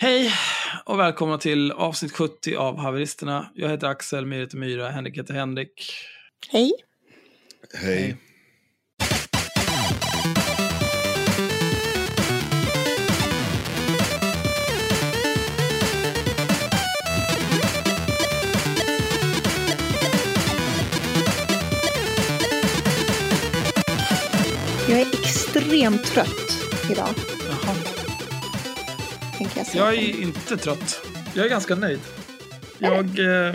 Hej och välkomna till avsnitt 70 av Haveristerna. Jag heter Axel, Mir heter Myra, Henrik heter Henrik. Hej. Hej. Jag är extremt trött idag. Jag, säga. Jag är inte trött. Jag är ganska nöjd. Jag, eh,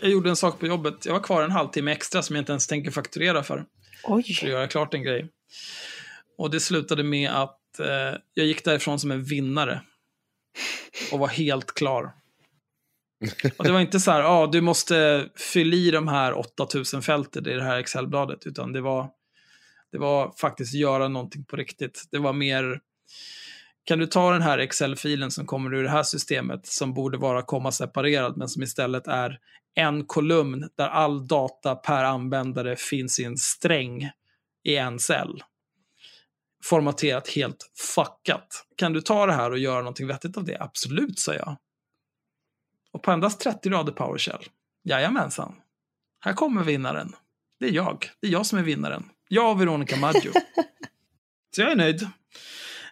jag gjorde en sak på jobbet. Jag var kvar en halvtimme extra som jag inte ens tänker fakturera för. För att Oj. göra klart en grej. Och det slutade med att eh, jag gick därifrån som en vinnare. Och var helt klar. Och det var inte så här, ah, du måste fylla i de här 8000 fälten i det här Excel-bladet, utan det var, det var faktiskt göra någonting på riktigt. Det var mer, kan du ta den här Excel-filen som kommer ur det här systemet, som borde vara komma separerad, men som istället är en kolumn där all data per användare finns i en sträng i en cell. Formaterat helt fuckat. Kan du ta det här och göra någonting vettigt av det? Absolut, sa jag. Och på endast 30 rader PowerShell. Jajamensan. Här kommer vinnaren. Det är jag. Det är jag som är vinnaren. Jag och Veronica Maggio. Så jag är nöjd.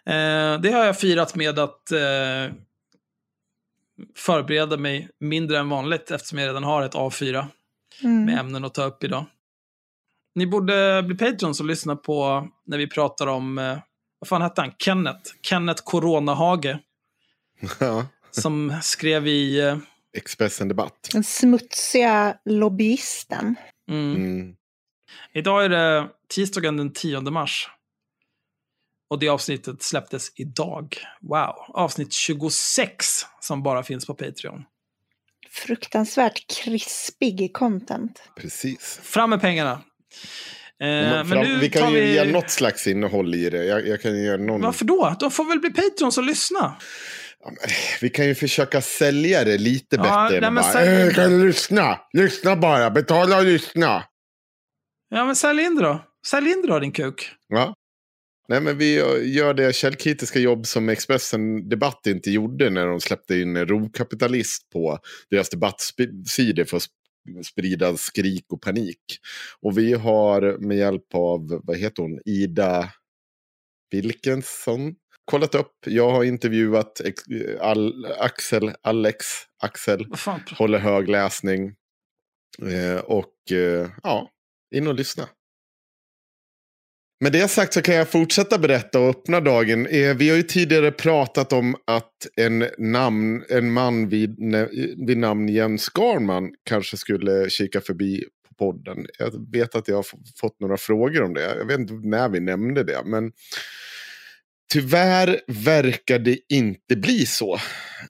Eh, det har jag firat med att eh, förbereda mig mindre än vanligt eftersom jag redan har ett A4 med Mm. ämnen att ta upp idag. Ni borde bli Patrons och lyssna på när vi pratar om, eh, vad fan hette han? Kenneth. Kenneth Coronahage. Som skrev i, eh, Expressen Debatt. Den smutsiga lobbyisten. mm, Mm. Idag är det tisdagen den 10 mars. Och det avsnittet släpptes idag. Wow. Avsnitt 26 som bara finns på Patreon. Fruktansvärt krispig content. Precis. Fram med pengarna. Eh, men Fram, nu vi kan ju vi... ge något slags innehåll i det. Jag, jag kan ju göra någon... Varför då? De får väl bli Patrons och lyssna. Ja, men, vi kan ju försöka sälja det lite Ja, bättre. nej, men bara, sälj- "Eh, kan du lyssna? Lyssna bara. Betala och lyssna. Ja, men sälj in det då. Sälj in det då, din kuk. Ja. Nej, men vi gör det källkritiska jobb som Expressen Debatt inte gjorde när de släppte in rovkapitalist på deras debattsidor för att sp- sprida skrik och panik. Och vi har med hjälp av, vad heter hon, Ida Wilkensson kollat upp. Jag har intervjuat Al Axel, Alex, Axel, håller hög läsning. Eh, och eh, ja, in och lyssna. Med det sagt så kan jag fortsätta berätta och öppna dagen. Eh, vi har ju tidigare pratat om att en, namn, en man vid, vid namn Jens Skarman kanske skulle kika förbi på podden. Jag vet att jag har fått några frågor om det. Jag vet inte när vi nämnde det. Men tyvärr verkar det inte bli så.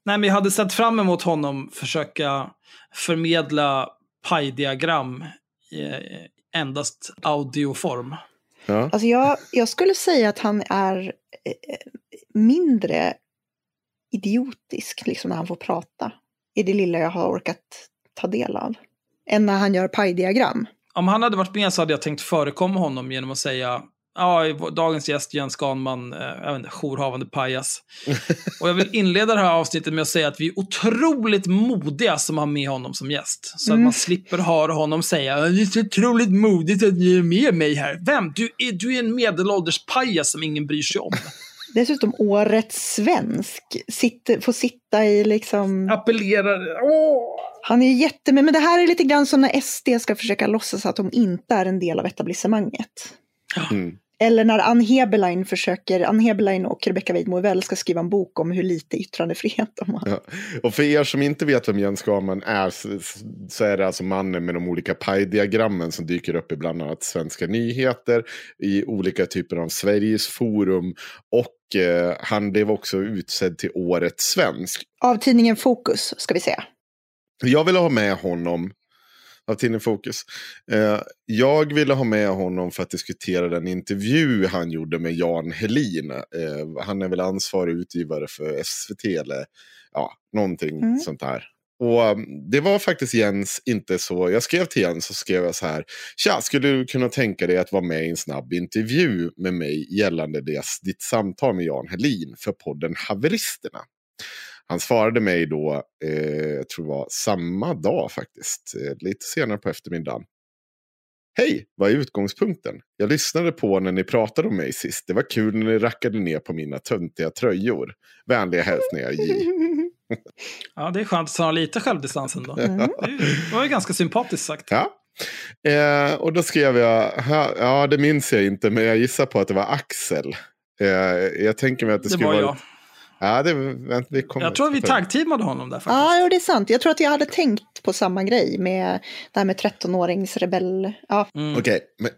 Nej, men jag hade sett fram emot honom försöka förmedla pajdiagram i eh, endast audioform. Ja. Alltså jag, jag skulle säga att han är eh, mindre idiotisk liksom när han får prata. I det lilla jag har orkat ta del av. Än när han gör pajdiagram. Om han hade varit med så hade jag tänkt förekomma honom genom att säga Ja, dagens gäst Jens Skanman, eh, jag vet inte, jourhavande pajas. Och jag vill inleda det här avsnittet med att säga att vi är otroligt modiga som har med honom som gäst. Så att Mm. man slipper höra honom säga "Ja, det är så otroligt modigt att ni är med mig här. Vem? Du är, du är en medelålders pajas som ingen bryr sig om. Dessutom årets svensk. Sitter, får sitta i liksom... Appellerar. Åh! Han är jätte... Men det här är lite grann som när SD ska försöka låtsas att de inte är en del av etablissemanget. Mm. Eller när Ann Heberlein försöker, Ann Heberlein och Rebecca Weidmo ska skriva en bok om hur lite yttrandefrihet de har. Ja. Och för er som inte vet vem Jens Skarman är så, är det alltså mannen med de olika pajdiagrammen som dyker upp i bland annat Svenska nyheter, i olika typer av Sveriges forum och eh, han blev också utsedd till Årets svensk. Av tidningen Fokus, ska vi säga. Jag ville ha med honom av tidningen Fokus. Eh, jag ville ha med honom för att diskutera den intervju han gjorde med Jan Helin. Eh, han är väl ansvarig utgivare för SVT eller ja, någonting Mm. sånt där. Och um, det var faktiskt Jens inte så. Jag skrev till Jens och skrev jag så här. Tja, skulle du kunna tänka dig att vara med i en snabb intervju med mig gällande det, ditt samtal med Jan Helin för podden Haveristerna? Han svarade mig då, eh, jag tror det var samma dag faktiskt, eh, lite senare på eftermiddagen. Hej, vad är utgångspunkten? Jag lyssnade på när ni pratade om mig sist. Det var kul när ni rackade ner på mina töntiga tröjor. Vänliga hälsningar J. Ja, det är skönt att ha lite självdistans ändå. Det var ju ganska sympatiskt sagt. Ja. Eh, och då skrev jag, ja det minns jag inte, men jag gissar på att det var Axel. Eh, jag tänker mig att det, Det skulle var vara... jag. Ja, det, vänta, vi kommer Jag tror att vi tagteamade honom där faktiskt. Ja, det är sant. Jag tror att jag hade tänkt på samma grej med det här med 13-åringsrebell. Ja, Mm. Okej, men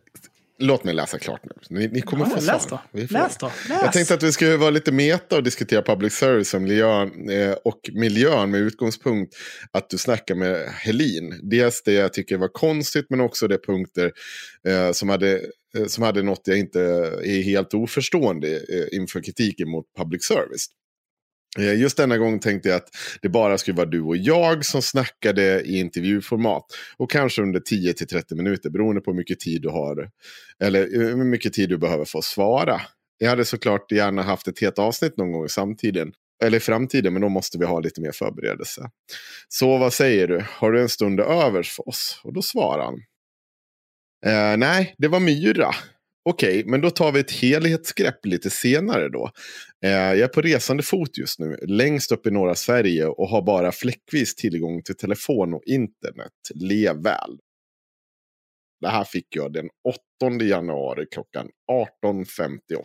låt mig läsa klart nu. Ni, ni kommer Ja, få läs svar. då. Vi får- Läs då. Läs. Jag tänkte att vi skulle vara lite meta och diskutera public service och miljön, eh, och miljön med utgångspunkt att du snackar med Helin. Dels det jag tycker var konstigt men också det punkter eh, som, hade, eh, som hade något jag inte är helt oförstående eh, inför kritiken mot public service. Eh, just denna gång tänkte jag att det bara skulle vara du och jag som snackade i intervjuformat. Och kanske under 10-30 minuter beroende på hur mycket tid du har. Eller eh, hur mycket tid du behöver för att svara. Jag hade såklart gärna haft ett helt avsnitt någon gång i samtiden. Eller i framtiden, men då måste vi ha lite mer förberedelse. Så vad säger du? Har du en stund över för oss? Och då svarar han. Eh, nej, det var Myra. Okej, men då tar vi ett helhetsgrepp lite senare då. Eh, jag är på resande fot just nu, längst upp i norra Sverige och har bara fläckvis tillgång till telefon och internet. Lev väl. Det här fick jag den 8 januari klockan 18.58.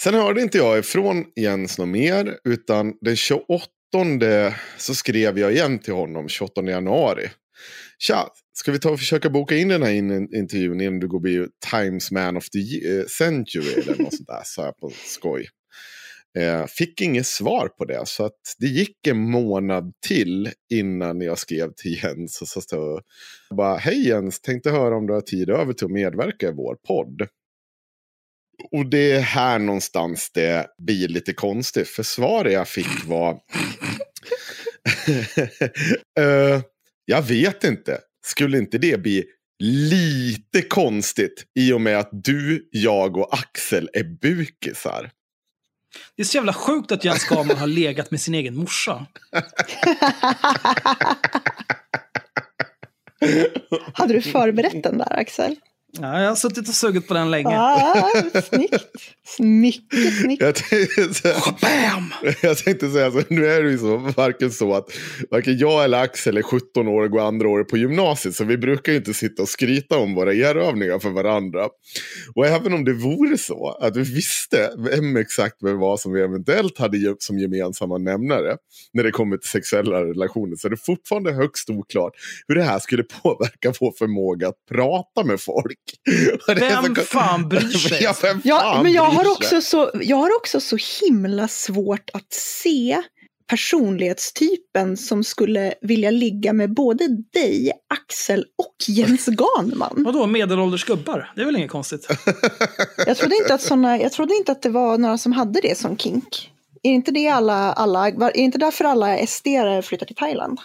Sen hörde inte jag ifrån Jens något mer, utan den 28 så skrev jag igen till honom 28 januari. Tja, ska vi ta och försöka boka in den här in intervjun innan du går och blir Times Man of the eh, Century eller något sånt där, sa jag på skoj. Eh, fick inget svar på det, så att det gick en månad till innan jag skrev till Jens. Och så stod jag bara, hej Jens, tänkte höra om du har tid över till att medverka i vår podd. Och det är här någonstans det blir lite konstigt, för svaret jag fick var... Eh, jag vet inte. Skulle inte det bli lite konstigt i och med att du, jag och Axel är bukisar? Det är så jävla sjukt att Jens Skalman har legat med sin egen morsa. hade du förberett den där Axel? Ja, jag har suttit och sugit på den länge. Ah, snyggt. Mycket snyggt. Jag tänkte, Bam! jag tänkte säga så, nu är det ju så, varken så att varken jag eller Axel är 17 år och går andra året på gymnasiet. Så vi brukar ju inte sitta och skryta om våra erövningar för varandra. Och även om det vore så att vi visste vem exakt vem var som vi eventuellt hade som gemensamma nämnare när det kommer till sexuella relationer så är det fortfarande högst oklart hur det här skulle påverka vår förmåga att prata med folk. Vem så- fan bryr sig? Ja, vem Ja, fan men jag bryr har, sig? också så, jag har också så himla svårt att se personlighetstypen som skulle vilja ligga med både dig, Axel och Jens Ganman. Vadå, medelålders gubbar? Det är väl inget konstigt? Jag trodde inte att, såna, jag trodde inte att det var några som hade det som kink. Är inte det alla, alla är inte därför alla sd flyttar till Thailand?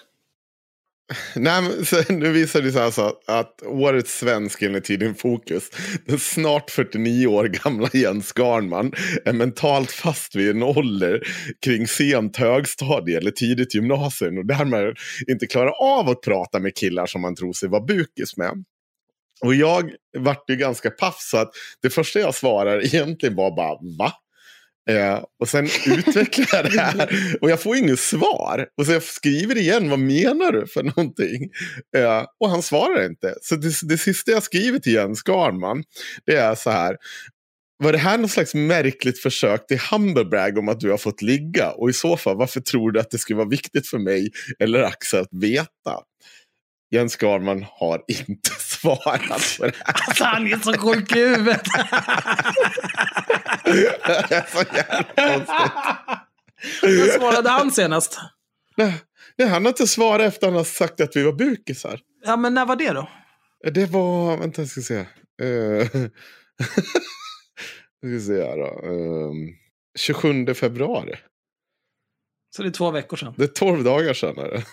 Nej, men så, nu visar det sig alltså att årets svensk enligt tidningen Fokus, den snart 49 år gamla Jens Garnman, är mentalt fast vid en ålder kring sent högstadie eller tidigt gymnasium och därmed inte klarar av att prata med killar som man tror sig vara bukis med. Och jag vart ju ganska paff så att det första jag svarar egentligen var bara va? Eh, och sen utvecklar jag det här och jag får inget svar. Och så jag skriver igen, vad menar du för någonting? Eh, och han svarar inte. Så det, det sista jag skriver till Jens Garnman, det är så här. Var det här någon slags märkligt försök till humblebrag om att du har fått ligga? Och i så fall, varför tror du att det skulle vara viktigt för mig eller Axel att veta? Jens Garnman har inte svarat på det här. Alltså, han är så sjuk i huvudet. Det är så jävla konstigt. När svarade han senast? Nej, nej, han har inte svarat efter han har sagt att vi var bukisar. Ja, men när var det då? Det var, vänta jag ska se. Uh, ska se här då. Ehm, 27 februari. Så det är två veckor sedan. Det är 12 dagar sedan. Är det.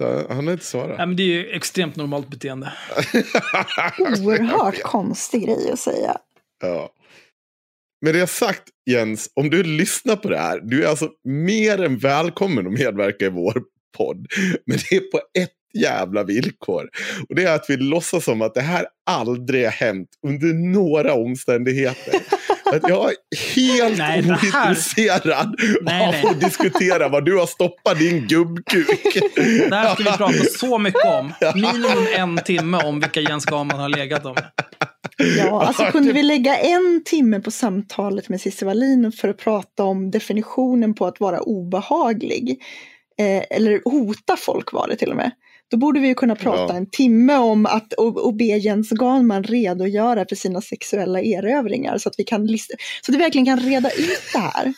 Så han har inte Ja, svarat. men det är ju extremt normalt beteende. Oerhört konstig grej att säga. ja. med det sagt Jens, om du lyssnar på det här, du är alltså mer än välkommen att medverka i vår podd. Men det är på ett jävla villkor. Och det är att vi låtsas som att det här aldrig har hänt under några omständigheter. Att jag är helt Nej, här- ointresserad Nej, av nej. att diskutera vad du har stoppat din gubbkuk. Det här ska vi prata så mycket om. Minimum en timme om vilka Jens Gahman har legat om. Ja, alltså kunde vi lägga en timme på samtalet med Cissi Wallin för att prata om definitionen på att vara obehaglig, eh, eller hota folk var det till och med, då borde vi ju kunna prata Ja. en timme om att och, och be Jens Ganman redogöra för sina sexuella erövringar så att vi kan lista, så att vi verkligen kan reda ut det här.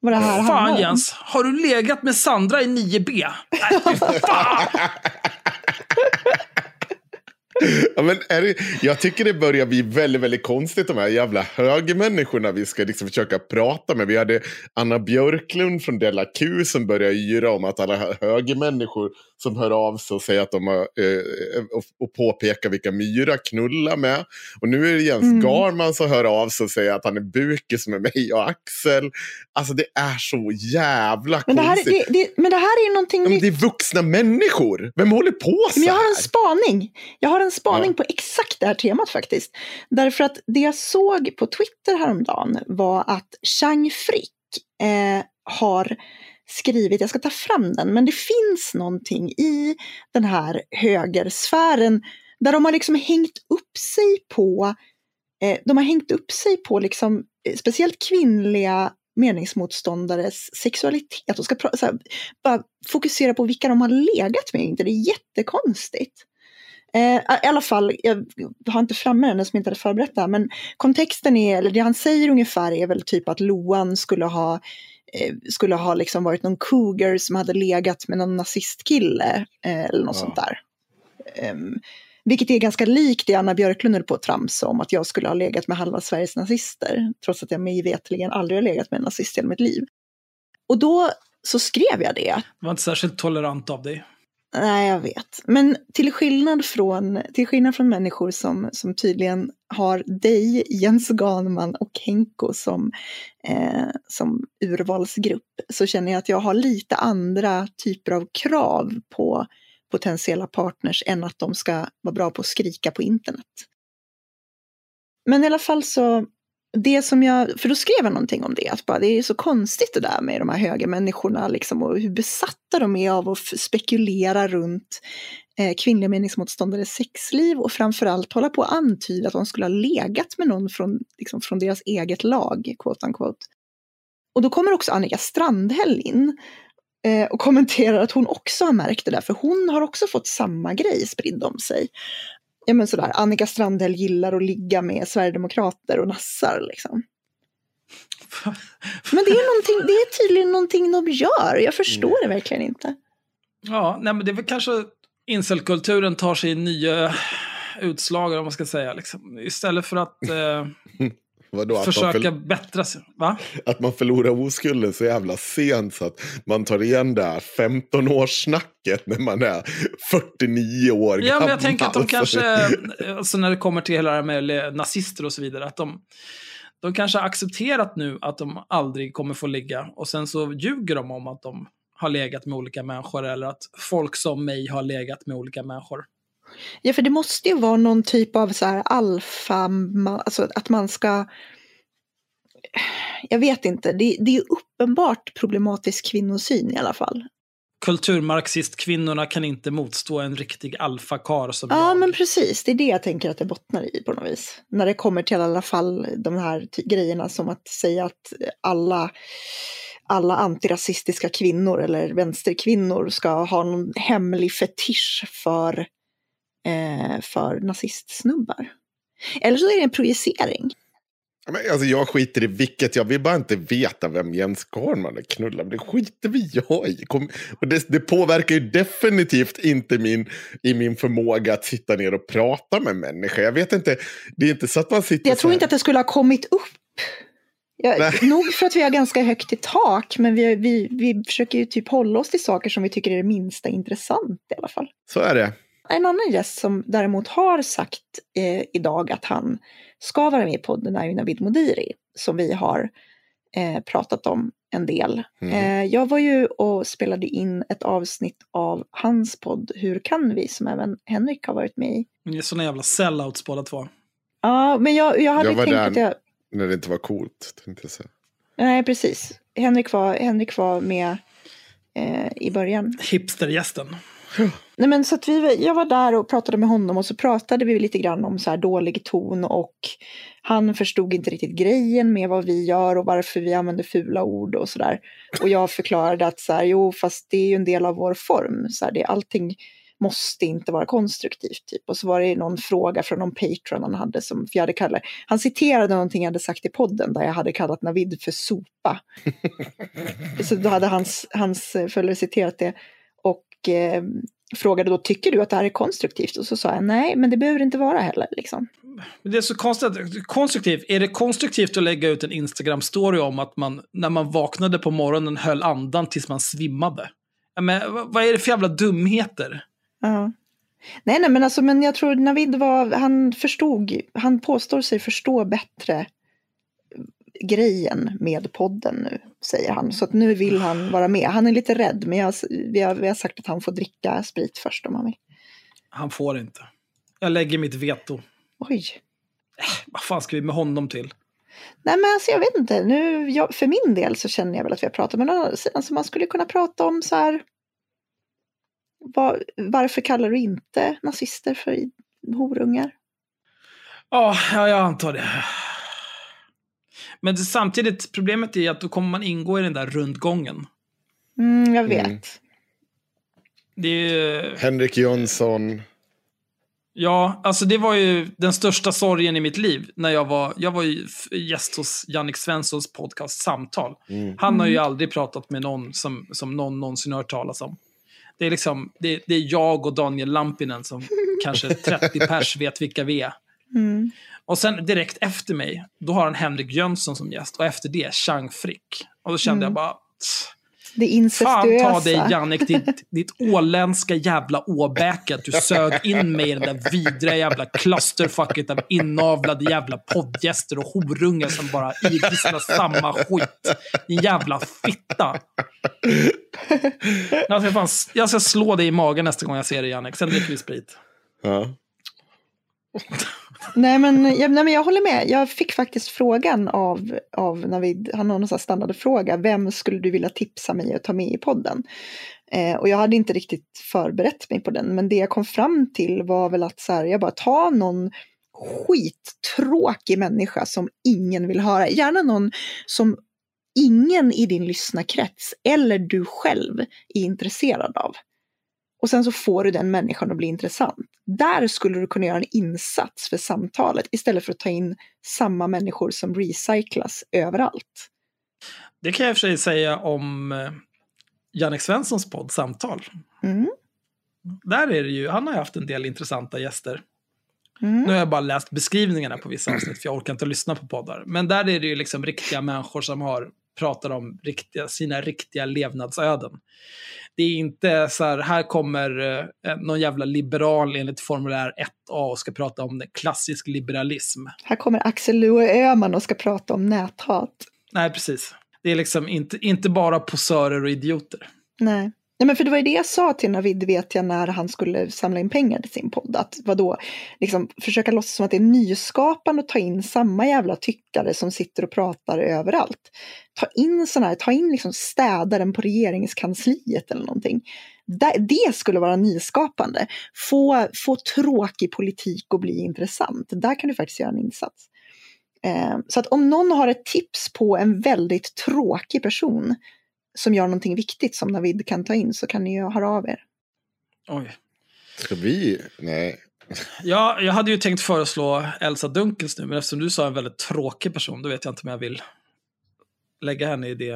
Vad det här Fan om. Jens, har du legat med Sandra i 9B? Nej, fy fan! Ja, men är det, jag tycker det börjar bli väldigt, väldigt konstigt de här jävla högermänniskorna vi ska liksom försöka prata med. Vi hade Anna Björklund från Della Q som började yra om att alla hö- högermänniskor som hör av sig och säger att de har, eh, och, och påpekar vilka myra knullar med. Och nu är det Jens Mm. Garman som hör av sig och säger att han är bukis med mig och Axel. Alltså det är så jävla Men det, här, konstigt. det, det, men det här är ju någonting Men nytt. det är vuxna människor. Vem håller på så Men jag har här? en spaning. Jag har en spaning Ja. på exakt det här temat faktiskt. Därför att det jag såg på Twitter häromdagen var att Chang Frick eh, har skrivit, jag ska ta fram den, men det finns någonting i den här högersfären där de har liksom hängt upp sig på, eh, de har hängt upp sig på liksom, eh, speciellt kvinnliga meningsmotståndares sexualitet och ska pra- här, bara fokusera på vilka de har legat med. Inte det är jättekonstigt. Eh, I alla fall, jag har inte framme den som inte hade förberett det här, men kontexten är, eller det han säger ungefär är väl typ att Loan skulle ha eh, skulle ha liksom varit någon cougar som hade legat med någon nazistkille eh, eller något Ja. sånt där. Ehm, vilket är ganska likt det Anna Björklund höll på att tramsa om, att jag skulle ha legat med halva Sveriges nazister, trots att jag mig veterligen aldrig har legat med en nazist i hela mitt liv. Och då så skrev jag det, Det var inte särskilt tolerant av dig. Nej, jag vet. Men till skillnad från, till skillnad från människor som, som tydligen har dig, Jens Ganman och Henko som, eh, som urvalsgrupp så känner jag att jag har lite andra typer av krav på potentiella partners än att de ska vara bra på att skrika på internet. Men i alla fall så, det som jag, för då skrev jag någonting om det, att bara, det är så konstigt det där med de här höga människorna liksom, och hur besatta de är av att spekulera runt eh, kvinnliga meningsmotståndares sexliv och framförallt hålla på att antyda att de skulle ha legat med någon från, liksom, från deras eget lag, quote unquote. Och då kommer också Annika Strandhäll in eh, och kommenterar att hon också har märkt det där, för hon har också fått samma grej spridd om sig. Ja men sådär, Annika Strandhäll gillar att ligga med sverigedemokrater och nassar liksom. Men det är, det är tydligen någonting de gör, jag förstår det verkligen inte. Ja, nej, men det är väl kanske incelkulturen tar sig nya utslag, vad man ska säga. Liksom. Istället för att eh, Vadå, försöka för, bättra sig. Va? att man förlorar oskulden så jävla sent så att man tar igen det här 15-årssnacket när man är 49 år Ja, men jag gammal. tänker att de kanske, alltså när det kommer till hela det här med nazister och så vidare, att de, de kanske har accepterat nu att de aldrig kommer få ligga och sen så ljuger de om att de har legat med olika människor eller att folk som mig har legat med olika människor. Ja, för det måste ju vara någon typ av så här alfa, alltså att man ska... Jag vet inte, det, det är uppenbart problematisk kvinnosyn i alla fall. Kulturmarxistkvinnorna kan inte motstå en riktig alfakar som Ja, jag. men precis, det är det jag tänker att det bottnar i på något vis. När det kommer till i alla fall de här grejerna som att säga att alla alla antirasistiska kvinnor eller vänsterkvinnor ska ha någon hemlig fetisch för, eh, för nazistsnubbar. Eller så är det en projicering. Men, alltså, jag skiter i vilket, jag vill bara inte veta vem Jens Garnman är knullar med. Det skiter vi jag i. Kom, och det, det påverkar ju definitivt inte min, i min förmåga att sitta ner och prata med människor. Jag vet inte, det är inte så att man sitter Jag tror inte att det skulle ha kommit upp. Jag, nog för att vi har ganska högt i tak, men vi, vi, vi försöker ju typ hålla oss till saker som vi tycker är det minsta intressant i alla fall. Så är det. En annan gäst som däremot har sagt eh, idag att han ska vara med i podden är ju Navid Modiri. som vi har eh, pratat om en del. Mm. Eh, jag var ju och spelade in ett avsnitt av hans podd Hur kan vi? som även Henrik har varit med i. Ni är såna jävla sellouts båda två. Ja, men jag, jag hade Jag var tänkt där. att jag... När det inte var coolt. Tänkte jag säga. Nej, precis. Henrik var, Henrik var med eh, i början. Hipstergästen. Nej, men så att vi, jag var där och pratade med honom och så pratade vi lite grann om så här dålig ton och han förstod inte riktigt grejen med vad vi gör och varför vi använder fula ord och sådär. Och jag förklarade att så här, jo, fast det är ju en del av vår form. Så här, det, allting måste inte vara konstruktivt. Typ. Och så var det någon fråga från någon patron han hade som, jag hade kallat, han citerade någonting jag hade sagt i podden där jag hade kallat Navid för sopa. så då hade hans, hans följare citerat det. Och eh, frågade då, tycker du att det här är konstruktivt? Och så sa jag, nej, men det behöver inte vara heller. Liksom. Det är så konstigt. Konstruktivt. Är det konstruktivt att lägga ut en Instagram-story om att man när man vaknade på morgonen höll andan tills man svimmade? Men, vad är det för jävla dumheter? Ja. Nej, nej, men alltså, men jag tror Navid var, han förstod, han påstår sig förstå bättre grejen med podden nu, säger han. Så att nu vill han vara med. Han är lite rädd, men jag, vi, har, vi har sagt att han får dricka sprit först om han vill. Han får inte. Jag lägger mitt veto. Oj. Vad fan ska vi med honom till? Nej, men alltså jag vet inte. Nu, jag, för min del så känner jag väl att vi har pratat, men å andra sidan så man skulle kunna prata om så här. Var, varför kallar du inte nazister för horungar? Ja, jag antar det. Men det, samtidigt, problemet är att då kommer man ingå i den där rundgången. Mm, jag vet. Mm. Det är ju... Henrik Jönsson. Ja, alltså det var ju den största sorgen i mitt liv. När jag var, jag var gäst hos Jannik Svenssons podcast Samtal. Mm. Han har ju aldrig pratat med någon som, som någon någonsin har hört talas om. Det är liksom, det, det är jag och Daniel Lampinen som kanske 30 pers vet vilka vi är. Mm. Och sen direkt efter mig, då har han Henrik Jönsson som gäst. Och efter det, Chang Frick. Och då kände Mm. jag bara, "Tss, Det fan ta incestuösa. dig Jannik, ditt, ditt åländska jävla åbäke. Att du sög in mig i den där vidriga jävla clusterfucket av inavlade jävla poddgäster och horungar som bara idisslar samma skit. Din jävla fitta. Jag ska, fan, jag ska slå dig i magen nästa gång jag ser dig Jannik, sen dricker vi sprit. Ja. Nej men, jag, nej men jag håller med. Jag fick faktiskt frågan av, av Navid, han har någon sån här standardfråga, vem skulle du vilja tipsa mig att ta med i podden? Eh, och jag hade inte riktigt förberett mig på den, men det jag kom fram till var väl att så här, jag bara ta någon skittråkig människa som ingen vill höra. Gärna någon som ingen i din lyssnarkrets eller du själv är intresserad av. Och sen så får du den människan att bli intressant. Där skulle du kunna göra en insats för samtalet istället för att ta in samma människor som recyclas överallt. Det kan jag i och för sig säga om eh, Jannik Svenssons podd Samtal. Mm. Där är det ju, han har ju haft en del intressanta gäster. Mm. Nu har jag bara läst beskrivningarna på vissa avsnitt, för jag orkar inte lyssna på poddar. Men där är det ju liksom riktiga människor som har pratar om riktiga, sina riktiga levnadsöden. Det är inte så här, här kommer eh, någon jävla liberal enligt formulär 1A och ska prata om klassisk liberalism. Här kommer Axel Loe Öhman och ska prata om näthat. Nej, precis. Det är liksom inte, inte bara posörer och idioter. Nej. Nej, men för det var ju det jag sa till Navid, vet jag, när han skulle samla in pengar till sin podd. Att vadå, liksom försöka låtsas som att det är nyskapande att ta in samma jävla tyckare som sitter och pratar överallt. Ta in sådana här, ta in liksom städaren på regeringskansliet eller någonting. Det, skulle vara nyskapande. Få, få tråkig politik att bli intressant. Där kan du faktiskt göra en insats. Eh, så att om någon har ett tips på en väldigt tråkig person som gör någonting viktigt som Navid kan ta in så kan ni ju höra av er. Oj. Ska vi? Nej. Ja, jag hade ju tänkt föreslå Elsa Dunkels nu, men eftersom du sa en väldigt tråkig person, då vet jag inte om jag vill lägga henne i det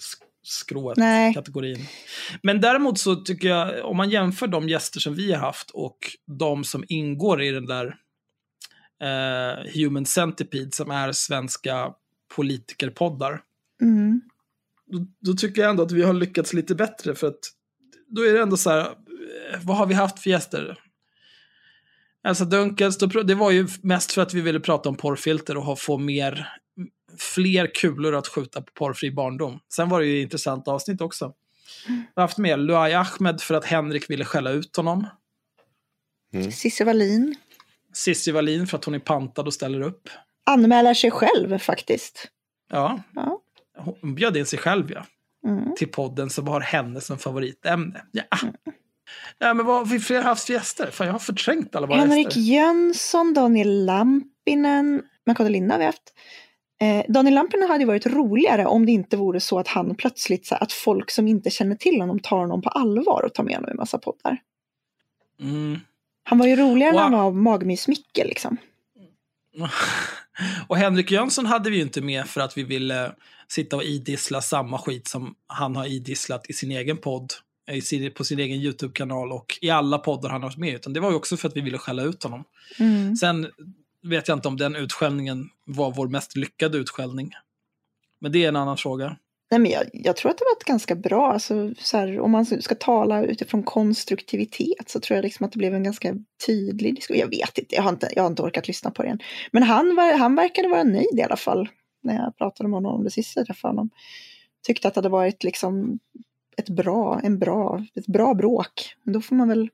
sk- skrået, Nej. kategorin. Men däremot så tycker jag, om man jämför de gäster som vi har haft och de som ingår i den där eh, Human Centipede, som är svenska politikerpoddar, Mm. Då, då tycker jag ändå att vi har lyckats lite bättre, för att då är det ändå så här, eh, vad har vi haft för gäster? Elsa Dunkels, då det var ju mest för att vi ville prata om porrfilter och ha, få mer, fler kulor att skjuta på porrfri barndom. Sen var det ju ett intressant avsnitt också. Vi har haft med Luai Ahmed för att Henrik ville skälla ut honom. Cissi Wallin Cissi Wallin för att hon är pantad och ställer upp. anmäler sig själv faktiskt. Ja, Ja. Hon bjöd in sig själv ja. Mm. till podden som har henne som favoritämne. Ja, ja men vad har vi fler haft för gäster? Fan, jag har förträngt alla våra Henrik gäster. Jönsson, Daniel Lampinen, Makoto Linna har vi haft. Eh, Daniel Lampinen hade ju varit roligare om det inte vore så att han plötsligt, så här, att folk som inte känner till honom tar honom på allvar och tar med honom i massa poddar. Mm. Han var ju roligare när han Wow. var Magmys-Micke liksom. Och Henrik Jönsson hade vi ju inte med för att vi ville sitta och idissla samma skit som han har idisslat i sin egen podd, i sin, på sin egen YouTube-kanal och i alla poddar han har varit med. Utan det var ju också för att vi ville skälla ut honom. Mm. Sen vet jag inte om den utskällningen var vår mest lyckade utskällning. Men det är en annan fråga. Nej, men jag, jag tror att det var ett ganska bra, alltså, så här, om man ska tala utifrån konstruktivitet så tror jag liksom att det blev en ganska tydlig diskussion. Jag vet inte, jag har inte, jag har inte orkat lyssna på det än. Men han, var, han verkade vara nöjd i alla fall när jag pratade med honom om det sista jag träffade honom. Tyckte att det hade varit liksom ett bra, en bra, ett bra bråk. Men då får man väl,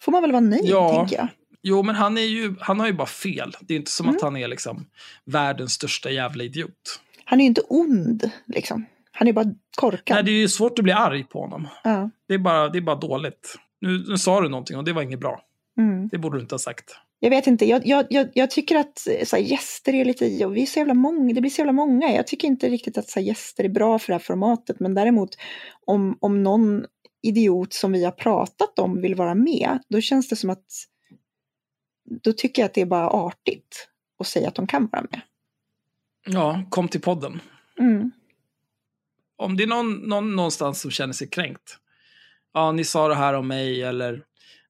får man väl vara nöjd, Ja. tänker jag. Jo, men han, är ju, han har ju bara fel. Det är inte som Mm. att han är liksom världens största jävla idiot. Han är ju inte ond, liksom. Han är bara korkad. Nej, det är ju svårt att bli arg på honom. ja. Det är bara, det är bara dåligt. Nu, nu sa du någonting och det var inget bra. mm. Det borde du inte ha sagt. Jag vet inte, jag, jag, jag, jag tycker att här, gäster är lite i och vi är så jävla många, det blir så jävla många. Jag tycker inte riktigt att här, gäster är bra för det här formatet, men däremot om, om någon idiot som vi har pratat om vill vara med, då känns det som att då tycker jag att det är bara artigt att säga att de kan vara med. Ja, kom till podden. Mm. Om det är någon, någon någonstans som känner sig kränkt. Ja, ni sa det här om mig eller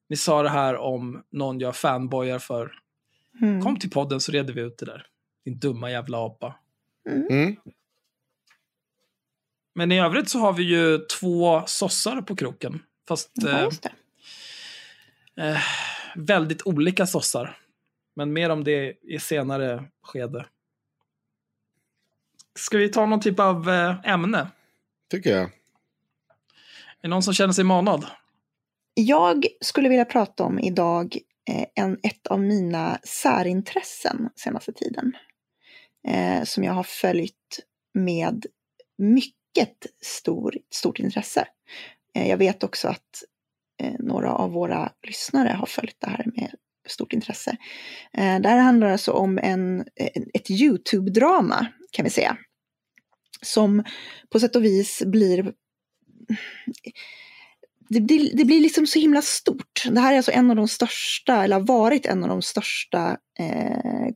ni sa det här om någon jag fanboyar för. Mm. Kom till podden så reder vi ut det där. Din dumma jävla apa. Mm. Men i övrigt så har vi ju två sossar på kroken. Fast Ja, eh, just det. eh, väldigt olika sossar. Men mer om det i senare skede. Ska vi ta någon typ av eh, ämne? Tycker jag. Är det någon som känner sig manad? Jag skulle vilja prata om idag eh, en, ett av mina särintressen senaste tiden. Eh, som jag har följt med mycket stor, stort intresse. Eh, jag vet också att eh, några av våra lyssnare har följt det här med stort intresse. Eh, det här handlar alltså om en, ett YouTube-drama kan vi säga. Som på sätt och vis blir det blir, det blir liksom så himla stort. Det här är alltså en av de största, eller har varit en av de största eh,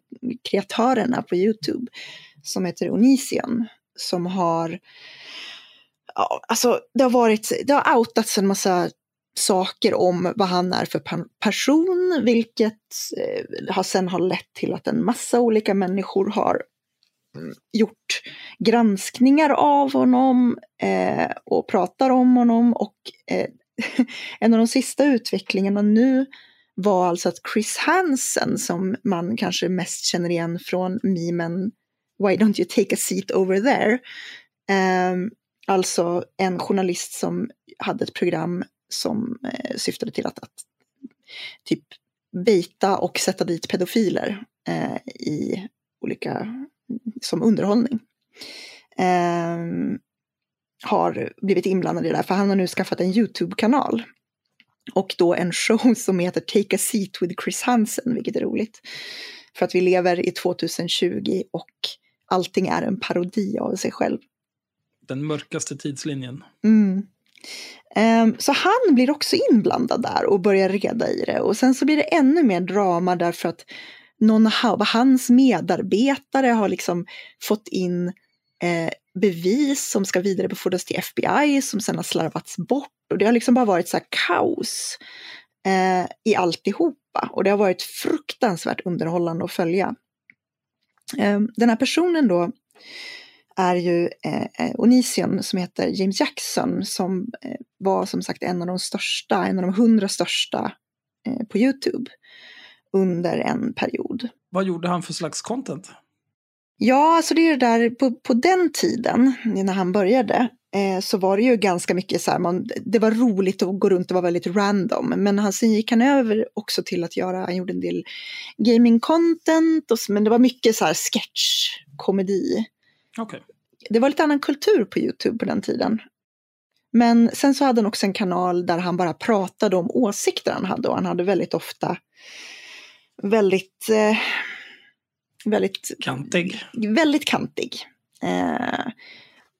kreatörerna på YouTube. Som heter Onision. Som har, ja, alltså det har varit, det har outats en massa saker om vad han är för person. Vilket eh, har sen har lett till att en massa olika människor har gjort granskningar av honom eh, och pratar om honom. Och eh, en av de sista utvecklingarna nu var alltså att Chris Hansen, som man kanske mest känner igen från memen Why don't you take a seat over there? Eh, alltså en journalist som hade ett program som eh, syftade till att, att typ bejta och sätta dit pedofiler eh, i olika, som underhållning. Eh, har blivit inblandad i det där, för han har nu skaffat en YouTube-kanal. Och då en show som heter Take a seat with Chris Hansen, vilket är roligt. För att vi lever i 2020 och allting är en parodi av sig själv. Den mörkaste tidslinjen. Mm. Ehm, så han blir också inblandad där och börjar reda i det. Och sen så blir det ännu mer drama därför att någon av hans medarbetare har liksom fått in eh, bevis som ska vidarebefordras till FBI som sedan har slarvats bort. Och det har liksom bara varit så här kaos eh, i alltihopa. Och det har varit fruktansvärt underhållande att följa. Eh, den här personen då är ju eh, eh, Onision som heter James Jackson som eh, var som sagt en av de största, en av de hundra största eh, på YouTube under en period. Vad gjorde han för slags content? Ja, alltså det är det där på, på den tiden när han började eh, så var det ju ganska mycket så här, man, det var roligt att gå runt och vara väldigt random. Men han, sen gick han över också till att göra, han gjorde en del gaming content, och, men det var mycket så här sketch, komedi. Okej. Det var lite annan kultur på YouTube på den tiden. Men sen så hade han också en kanal där han bara pratade om åsikter han hade och han hade väldigt ofta väldigt, eh, väldigt Kantig. väldigt kantig. Eh,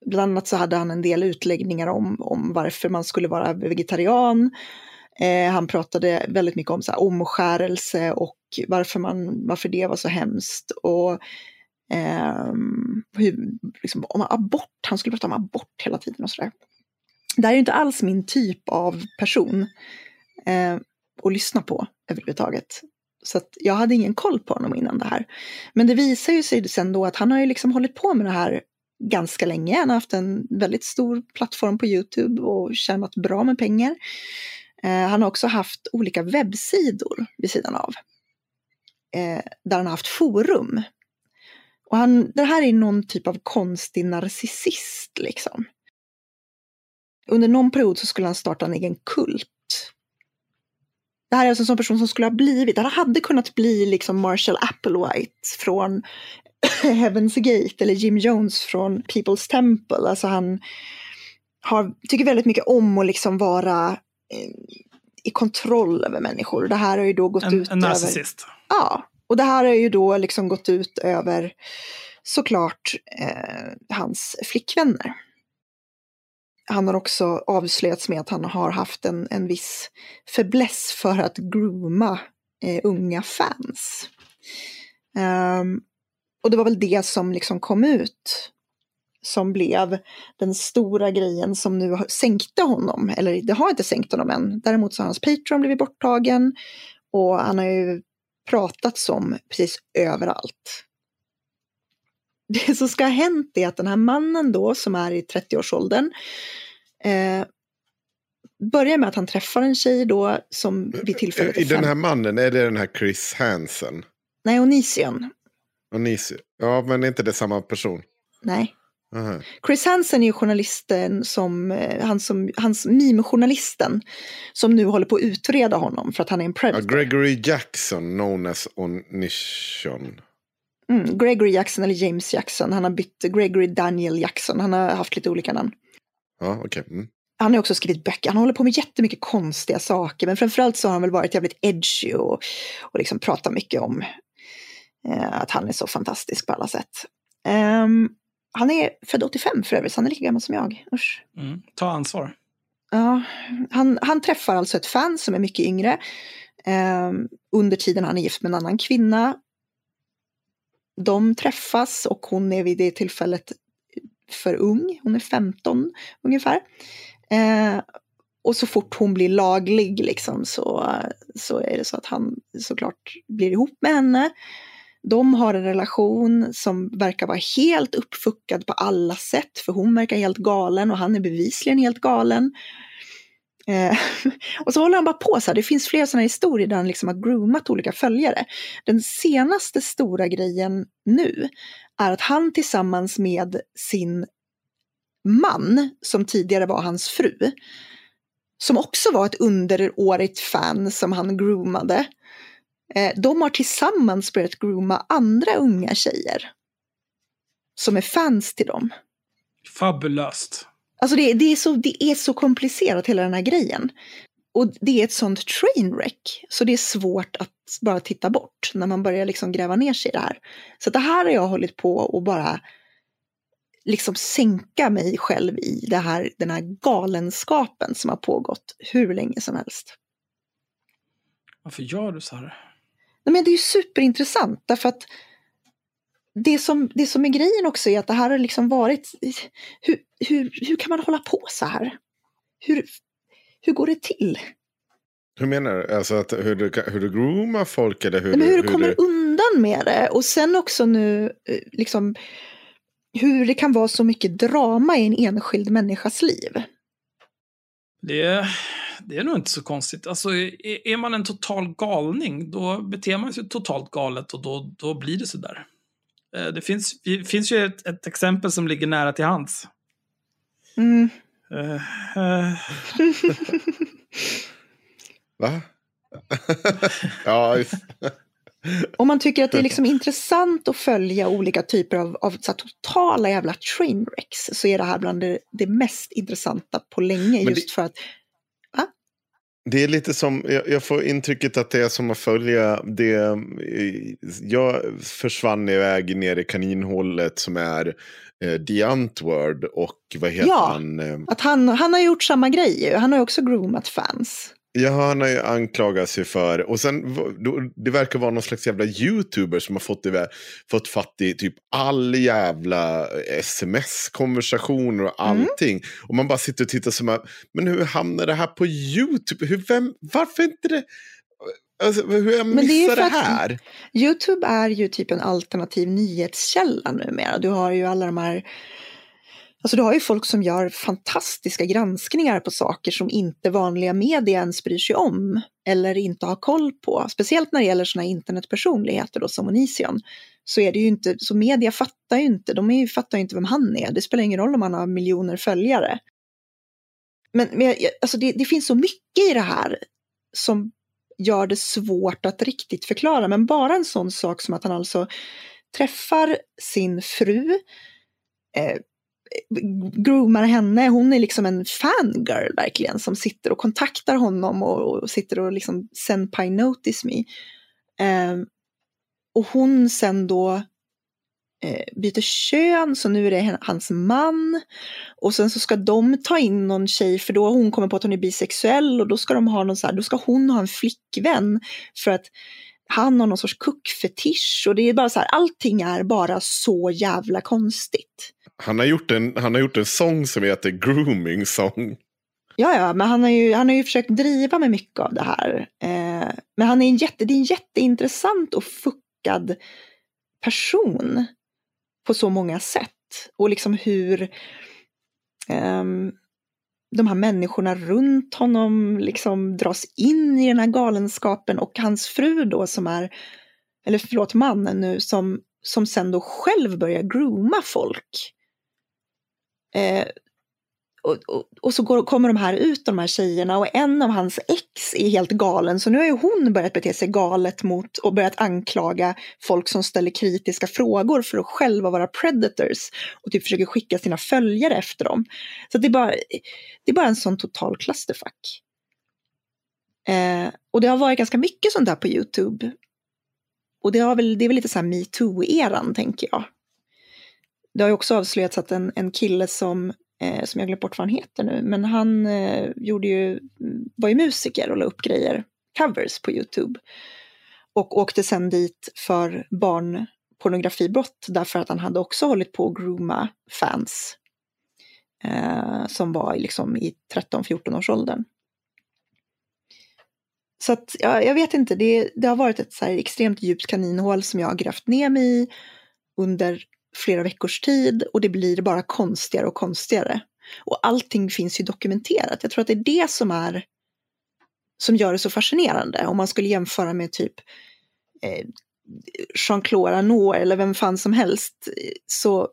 bland annat så hade han en del utläggningar om, om varför man skulle vara vegetarian. Eh, han pratade väldigt mycket om så här, omskärelse och varför, man, varför det var så hemskt. Och eh, hur, liksom, om abort, han skulle prata om abort hela tiden och sådär. Det här är ju inte alls min typ av person eh, att lyssna på överhuvudtaget. Så att jag hade ingen koll på honom innan det här. Men det visar ju sig sen då att han har ju liksom hållit på med det här ganska länge. Han har haft en väldigt stor plattform på YouTube och tjänat bra med pengar. Eh, han har också haft olika webbsidor vid sidan av. Eh, där han har haft forum. Och han, det här är någon typ av konstig narcissist liksom. Under någon period så skulle han starta en egen kult. Det här är alltså en sån person som skulle ha blivit, han hade kunnat bli liksom Marshall Applewhite från Heaven's Gate eller Jim Jones från People's Temple. Alltså han har, tycker väldigt mycket om att liksom vara eh, i kontroll över människor. Det här har ju då gått En, ut en över... narcissist. Ja, och det här har ju då liksom gått ut över såklart eh, hans flickvänner. Han har också avslöjats med att han har haft en, en viss fäbless för att grooma eh, unga fans. Um, och det var väl det som liksom kom ut som blev den stora grejen som nu sänkte honom. Eller det har inte sänkt honom än. Däremot så har hans Patreon blivit borttagen. Och han har ju pratats om precis överallt. Det som ska ha hänt är att den här mannen då som är i 30-årsåldern eh, börjar med att han träffar en tjej då som vid tillfället är I den här mannen, är det den här Chris Hansen? Nej, Onision. Ni, ja, men är inte det samma person? Nej. Aha. Chris Hansen är ju journalisten som, eh, han som, hans meme-journalisten som nu håller på att utreda honom för att han är en Ja, predator. Gregory Jackson, known as Onision. Mm, Gregory Jackson eller James Jackson, han har bytt Gregory Daniel Jackson, han har haft lite olika namn. Ja, okej. Mm. Han har också skrivit böcker, han håller på med jättemycket konstiga saker, men framförallt så har han väl varit jävligt edgy och, och liksom pratat mycket om eh, att han är så fantastisk på alla sätt. Ehm, han är född 85 för övrigt, så han är lika gammal som jag. Usch. Mm. Ta ansvar. Ja, han, han träffar alltså ett fan som är mycket yngre eh, under tiden han är gift med en annan kvinna. De träffas och hon är vid det tillfället för ung, hon är 15 ungefär. Eh, och så fort hon blir laglig liksom så, så är det så att han såklart blir ihop med henne. De har en relation som verkar vara helt uppfuckad på alla sätt för hon verkar helt galen och han är bevisligen helt galen. Eh, och så håller han bara på så här. Det finns flera sådana historier där han liksom har groomat olika följare. Den senaste stora grejen nu är att han tillsammans med sin man, som tidigare var hans fru, som också var ett underårigt fan som han groomade, eh, de har tillsammans börjat grooma andra unga tjejer som är fans till dem. Fabulöst. Alltså det, det, är så, det är så komplicerat hela den här grejen. Och det är ett sånt trainwreck. Så det är svårt att bara titta bort när man börjar liksom gräva ner sig i det här. Så det här har jag hållit på och bara liksom sänka mig själv i det här, den här galenskapen som har pågått hur länge som helst. Varför gör du så här? Nej, men det är ju superintressant därför att det som, det som är grejen också är att det här har liksom varit, hur, hur, hur kan man hålla på så här? Hur, hur går det till? Hur menar du? Alltså att hur du, hur du groomar folk eller hur, Nej, men hur du, du kommer du... undan med det och sen också nu eh, liksom hur det kan vara så mycket drama i en enskild människas liv. Det är, det är nog inte så konstigt. Alltså, är, är man en total galning, då beter man sig totalt galet och då, då blir det så där. Eh, Det finns, det finns ju ett, ett exempel som ligger nära till hands. Mm. Eh, eh, Va? ja, just- Om man tycker att det är liksom intressant att följa olika typer av, av så här, totala jävla trainwrecks så är det här bland det, det mest intressanta på länge. Men Just för att Det är lite som, jag, jag får intrycket att det är som att följa det. eh, Jag försvann iväg ner i kaninhålet som är eh, The Antword och vad heter Ja. han? Eh, Att han, han har gjort samma grej ju. Han har också groomat fans. Ja, han har ju anklagats ju för, och sen det verkar vara någon slags jävla youtuber som har fått, fått fatt i typ all jävla sms-konversationer och Mm. allting. Och man bara sitter och tittar som att, men hur hamnar det här på YouTube? Hur, vem, varför inte det? Alltså, hur jag det missar det, att- här? Youtube är ju typ en alternativ nyhetskälla numera. Du har ju alla de här Alltså du har ju folk som gör fantastiska granskningar på saker som inte vanliga media ens bryr sig om eller inte har koll på. Speciellt när det gäller sådana internetpersonligheter då som Onision. Så är det ju inte, så media fattar ju inte, de är ju, fattar ju inte vem han är. Det spelar ingen roll om han har miljoner följare. Men, men alltså det, det finns så mycket i det här som gör det svårt att riktigt förklara. Men bara en sån sak som att han alltså träffar sin fru, eh, groomar henne, hon är liksom en fangirl verkligen som sitter och kontaktar honom och, och sitter och liksom senpai notice me. Eh, och hon sen då eh, byter kön, så nu är det hans man. Och sen så ska de ta in någon tjej, för då har hon kommit på att hon är bisexuell och då ska de ha någon så här, då ska hon ha en flickvän för att han har någon sorts kuckfetisch och det är bara så här, allting är bara så jävla konstigt. Han har, gjort en, han har gjort en sång som heter Grooming Song. Ja, ja, men han har ju, han har ju försökt driva med mycket av det här. Eh, men han är en, jätte, det är en jätteintressant och fuckad person på så många sätt. Och liksom hur eh, de här människorna runt honom liksom dras in i den här galenskapen och hans fru då som är, eller förlåt mannen nu, som, som sen då själv börjar grooma folk. Eh, och, och, och så går, kommer de här ut, de här tjejerna, och en av hans ex är helt galen. Så nu har ju hon börjat bete sig galet mot och börjat anklaga folk som ställer kritiska frågor för att själva vara predators och typ försöker skicka sina följare efter dem. Så det är bara, det är bara en sån total clusterfuck. Eh, och det har varit ganska mycket sånt där på YouTube. Och det, har väl, det är väl lite så här metoo-eran, tänker jag. Det har ju också avslöjats att en, en kille som eh, som jag glömt bort vad han heter nu, men han eh, gjorde ju, mm, var ju musiker och la upp grejer, covers på YouTube. Och åkte sen dit för barnpornografibrott därför att han hade också hållit på att grooma fans eh, som var liksom i 13-14 års åldern. Så att, ja, jag vet inte, det, det har varit ett så här extremt djupt kaninhål som jag har grävt ner mig i under flera veckors tid och det blir bara konstigare och konstigare. Och allting finns ju dokumenterat. Jag tror att det är det som är som gör det så fascinerande. Om man skulle jämföra med typ eh, Jean-Claude Arnault eller vem fan som helst så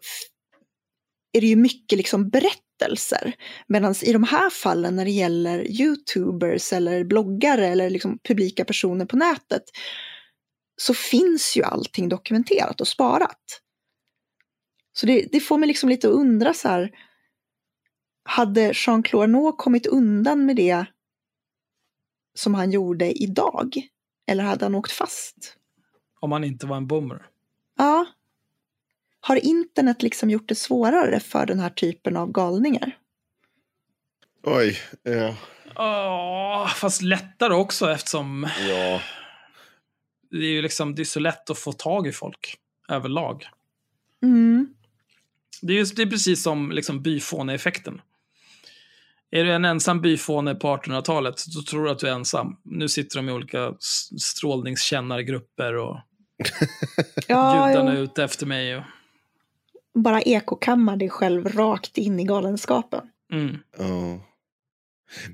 är det ju mycket liksom berättelser. Medan i de här fallen när det gäller YouTubers eller bloggare eller liksom publika personer på nätet så finns ju allting dokumenterat och sparat. Så det, det får mig liksom lite att undra så här. Hade Jean-Claude Arnault kommit undan med det som han gjorde idag? Eller hade han åkt fast? Om han inte var en boomer. Ja. Har internet liksom gjort det svårare för den här typen av galningar? Oj, ja. Åh, fast lättare också eftersom ja. det är ju liksom, det är så lätt att få tag i folk överlag. Mm. Det är, just, det är precis som liksom byfåne-effekten. Är du en ensam byfåne på 1800-talet, då tror du att du är ensam. Nu sitter de i olika strålningskännargrupper och Ja, gudarna är ute efter mig. Och, bara ekokammar dig själv rakt in i galenskapen. mm. Ja.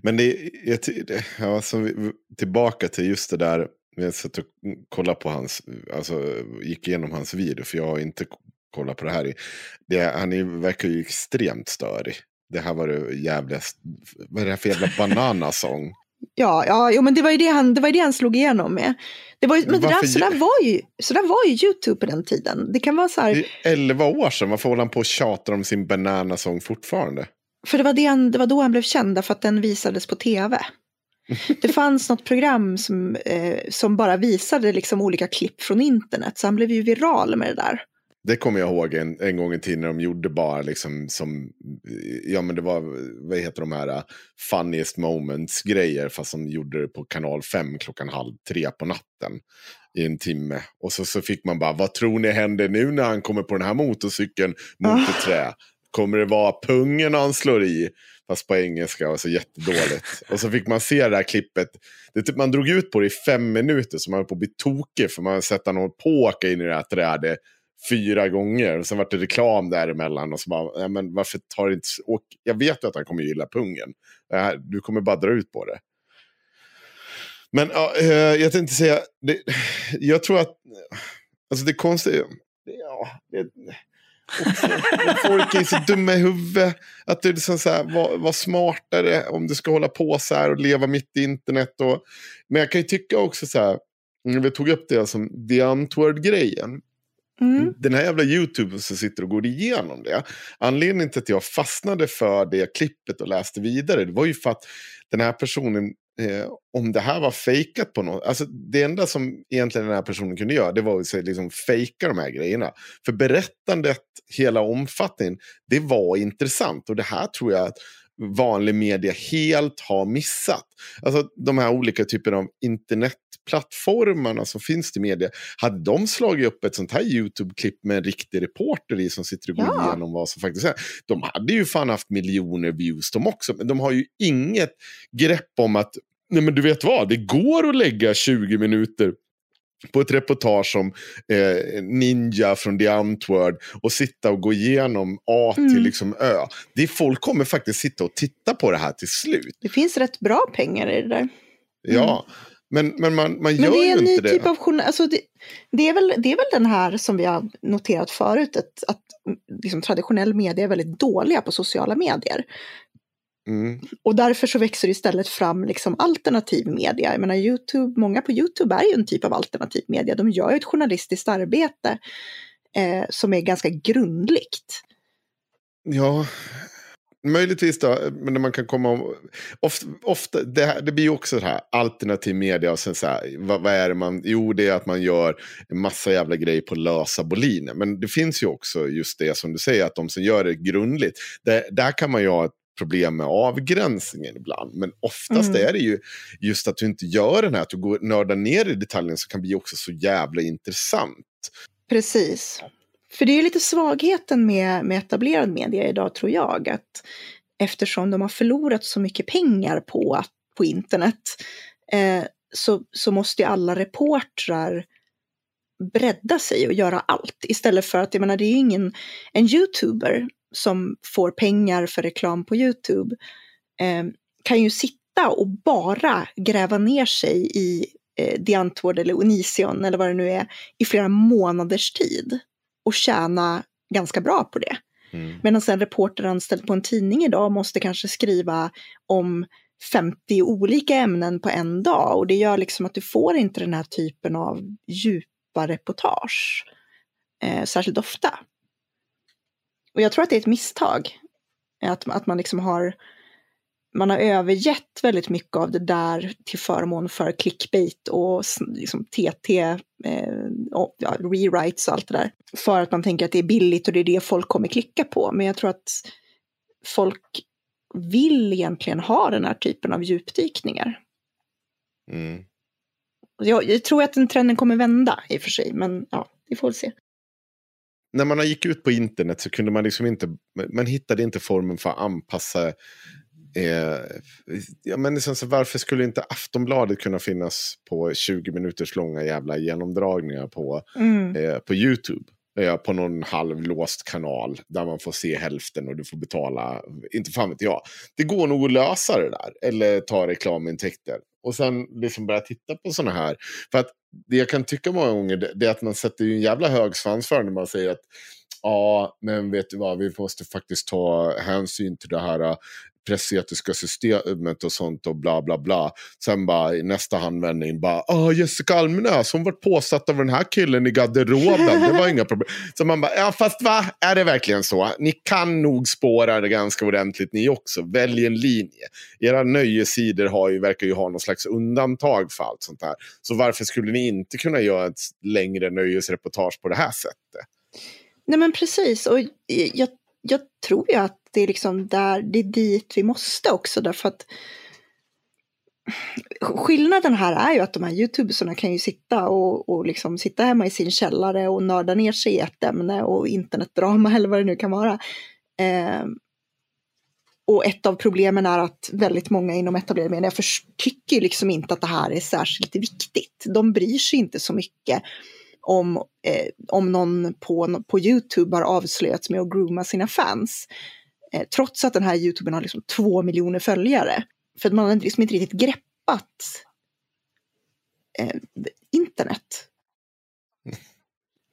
Men det, jag, ty- det- ja, som vi, tillbaka till just det där. Jag satt och kollade på hans, alltså gick igenom hans video, för jag har inte kollat på det här. Det, han är, verkar ju extremt störig. Det här var det jävligaste, vad är det här för jävla bananasång? Ja, ja jo, men det var ju det han, det var det han slog igenom med. Det var, ju- men det där, varför så, där ju- var ju, så där var ju YouTube på den tiden. Det kan vara så här, Det är 11 år sedan, varför håller han på och tjatar om sin bananasång fortfarande? för det var, det, han, det var då han blev känd, för att den visades på tv. Det fanns något program som, eh, som bara visade liksom olika klipp från internet, så han blev ju viral med det där. Det kommer jag ihåg en, en gång i tiden när de gjorde bara liksom som, ja men det var, vad heter de här, funniest moments grejer, fast de gjorde det på kanal 5 klockan halv tre på natten i en timme. Och så, så fick man bara, vad tror ni händer nu när han kommer på den här motorcykeln mot ett trä? Kommer det vara pungen han slår i? Fast på engelska och så jättedåligt. Och så fick man se det här klippet. Det typ, man drog ut på det i fem minuter så man höll på att bli tokig. För man hade sett honom på åka in i det här trädet fyra gånger. Och sen vart det reklam däremellan. Och så bara, ja, men varför tar det inte... Och jag vet ju att han kommer gilla pungen. Du kommer bara dra ut på det. Men ja, eh, jag tänkte säga, det, jag tror att, alltså det konstiga, ja, det, också, folk är så dumma i huvudet. Att det är liksom så här, var, var smartare om du ska hålla på så här och leva mitt i internet. Och, men jag kan ju tycka också så här, när vi tog upp det som The Antword-grejen. Mm. Den här jävla YouTuben som sitter och går igenom det. Anledningen till att jag fastnade för det klippet och läste vidare. Det var ju för att den här personen. Eh, om det här var fejkat på något. Alltså det enda som egentligen den här personen kunde göra. Det var att liksom fejka de här grejerna. För berättandet, hela omfattningen. Det var intressant. Och det här tror jag att vanlig media helt har missat. Alltså de här olika typerna av internetplattformarna som finns i media. Hade de slagit upp ett sånt här YouTube-klipp med en riktig reporter i som sitter och går Ja. igenom vad som faktiskt är. De hade ju fan haft miljoner views de också. Men de har ju inget grepp om att, nej men du vet vad, det går att lägga 20 minuter på ett reportage om eh, Ninja från The Antword och sitta och gå igenom A till Mm. liksom Ö. Det är, folk kommer faktiskt sitta och titta på det här till slut. Det finns rätt bra pengar i det där. Ja, men, men man, man gör Men det är ju en ny inte det. typ av journal... Alltså det, det, är väl, det är väl den här som vi har noterat förut, att, att liksom, traditionell media är väldigt dåliga på sociala medier. Mm. Och därför så växer det istället fram liksom alternativ media. Jag menar, YouTube, många på YouTube är ju en typ av alternativ media. De gör ju ett journalistiskt arbete eh, som är ganska grundligt. Ja, möjligtvis då. Men man kan komma om... Ofta, ofta, det, här, det blir ju också det här alternativ media. Och sen så här, vad, vad är det man... Jo, det är att man gör en massa jävla grejer på lösa boliner. Men det finns ju också just det som du säger, att de som gör det grundligt. Det, där kan man ju ha ett problem med avgränsningen ibland. Men oftast Mm. är det ju just att du inte gör den här, att du går nördar ner i detaljen så kan bli också så jävla intressant. Precis. För det är ju lite svagheten med, med etablerad media idag tror jag. Att eftersom de har förlorat så mycket pengar på, på internet eh, så, så måste ju alla reportrar bredda sig och göra allt. Istället för att, jag menar det är ju ingen, en youtuber som får pengar för reklam på YouTube eh, kan ju sitta och bara gräva ner sig i eh, Diantword eller Onision eller vad det nu är i flera månaders tid och tjäna ganska bra på det. Medan en reporter anställd på en tidning idag måste kanske skriva om 50 olika ämnen på en dag och det gör liksom att du får inte den här typen av djupa reportage eh, särskilt ofta. Och jag tror att det är ett misstag. Att, att man liksom har man har övergett väldigt mycket av det där till förmån för clickbait och liksom TT, eh, och, ja, rewrites och allt det där. För att man tänker att det är billigt och det är det folk kommer klicka på. Men jag tror att folk vill egentligen ha den här typen av djupdykningar. Mm. Jag, jag tror att den trenden kommer vända i och för sig, men ja, vi får väl se. När man gick ut på internet så kunde man liksom inte, man hittade inte formen för att anpassa Eh, ja, men liksom, så varför skulle inte Aftonbladet kunna finnas på 20 minuters långa jävla genomdragningar på, Mm. eh, på YouTube? Eh, på någon halvlåst kanal där man får se hälften och du får betala, inte fan vet jag. Det går nog att lösa det där, eller ta reklamintäkter och sen liksom börja titta på sådana här. För att det jag kan tycka många gånger det, det är att man sätter ju en jävla hög svansföring när man säger att ja, men vet du vad, vi måste faktiskt ta hänsyn till det här pressetiska systemet och sånt och bla bla bla. Sen bara i nästa handvändning bara, ah Jessica Almenäs, hon vart påsatt av den här killen i garderoben, det var inga problem. Så man bara, ja fast va, är det verkligen så? Ni kan nog spåra det ganska ordentligt ni också, välj en linje. Era nöjesidor har ju, verkar ju ha någon slags undantag för allt sånt här. Så varför skulle ni inte kunna göra ett längre nöjesreportage på det här sättet? Nej men precis, och jag, jag tror ju att det är liksom där, det är dit vi måste också därför att skillnaden här är ju att de här youtubersarna kan ju sitta och, och liksom sitta hemma i sin källare och nörda ner sig i ett ämne och internetdrama eller vad det nu kan vara. Eh, och ett av problemen är att väldigt många inom etablerade medier tycker liksom inte att det här är särskilt viktigt. De bryr sig inte så mycket om, eh, om någon på, på YouTube har avslöjats med att grooma sina fans. Eh, trots att den här YouTubern har liksom två miljoner följare. För att man har liksom inte riktigt greppat eh, internet.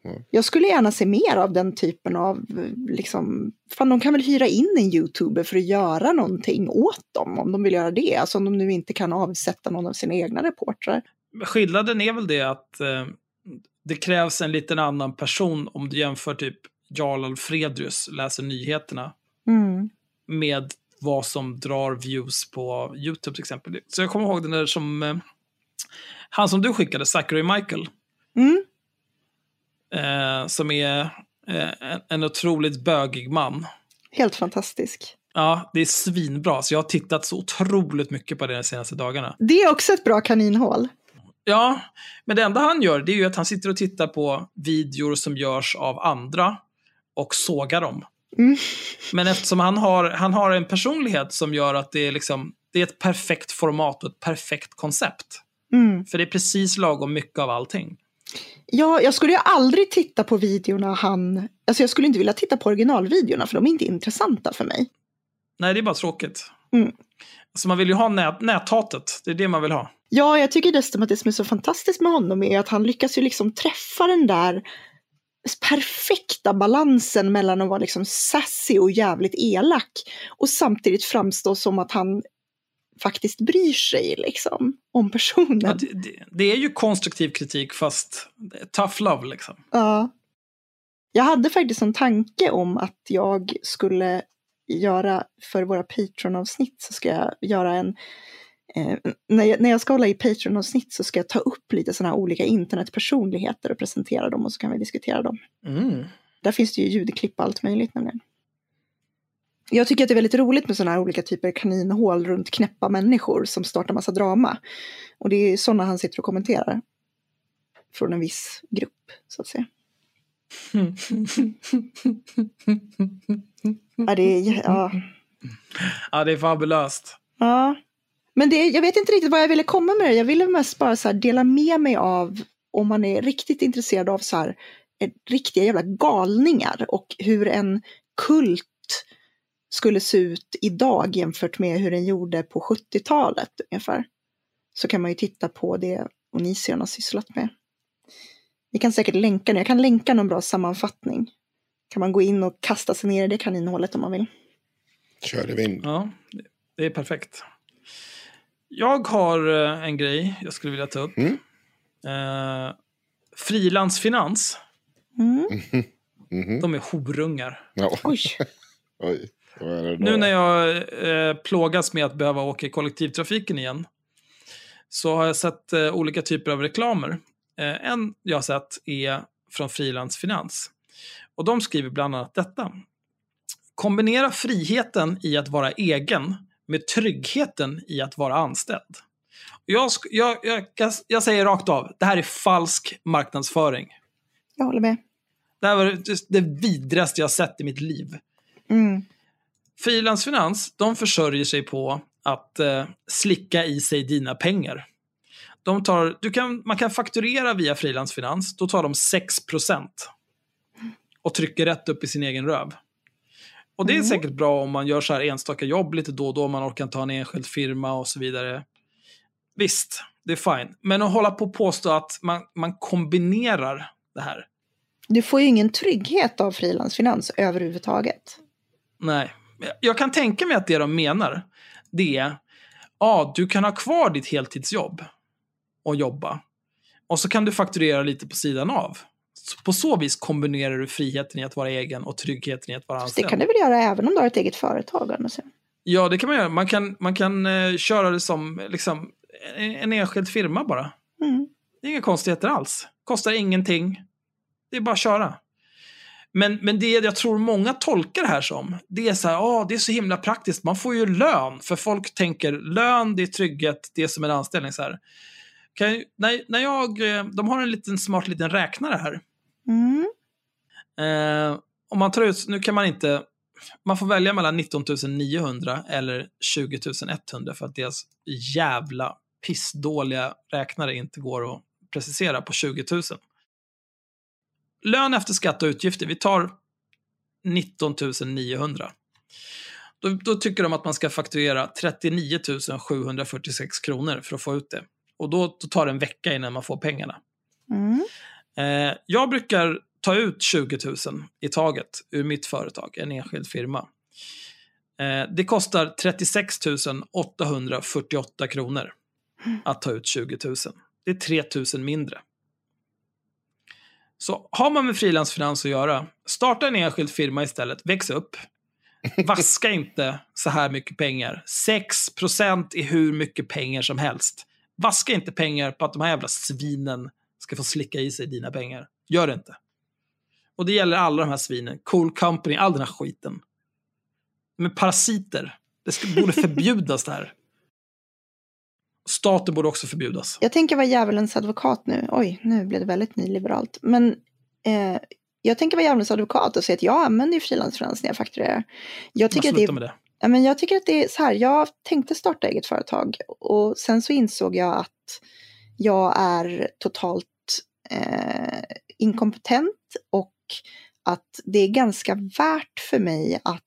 Mm. Jag skulle gärna se mer av den typen av, liksom, fan de kan väl hyra in en youtuber för att göra någonting åt dem om de vill göra det. Alltså om de nu inte kan avsätta någon av sina egna reportrar. Skillnaden är väl det att eh, det krävs en liten annan person om du jämför typ Jarl Alfredrius läser nyheterna mm. med vad som drar views på YouTube till exempel. Så jag kommer ihåg den där som eh, han som du skickade, Zachary Michael. Mm. Eh, som är eh, en, en otroligt bögig man. Helt fantastisk. Ja, det är svinbra. Så jag har tittat så otroligt mycket på det de senaste dagarna. Det är också ett bra kaninhål. Ja, men det enda han gör det är ju att han sitter och tittar på videor som görs av andra och sågar dem. Mm. Men eftersom han har, han har en personlighet som gör att det är, liksom, det är ett perfekt format och ett perfekt koncept. Mm. För det är precis lagom mycket av allting. Ja, jag skulle ju aldrig titta på videorna han... Alltså jag skulle inte vilja titta på originalvideorna för de är inte intressanta för mig. Nej, det är bara tråkigt. Mm. Så man vill ju ha nät, näthatet. Det är det man vill ha. Ja, jag tycker dessutom att det som är så fantastiskt med honom är att han lyckas ju liksom träffa den där perfekta balansen mellan att vara liksom sassy och jävligt elak och samtidigt framstå som att han faktiskt bryr sig liksom om personen. Ja, det, det, det, är ju konstruktiv kritik fast tough love liksom. Ja. Jag hade faktiskt en tanke om att jag skulle göra för våra Patreon-avsnitt så ska jag göra en Eh, när, jag, när jag ska hålla i Patreon-avsnitt så ska jag ta upp lite sådana här olika internetpersonligheter och presentera dem och så kan vi diskutera dem. Mm. Där finns det ju ljudklipp och allt möjligt nämligen. Jag tycker att det är väldigt roligt med sådana här olika typer kaninhål runt knäppa människor som startar massa drama. Och det är sådana han sitter och kommenterar. Från en viss grupp, så att säga. ja, det är, ja. ja, det är fabulöst. Ja. Men det, jag vet inte riktigt vad jag ville komma med det. Jag ville mest bara så dela med mig av om man är riktigt intresserad av så här, eh, riktiga jävla galningar och hur en kult skulle se ut idag jämfört med hur den gjorde på 70-talet ungefär. Så kan man ju titta på det Onision har sysslat med. Vi kan säkert länka det. Jag kan länka någon bra sammanfattning. Kan man gå in och kasta sig ner i det kaninhålet om man vill. Kör i vind. Ja, det är perfekt. Jag har eh, en grej jag skulle vilja ta upp. Mm. Eh, frilansfinans. Mm. Mm. De är horungar. Ja. Oj. Oj. Nu när jag eh, plågas med att behöva åka i kollektivtrafiken igen så har jag sett eh, olika typer av reklamer. Eh, en jag har sett är från Frilansfinans. Och de skriver bland annat detta. Kombinera friheten i att vara egen med tryggheten i att vara anställd. Jag, jag, jag, jag säger rakt av, det här är falsk marknadsföring. Jag håller med. Det här var det vidrigaste jag sett i mitt liv. Mm. Frilansfinans, de försörjer sig på att eh, slicka i sig dina pengar. De tar, du kan, man kan fakturera via frilansfinans, då tar de 6% och trycker rätt upp i sin egen röv. Och det är mm. säkert bra om man gör så här enstaka jobb lite då och då, man orkar ta en enskild firma och så vidare. visst, det är fine. Men att hålla på och påstå att man, man kombinerar det här. Du får ju ingen trygghet av frilansfinans överhuvudtaget. Nej, jag kan tänka mig att det de menar, det är, ja, du kan ha kvar ditt heltidsjobb och jobba. Och så kan du fakturera lite på sidan av. På så vis kombinerar du friheten i att vara egen och tryggheten i att vara Det anställd. kan du väl göra även om du har ett eget företag? Alltså. Ja, det kan man göra. Man kan, man kan eh, köra det som liksom, en, en enskild firma bara. Mm. Det är inga konstigheter alls. Kostar ingenting. Det är bara att köra. Men, men det jag tror många tolkar det här som, det är så här, åh, det är så himla praktiskt, man får ju lön. För folk tänker, lön, det är trygghet, det är som en anställning. Så här. Jag- när, när jag, eh, de har en liten smart liten räknare här. Mm. Eh, om man tar ut, nu kan man inte, man får välja mellan 19 900 eller 20 100 för att deras jävla pissdåliga räknare inte går att precisera på 20 000. Lön efter skatt och utgifter, vi tar 19 900. Då, då tycker de att man ska fakturera 39 746 kronor för att få ut det. Och då, då tar det en vecka innan man får pengarna. Mm. Eh, jag brukar ta ut 20 000 i taget ur mitt företag, en enskild firma. Eh, det kostar 36 848 kronor att ta ut 20 000. Det är 3 000 mindre. Så har man med frilansfinans att göra, starta en enskild firma istället, väx upp. Vaska inte så här mycket pengar. 6% är hur mycket pengar som helst. Vaska inte pengar på att de här jävla svinen ska få slicka i sig dina pengar. Gör det inte. Och det gäller alla de här svinen. Cool Company, all den här skiten. Men parasiter. Det ska, borde förbjudas det här. Staten borde också förbjudas. Jag tänker vara djävulens advokat nu. Oj, nu blev det väldigt nyliberalt. Men eh, jag tänker vara djävulens advokat och säga att jag använder ju frilansfinans när jag fakturerar. Jag tycker, att det med det. ja, men jag tycker att det är så här, jag tänkte starta eget företag och sen så insåg jag att jag är totalt eh, inkompetent och att det är ganska värt för mig att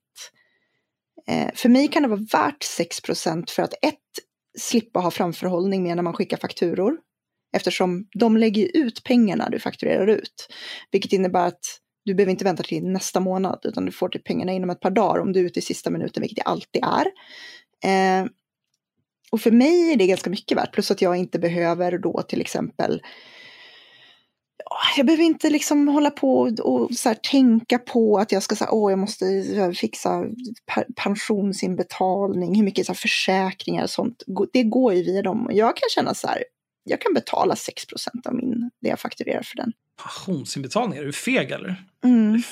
eh, för mig kan det vara värt 6% för att ett, slippa ha framförhållning med när man skickar fakturor. Eftersom de lägger ut pengarna du fakturerar ut. Vilket innebär att du behöver inte vänta till nästa månad utan du får till pengarna inom ett par dagar om du är ute i sista minuten, vilket det alltid är. Eh, och för mig är det ganska mycket värt, plus att jag inte behöver då till exempel jag behöver inte liksom hålla på och, och så här, tänka på att jag ska säga, åh, jag måste fixa pensionsinbetalning, hur mycket så här, försäkringar och sånt. Det går ju via dem. Jag kan känna så här, jag kan betala 6% av min, det jag fakturerar för den. Pensionsinbetalningar, är du feg eller? Mm.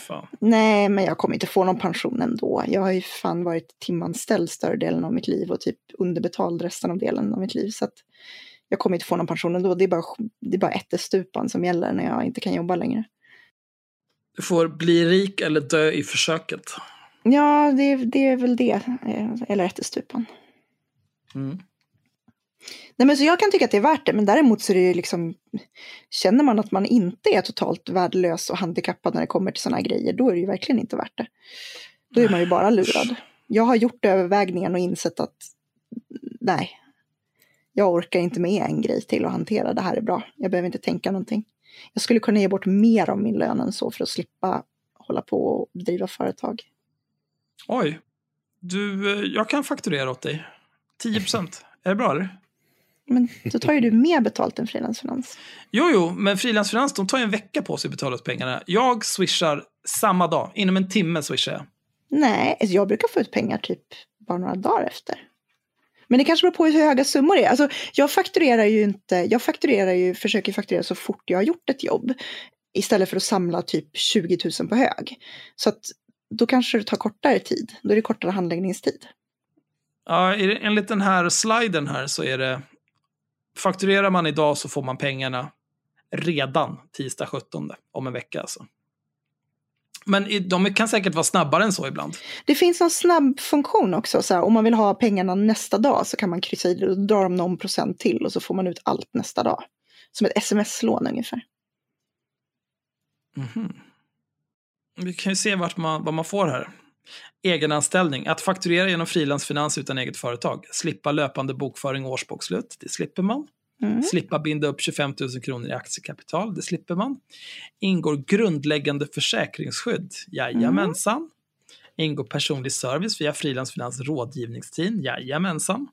Nej, men jag kommer inte få någon pension ändå. Jag har ju fan varit timanställd större delen av mitt liv och typ underbetald resten av delen av mitt liv. Så att jag kommer inte få någon pension ändå. Det är bara, det är bara ättestupan som gäller när jag inte kan jobba längre. Du får bli rik eller dö i försöket. Ja, det, det är väl det. eh, Eller ättestupan. Mm. Nej, men så jag kan tycka att det är värt det, men däremot så är det liksom, känner man att man inte är totalt värdelös och handikappad när det kommer till sådana här grejer, då är det ju verkligen inte värt det. Då är man ju bara lurad. Jag har gjort övervägningen och insett att nej, jag orkar inte med en grej till att hantera, det här är bra, jag behöver inte tänka någonting. Jag skulle kunna ge bort mer av min lön än så för att slippa hålla på och driva företag. Oj. Du, eh, jag kan fakturera åt dig. 10 procent. Är det bra eller? Men då tar ju du mer betalt än frilansfinans. Jo, jo, men frilansfinans de tar ju en vecka på sig att betala ut pengarna. Jag swishar samma dag. Inom en timme swishar jag. Nej, alltså jag brukar få ut pengar typ bara några dagar efter. Men det kanske beror på hur höga summor det är. Alltså, jag fakturerar ju inte, jag fakturerar ju, försöker fakturera så fort jag har gjort ett jobb. Istället för att samla typ 20 000 på hög. Så att då kanske det tar kortare tid. Då är det kortare handläggningstid. Ja, enligt den här sliden här så är det... Fakturerar man idag så får man pengarna redan tisdag 17 om en vecka alltså. Men de kan säkert vara snabbare än så ibland. Det finns en snabb funktion också. Så här, om man vill ha pengarna nästa dag så kan man kryssa i det och dra dem någon procent till och så får man ut allt nästa dag. Som ett sms-lån ungefär. Mhm. Vi kan ju se vart man, vad man får här. Egenanställning, att fakturera genom frilansfinans utan eget företag. Slippa löpande bokföring och årsbokslut, det slipper man. Mm. Slippa binda upp 25 000 kronor i aktiekapital, det slipper man. Ingår grundläggande försäkringsskydd, jajamensan. Ingår personlig service via frilansfinans rådgivningsteam, jajamensan.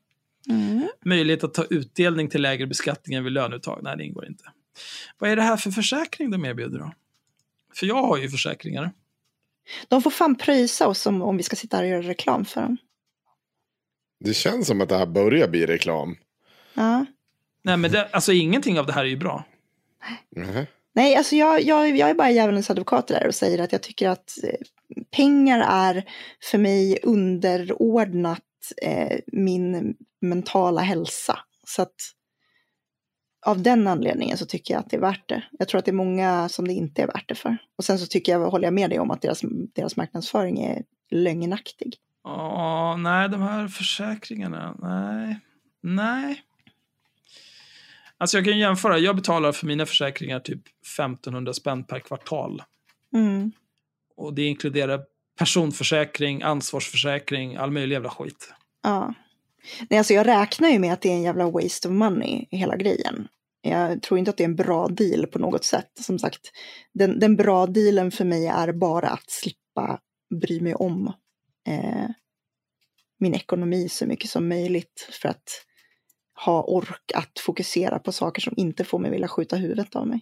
Mm. Möjlighet att ta utdelning till lägre beskattning än vid löneuttag, nej det ingår inte. Vad är det här för försäkring de erbjuder då? För jag har ju försäkringar. De får fan pröjsa oss om, om vi ska sitta här och göra reklam för dem. Det känns som att det här börjar bli reklam. Ja. Nej men det, alltså ingenting av det här är ju bra. Mhm. Nej, alltså jag, jag, jag är bara djävulens advokat där och säger att jag tycker att eh, pengar är för mig underordnat eh, min mentala hälsa. Så att av den anledningen så tycker jag att det är värt det. Jag tror att det är många som det inte är värt det för. Och sen så tycker jag, håller jag med dig om att deras, deras marknadsföring är lögnaktig. Ja, nej, de här försäkringarna, nej. Nej. Alltså jag kan jämföra, jag betalar för mina försäkringar typ 1500 spänn per kvartal. Mm. Och det inkluderar personförsäkring, ansvarsförsäkring, all möjlig jävla skit. Ja. Nej, alltså jag räknar ju med att det är en jävla waste of money hela grejen. Jag tror inte att det är en bra deal på något sätt. Som sagt, den, den bra dealen för mig är bara att slippa bry mig om eh, min ekonomi så mycket som möjligt för att ha ork att fokusera på saker som inte får mig vilja skjuta huvudet av mig.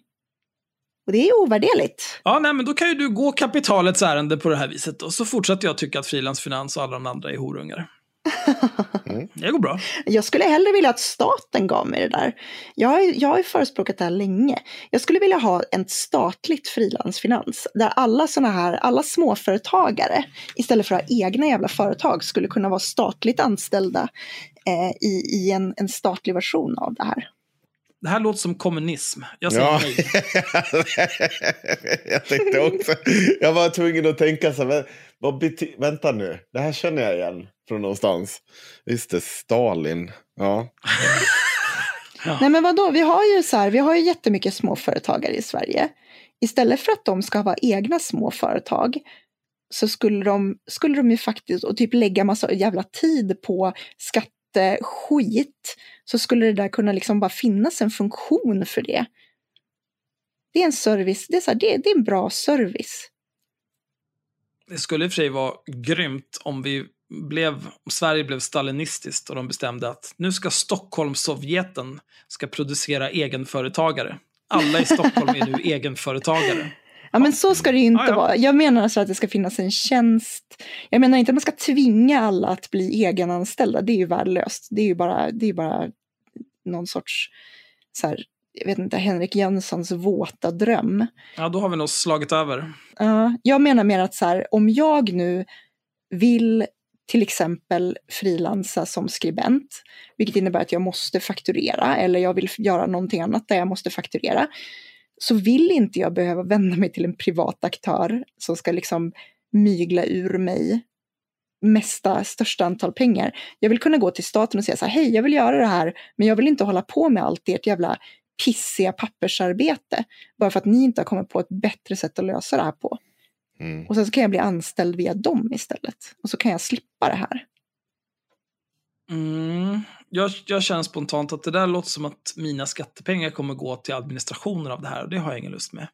Och det är ovärderligt. Ja, nej, men då kan ju du gå kapitalets ärende på det här viset. Och så fortsätter jag tycka att frilansfinans och alla de andra är horungar. Det går bra. Jag skulle hellre vilja att staten gav mig det där. Jag har, jag har ju förespråkat det här länge. Jag skulle vilja ha en statligt frilansfinans där alla sådana här, alla småföretagare istället för att ha egna jävla företag skulle kunna vara statligt anställda eh, i, i en, en statlig version av det här. Det här låter som kommunism. Jag säger Ja. nej. jag tänkte också. Jag var tvungen att tänka så här. "Men Vad vänta nu, det här känner jag igen från någonstans. Just det, Stalin. Ja. Nej men vadå, vi har ju så här, vi har ju jättemycket småföretagare i Sverige. Istället för att de ska vara egna små företag så skulle de, skulle de ju faktiskt, och typ lägga massa jävla tid på skit, så skulle det där kunna liksom bara finnas en funktion för det. Det är en service, det är, så här, det, det är en bra service. Det skulle i och för sig vara grymt om vi blev, om Sverige blev stalinistiskt och de bestämde att nu ska Stockholmssovjeten ska producera egenföretagare. Alla i Stockholm är nu egenföretagare. Ja men så ska det inte Ja, ja. vara. Jag menar alltså att det ska finnas en tjänst. Jag menar inte att man ska tvinga alla att bli egenanställda. Det är ju värdelöst. Det är ju bara, det är bara någon sorts, så här, jag vet inte, Henrik Jönssons våta dröm. Ja, då har vi nog slagit över. Ja, jag menar mer att så här, om jag nu vill till exempel frilansa som skribent, vilket innebär att jag måste fakturera, eller jag vill göra någonting annat där jag måste fakturera, så vill inte jag behöva vända mig till en privat aktör som ska liksom mygla ur mig mesta, största antal pengar. Jag vill kunna gå till staten och säga så här, hej, jag vill göra det här, men jag vill inte hålla på med allt ert jävla pissiga pappersarbete, bara för att ni inte har kommit på ett bättre sätt att lösa det här på. Mm. Och sen så kan jag bli anställd via dem istället. Och så kan jag slippa det här. Mm. Jag, jag känner spontant att det där låter som att mina skattepengar kommer gå till administrationen av det här och det har jag ingen lust med.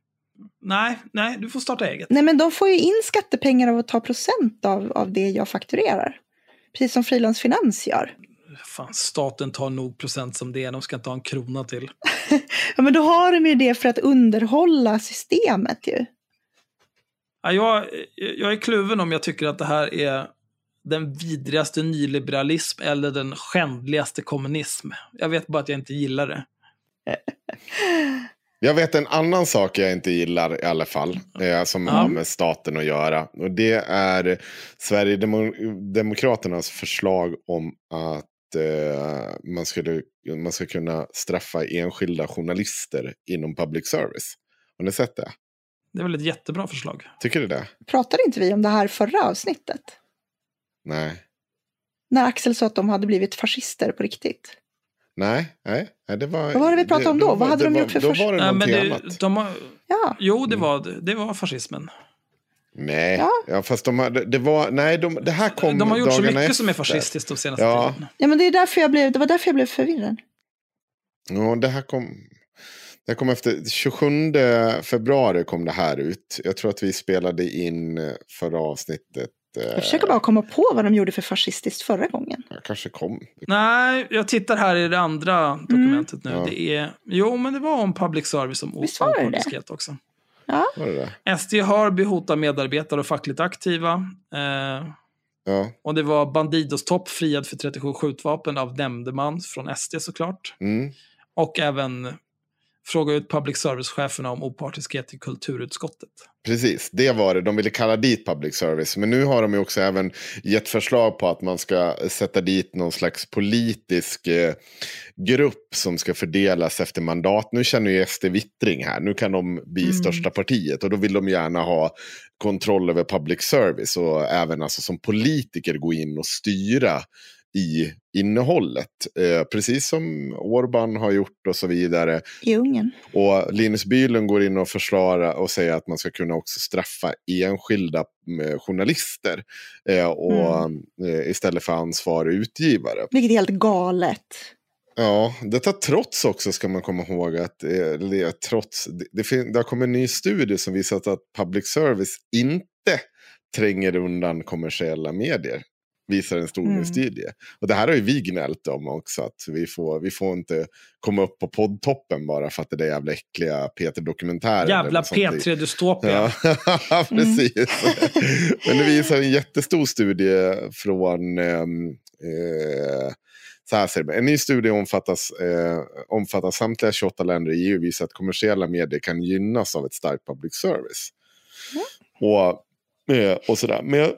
Nej, nej, du får starta eget. Nej men de får ju in skattepengar av att ta procent av, av det jag fakturerar. Precis som frilansfinans gör. Fan, staten tar nog procent som det är, de ska inte ha en krona till. Ja men då har de ju det för att underhålla systemet ju. Ja, jag, jag är kluven om jag tycker att det här är den vidrigaste nyliberalism eller den skändligaste kommunism. Jag vet bara att jag inte gillar det. Jag vet en annan sak jag inte gillar i alla fall. Eh, som Ja. har med staten att göra. Och det är Sverigedemokraternas förslag om att eh, man, skulle, man ska kunna straffa enskilda journalister inom public service. Har ni sett det? Det är väl ett jättebra förslag. Tycker du det? Pratade inte vi om det här förra avsnittet? Nej. När Axel sa att de hade blivit fascister på riktigt. Nej, nej, det var... Vad var det vi pratade om då? Vad hade det de var- gjort för Då först- var det Nej, men någonting det, annat. de har, Ja, jo, det var, det var fascismen. Nej, Ja. ja. fast de hade, det var, nej, de, det här kom De har gjort så mycket som är efter. fascistiskt de senaste Ja. tiden. Ja, men det, är därför jag blev, det var därför jag blev förvirrad. Ja, det här kom, det här kom efter 27 februari kom det här ut. Jag tror att vi spelade in eh, förra avsnittet. Eh, Jag försöker bara komma på vad de gjorde för fascistiskt förra gången. Jag kanske kom. Nej, jag tittar här i det andra dokumentet nu. Ja. Det är, jo, men det var om public service det? opartiskhet också. Var det det? SD har behotat medarbetare och fackligt aktiva. Eh, Ja. och det var Bandidos topp friad för 37 skjutvapen av nämndeman från SD såklart. Mm. Och även fråga ut public service-cheferna om opartiskhet i kulturutskottet. Precis, det var det. De ville kalla dit public service. Men nu har de ju också även gett förslag på att man ska sätta dit någon slags politisk eh, grupp som ska fördelas efter mandat. Nu känner ju SD vittring här. Nu kan de bli Mm. största partiet och då vill de gärna ha kontroll över public service och även alltså som politiker gå in och styra i innehållet. Eh, precis som Orban har gjort och så vidare. I Ungern. Och Linus Bylund går in och försvarar och säger att man ska kunna också straffa enskilda eh, journalister eh, och, eh, istället för ansvarig utgivare. Vilket är helt galet. Ja, detta trots också ska man komma ihåg att eh, trots, det, det, fin- det har kommit en ny studie som visar att public service inte tränger undan kommersiella medier. Visar en stor Mm. studie. Och det här har ju vi gnällt om också. Att vi får, vi får inte komma upp på poddtoppen bara för att det är jävla äckliga Peter-dokumentärer. Jävla eller sånt där. P3 Dystopia. Ja, precis. Men det visar en jättestor studie från... ehm, eh, så här ser det. En ny studie omfattas, eh, omfattar samtliga 28 länder i EU visar att kommersiella medier kan gynnas av ett starkt public service. Och, eh, och sådär. Men jag-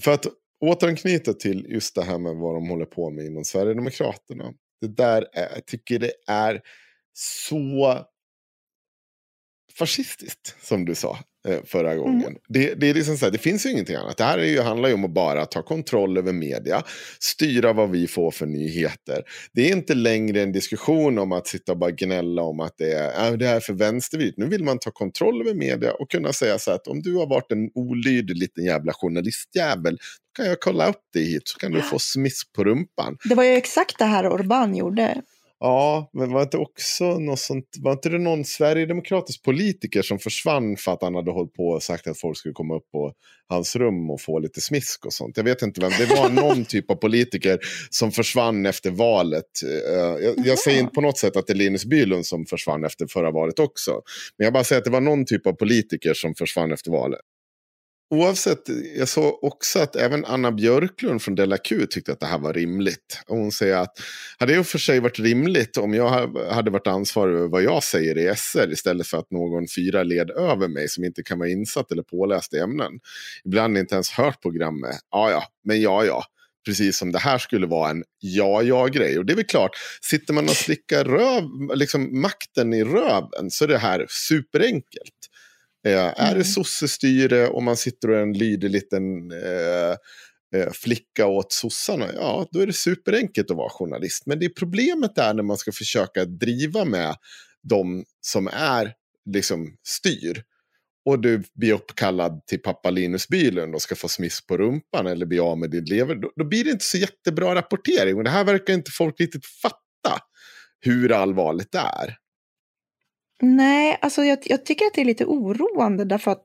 för att återanknyta till just det här med vad de håller på med inom Sverigedemokraterna. Det där är, jag tycker det är så fascistiskt, som du sa förra gången. Det, det, är liksom så här, det finns ju ingenting annat. Det här är ju, handlar ju om att bara ta kontroll över media, styra vad vi får för nyheter. Det är inte längre en diskussion om att sitta och bara gnälla om att det är, äh, det här är för vänstervridet. Nu vill man ta kontroll över media och kunna säga så här att om du har varit en olydig liten jävla journalistjävel, kan jag kolla upp dig hit så kan du få smisk på rumpan. Det var ju exakt det här Orbán gjorde. Ja, men var inte också något sånt, var inte det någon sverigedemokratisk politiker som försvann för att han hade hållit på och sagt att folk skulle komma upp på hans rum och få lite smisk och sånt. Jag vet inte vem, det var någon typ av politiker som försvann efter valet. Eh, Jag, jag säger inte på något sätt att det är Linus Bylund som försvann efter förra valet också. Men jag bara säger att det var någon typ av politiker som försvann efter valet. Oavsett, jag såg också att även Anna Björklund från Della Q tyckte att det här var rimligt. Och hon säger att hade det i och för sig varit rimligt om jag hade varit ansvarig över vad jag säger i SR istället för att någon fyra led över mig som inte kan vara insatt eller påläst i ämnen. Ibland inte ens hört programmet. Ja, ja, men ja, ja. Precis som det här skulle vara en ja-ja-grej. Och det är väl klart, sitter man och slickar röv, liksom makten i röven så är det här superenkelt. Eh, Är det Mm. sossestyre och man sitter och är en lydig liten eh, eh, flicka åt sossarna, ja då är det superenkelt att vara journalist. Men det problemet är när man ska försöka driva med de som är liksom styr. Och du blir uppkallad till pappa Linus Bylund och ska få smiss på rumpan eller bli av med din lever. Då, då blir det inte så jättebra rapportering. Och det här verkar inte folk riktigt fatta hur allvarligt det är. Nej, alltså jag, jag tycker att det är lite oroande därför att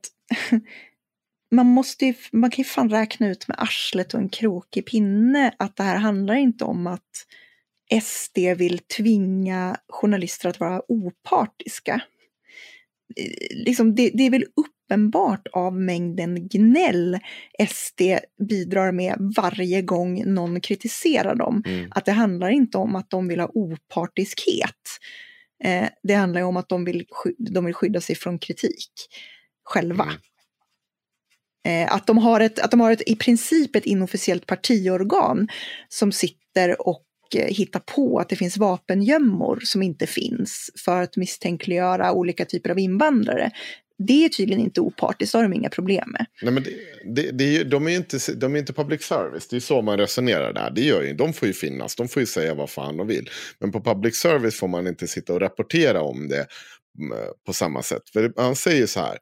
man måste ju, man kan ju fan räkna ut med arslet och en krokig pinne att det här handlar inte om att SD vill tvinga journalister att vara opartiska. Eh, Liksom det, det är väl uppenbart av mängden gnäll SD bidrar med varje gång någon kritiserar dem Mm. att det handlar inte om att de vill ha opartiskhet. Eh, det handlar ju om att de vill, de vill skydda sig från kritik själva. Mm. Eh, att, de har ett, att de har ett, i princip ett inofficiellt partiorgan som sitter och eh, hittar på att det finns vapengömmor som inte finns för att misstänkliggöra olika typer av invandrare. Det är tydligen inte opartiskt, det har de inga problem med. Nej, men det, det, det är ju, de, är ju inte, de är inte public service, det är så man resonerar där. Det gör ju, de får ju finnas, de får ju säga vad fan de vill. Men på public service får man inte sitta och rapportera om det mm, på samma sätt. För han säger så här.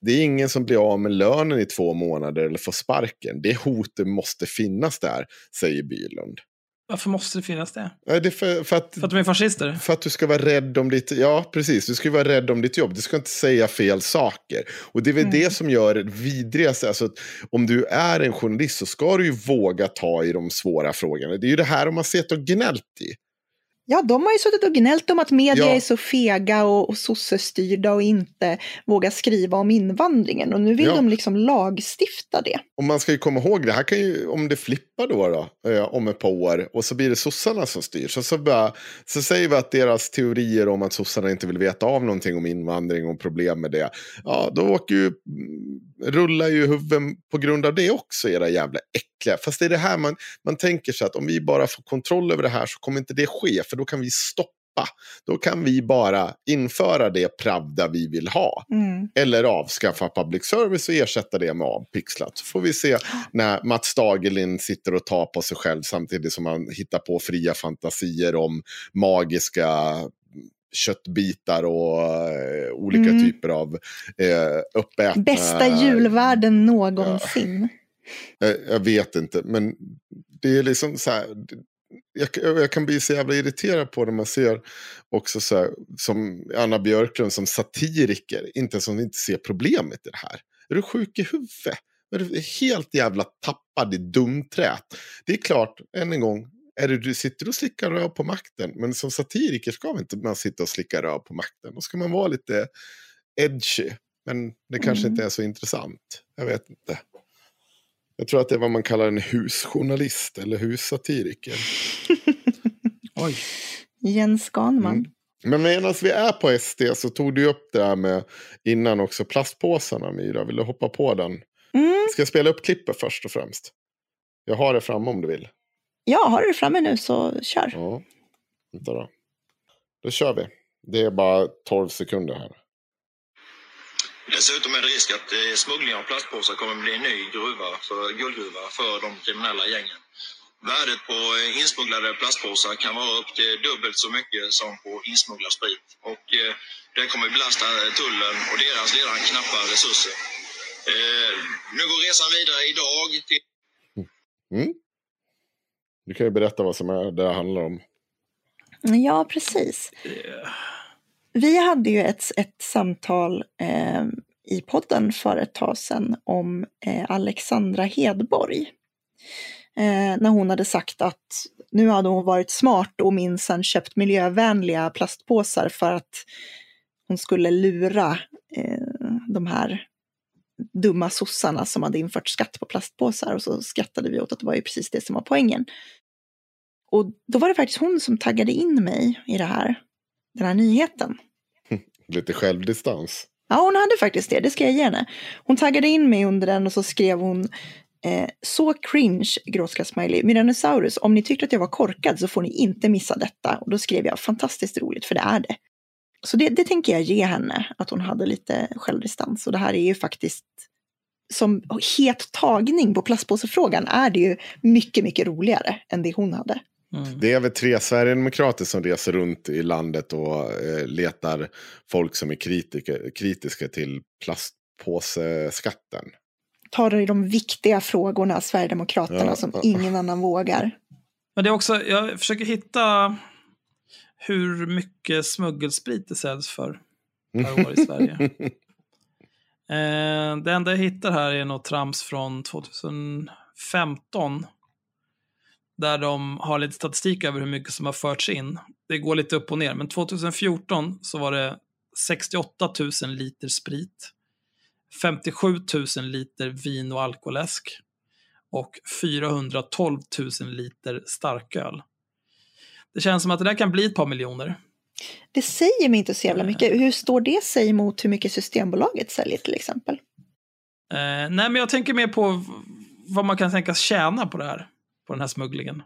det är ingen som blir av med lönen i två månader eller får sparken. Det hotet måste finnas där, säger Bylund. Varför måste det finnas det? Nej, det för, för, att, För att de är fascister? för att du ska vara rädd om ditt... Ja, precis. Du ska vara rädd om ditt jobb. Du ska inte säga fel saker. Och det är väl Mm. det som gör det vidrigaste. Alltså, om du är en journalist så ska du ju våga ta i de svåra frågorna. Det är ju det här de har sett och gnällt i. Ja, de har ju suttit och gnällt om att media Ja. är så fega och, och sossestyrda och inte vågar skriva om invandringen. Och nu vill Ja. de liksom lagstifta det. Och man ska ju komma ihåg, det här kan ju, om det flippar då, då eh, om ett par år och så blir det sossarna som styr. Så, så, bara, så säger vi att deras teorier om att sossarna inte vill veta av någonting om invandring och problem med det. Ja, då åker ju, rullar ju huvuden på grund av det också, era jävla äckliga. Fast det är det här man, man tänker sig att om vi bara får kontroll över det här så kommer inte det ske, för då kan vi stoppa. Då kan vi bara införa det Pravda vi vill ha. Mm. Eller avskaffa public service och ersätta det med avpixlat. Så får vi se när Mats Dagerlind sitter och tar på sig själv samtidigt som han hittar på fria fantasier om magiska köttbitar och eh, olika Mm. typer av eh, uppätna... Bästa julvärden någonsin. Jag, jag vet inte, men det är liksom så här. Jag, jag kan bli så jävla irriterad på när man ser också så här, som Anna Björklund som satiriker, inte som inte ser problemet i det här. Är du sjuk i huvudet? Är du helt jävla tappad i dumträt? Det är klart, än en gång, är det, du sitter och slickar röv på makten, men som satiriker ska man inte man sitta och slicka röv på makten. Då ska man vara lite edgy, men det kanske Mm. inte är så intressant. Jag vet inte. Jag tror att det är vad man kallar en husjournalist eller hussatiriker. Oj. Jens Ganman. Mm. Men medan vi är på SD så tog du upp det här med innan också plastpåsarna Myra. Vill du hoppa på den? Mm. Ska jag spela upp klippet först och främst? Jag har det framme om du vill. Ja, har du det framme nu så kör. Ja, vänta då. Då kör vi. Det är bara 12 sekunder här. Dessutom är det risk att eh, smuggling av plastpåsar kommer bli en ny gruva för, guldgruva för de kriminella gängen. Värdet på eh, insmugglade plastpåsar kan vara upp till dubbelt så mycket som på insmugglad sprit. Och eh, det kommer belasta tullen och deras redan knappa resurser. Nu går resan vidare idag till Mm? Du kan ju berätta vad som är, det handlar om. Ja, precis. Yeah. Vi hade ju ett, ett samtal eh, i podden för ett tag sedan om eh, Alexandra Hedborg. Eh, när hon hade sagt att nu hade hon varit smart och minsann köpt miljövänliga plastpåsar för att hon skulle lura eh, de här dumma sossarna som hade infört skatt på plastpåsar och så skrattade vi åt att det var ju precis det som var poängen. Och då var det faktiskt hon som taggade in mig i det här, den här nyheten. Lite självdistans. Ja, hon hade faktiskt det, det ska jag ge henne. Hon taggade in mig under den och så skrev hon eh, så cringe, gråtskrattsmiley, Myranosaurus, om ni tyckte att jag var korkad så får ni inte missa detta. Och då skrev jag fantastiskt roligt, för det är det. Så det, det tänker jag ge henne, att hon hade lite självdistans. Och det här är ju faktiskt, som het tagning på plastpåsefrågan, är det ju mycket, mycket roligare än det hon hade. Mm. Det är väl tre sverigedemokrater som reser runt i landet och eh, letar folk som är kritiker, kritiska till plastpåseskatten. Tar i de viktiga frågorna, Sverigedemokraterna, Ja, som ja. ingen annan vågar. Men det är också, jag försöker hitta hur mycket smuggelsprit det säljs för per år i Sverige. Eh, det enda jag hittar här är något trams från 2015. Där de har lite statistik över hur mycket som har förts in. Det går lite upp och ner, men 2014 så var det 68 000 liter sprit. 57 000 liter vin och alkoläsk. Och 412 000 liter starköl. Det känns som att det där kan bli ett par miljoner. Det säger mig inte så jävla mycket. Hur står det sig mot hur mycket Systembolaget säljer till exempel? Eh, nej, men jag tänker mer på vad man kan tänkas tjäna på det här. På den här smugglingen.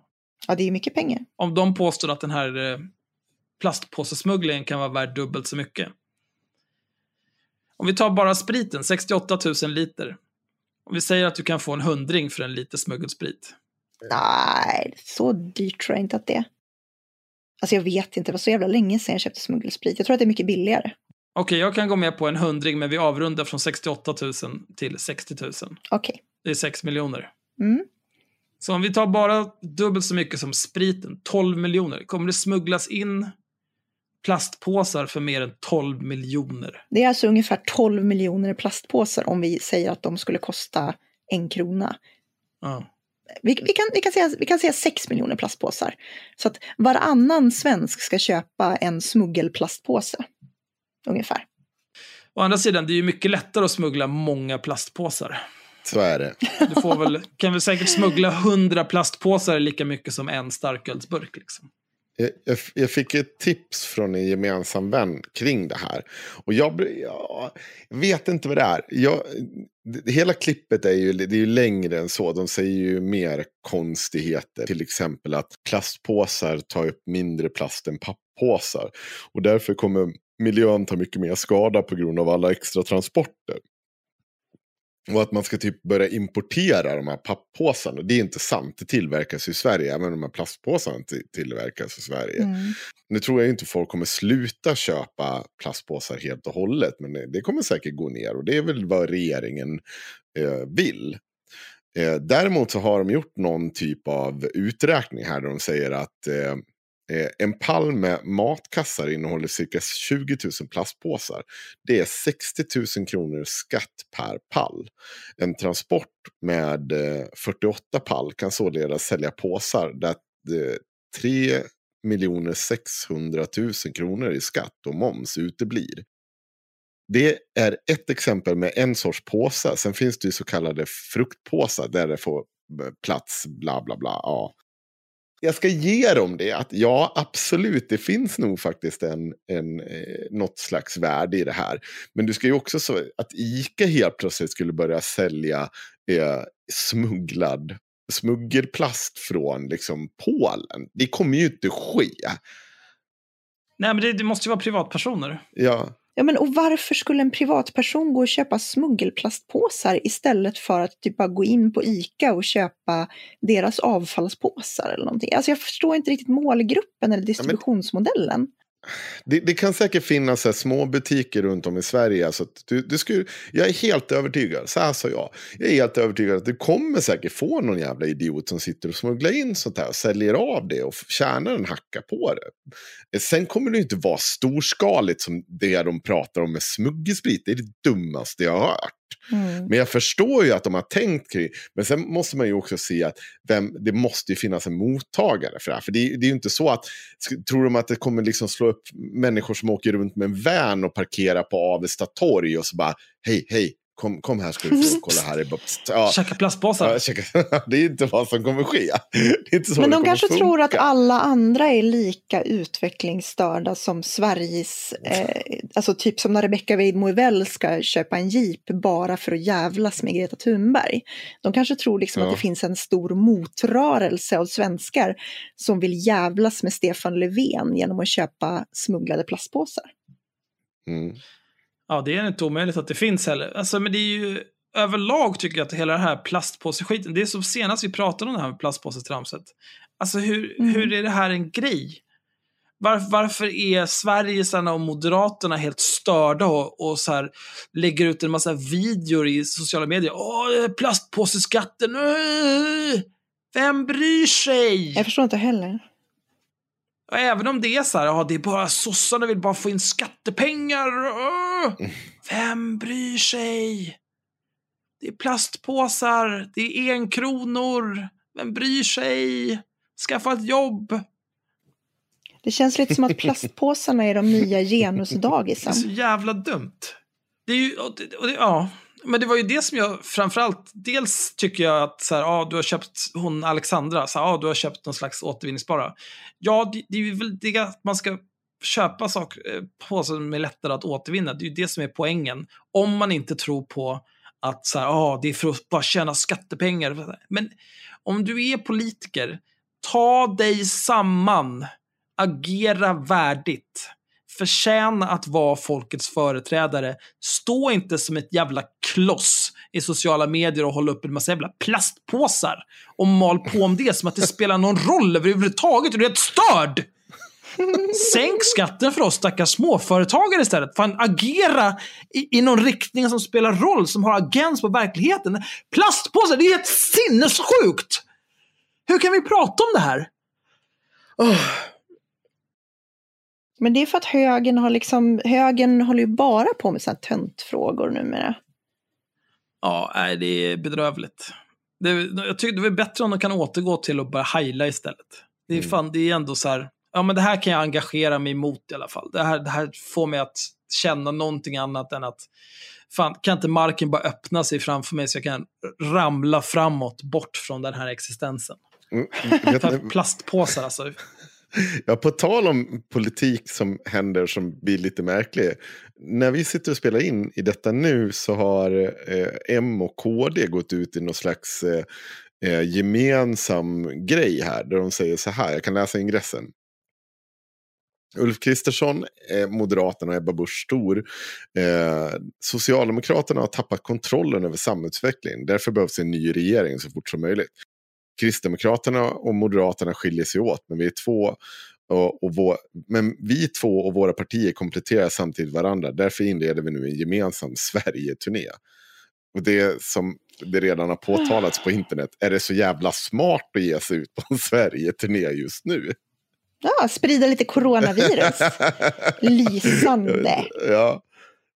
Ja, det är ju mycket pengar. Om de påstår att den här eh, plastpåsesmugglingen kan vara värd dubbelt så mycket. Om vi tar bara spriten, 68 000 liter. Om vi säger att du kan få en hundring för en liter smuggelsprit. Nej, så dyrt tror jag inte att det är. Alltså jag vet inte, det var så jävla länge sedan jag köpte smuggelsprit. Jag tror att det är mycket billigare. Okej, jag kan gå med på en hundring, men vi avrundar från 68 000 till 60 000. Okej. Det är 6 miljoner. Mm. Så om vi tar bara dubbelt så mycket som spriten, 12 miljoner, kommer det smugglas in plastpåsar för mer än 12 miljoner? Det är alltså ungefär 12 miljoner plastpåsar om vi säger att de skulle kosta en krona. Ja. Vi, vi, kan, vi, kan säga, vi kan säga 6 miljoner plastpåsar. Så att varannan svensk ska köpa en smuggelplastpåse. Ungefär. Å andra sidan, det är ju mycket lättare att smuggla många plastpåsar. Så är det. Du får väl, kan väl säkert smuggla 100 plastpåsar lika mycket som en starkölsburk. Liksom. Jag, jag, fick ett tips från en gemensam vän kring det här. Och jag, jag vet inte vad det är. Jag, det, hela klippet är ju, det är ju längre än så. De säger ju mer konstigheter. Till exempel att plastpåsar tar upp mindre plast än papppåsar. Och därför kommer miljön ta mycket mer skada på grund av alla extra transporter. Och att man ska typ börja importera de här papppåsarna. Det är inte sant. Det tillverkas i Sverige. Även de här plastpåsarna tillverkas i Sverige. Mm. Nu tror jag inte folk kommer sluta köpa plastpåsar helt och hållet. Men det kommer säkert gå ner. Och det är väl vad regeringen eh, vill. Eh, däremot så har de gjort någon typ av uträkning här. Där de säger att eh, Eh, en pall med matkassar innehåller cirka 20 000 plastpåsar. Det är 60 000 kronor skatt per pall. En transport med eh, 48 pall kan således sälja påsar där 3 600 000 kronor i skatt och moms uteblir. Det är ett exempel med en sorts påse. Sen finns det ju så kallade fruktpåsar där det får eh, plats bla bla bla. Ja, jag ska ge dem det. Att ja, absolut, det finns nog faktiskt en, en, eh, något slags värde i det här. Men du ska ju också så att ICA helt plötsligt skulle börja sälja eh, smugglad smuggelplast från liksom Polen. Det kommer ju inte ske. Nej, men det, det måste ju vara privatpersoner. Ja. Ja, men och varför skulle en privatperson gå och köpa smuggelplastpåsar istället för att typ bara gå in på ICA och köpa deras avfallspåsar eller någonting? Alltså jag förstår inte riktigt målgruppen eller distributionsmodellen. Det, det, kan säkert finnas här, små butiker runt om i Sverige. Alltså, du, du skulle, jag är helt övertygad, så här sa jag. Jag är helt övertygad att du kommer säkert få någon jävla idiot som sitter och smugglar in sånt här och säljer av det och tjänar en hacka på det. Eh, sen kommer det inte vara storskaligt som det de pratar om med smuggelsprit. Det är det dummaste jag har hört. Mm. Men jag förstår ju att de har tänkt kring Men sen måste man ju också se att vem, det måste ju finnas en mottagare för det här. För det, det är ju inte så att, tror de att det kommer liksom slå upp människor som åker runt med en van och parkerar på Avesta torg och så bara, hej, hej, Kom, kom här ska du få kolla här. Ja. Käka plastpåsar. Ja, käka. Det är inte vad som kommer ske. Det är inte så Men de kanske funka. tror att alla andra är lika utvecklingsstörda som Sveriges, eh, alltså typ som när Rebecca Weidmo ska köpa en jeep bara för att jävlas med Greta Thunberg. De kanske tror liksom ja. att det finns en stor motrörelse av svenskar som vill jävlas med Stefan Löfven genom att köpa smugglade plastpåsar. Mm. Ja, det är inte omöjligt att det finns heller. Alltså, men det är ju överlag tycker jag att hela det här plastpåseskiten, det är som senast vi pratade om det här med plastpåsetramset. Alltså hur, mm. hur är det här en grej? Var, varför är Sverigesarna och Moderaterna helt störda och, och så här, lägger ut en massa videor i sociala medier? Åh, plastpåseskatten! Vem bryr sig? Jag förstår inte heller. Och även om det är så här, ja, det är bara sossarna vill bara få in skattepengar. Vem bryr sig? Det är plastpåsar, det är enkronor. Vem bryr sig? Skaffa ett jobb. Det känns lite som att plastpåsarna är de nya genusdagisen. Det är så jävla dumt. Det är ju, och det, och det, ja, men det var ju det som jag framförallt, dels tycker jag att så här, ah, du har köpt hon Alexandra, så här, ah, du har köpt någon slags återvinningsbara. Ja, det, det är väl det att man ska köpa saker eh, på som är lättare att återvinna. Det är ju det som är poängen. Om man inte tror på att så här, ah, det är för att bara tjäna skattepengar. Men om du är politiker, ta dig samman. Agera värdigt förtjäna att vara folkets företrädare. Stå inte som ett jävla kloss i sociala medier och hålla upp en massa jävla plastpåsar och mal på om det som att det spelar någon roll överhuvudtaget. Du är helt störd! Sänk skatten för oss stackars småföretagare istället. Fan, agera i, i någon riktning som spelar roll, som har agens på verkligheten. Plastpåsar, det är helt sinnessjukt! Hur kan vi prata om det här? Oh. Men det är för att högern har liksom, högern håller ju bara på med sådana töntfrågor numera. Ja, nej, det är bedrövligt. Det, jag tycker det är bättre om de kan återgå till att börja heila istället. Det är, mm. fan, det är ändå så här, ja men det här kan jag engagera mig emot i alla fall. Det här, det här får mig att känna någonting annat än att, fan, kan inte marken bara öppna sig framför mig så jag kan ramla framåt bort från den här existensen? Mm, plastpåsar alltså. Ja, på tal om politik som händer som blir lite märklig. När vi sitter och spelar in i detta nu så har eh, M och KD gått ut i någon slags eh, eh, gemensam grej här. Där de säger så här, jag kan läsa ingressen. Ulf Kristersson, eh, Moderaterna och Ebba Busch Stor. Eh, Socialdemokraterna har tappat kontrollen över samhällsutvecklingen. Därför behövs en ny regering så fort som möjligt. Kristdemokraterna och Moderaterna skiljer sig åt, men vi är två och, och vår, men vi två och våra partier kompletterar samtidigt varandra. Därför inleder vi nu en gemensam Sverige-turné. Och det som det redan har påtalats på internet, är det så jävla smart att ge sig ut på en Sverige-turné just nu? Ja, sprida lite coronavirus. Lysande. Ja.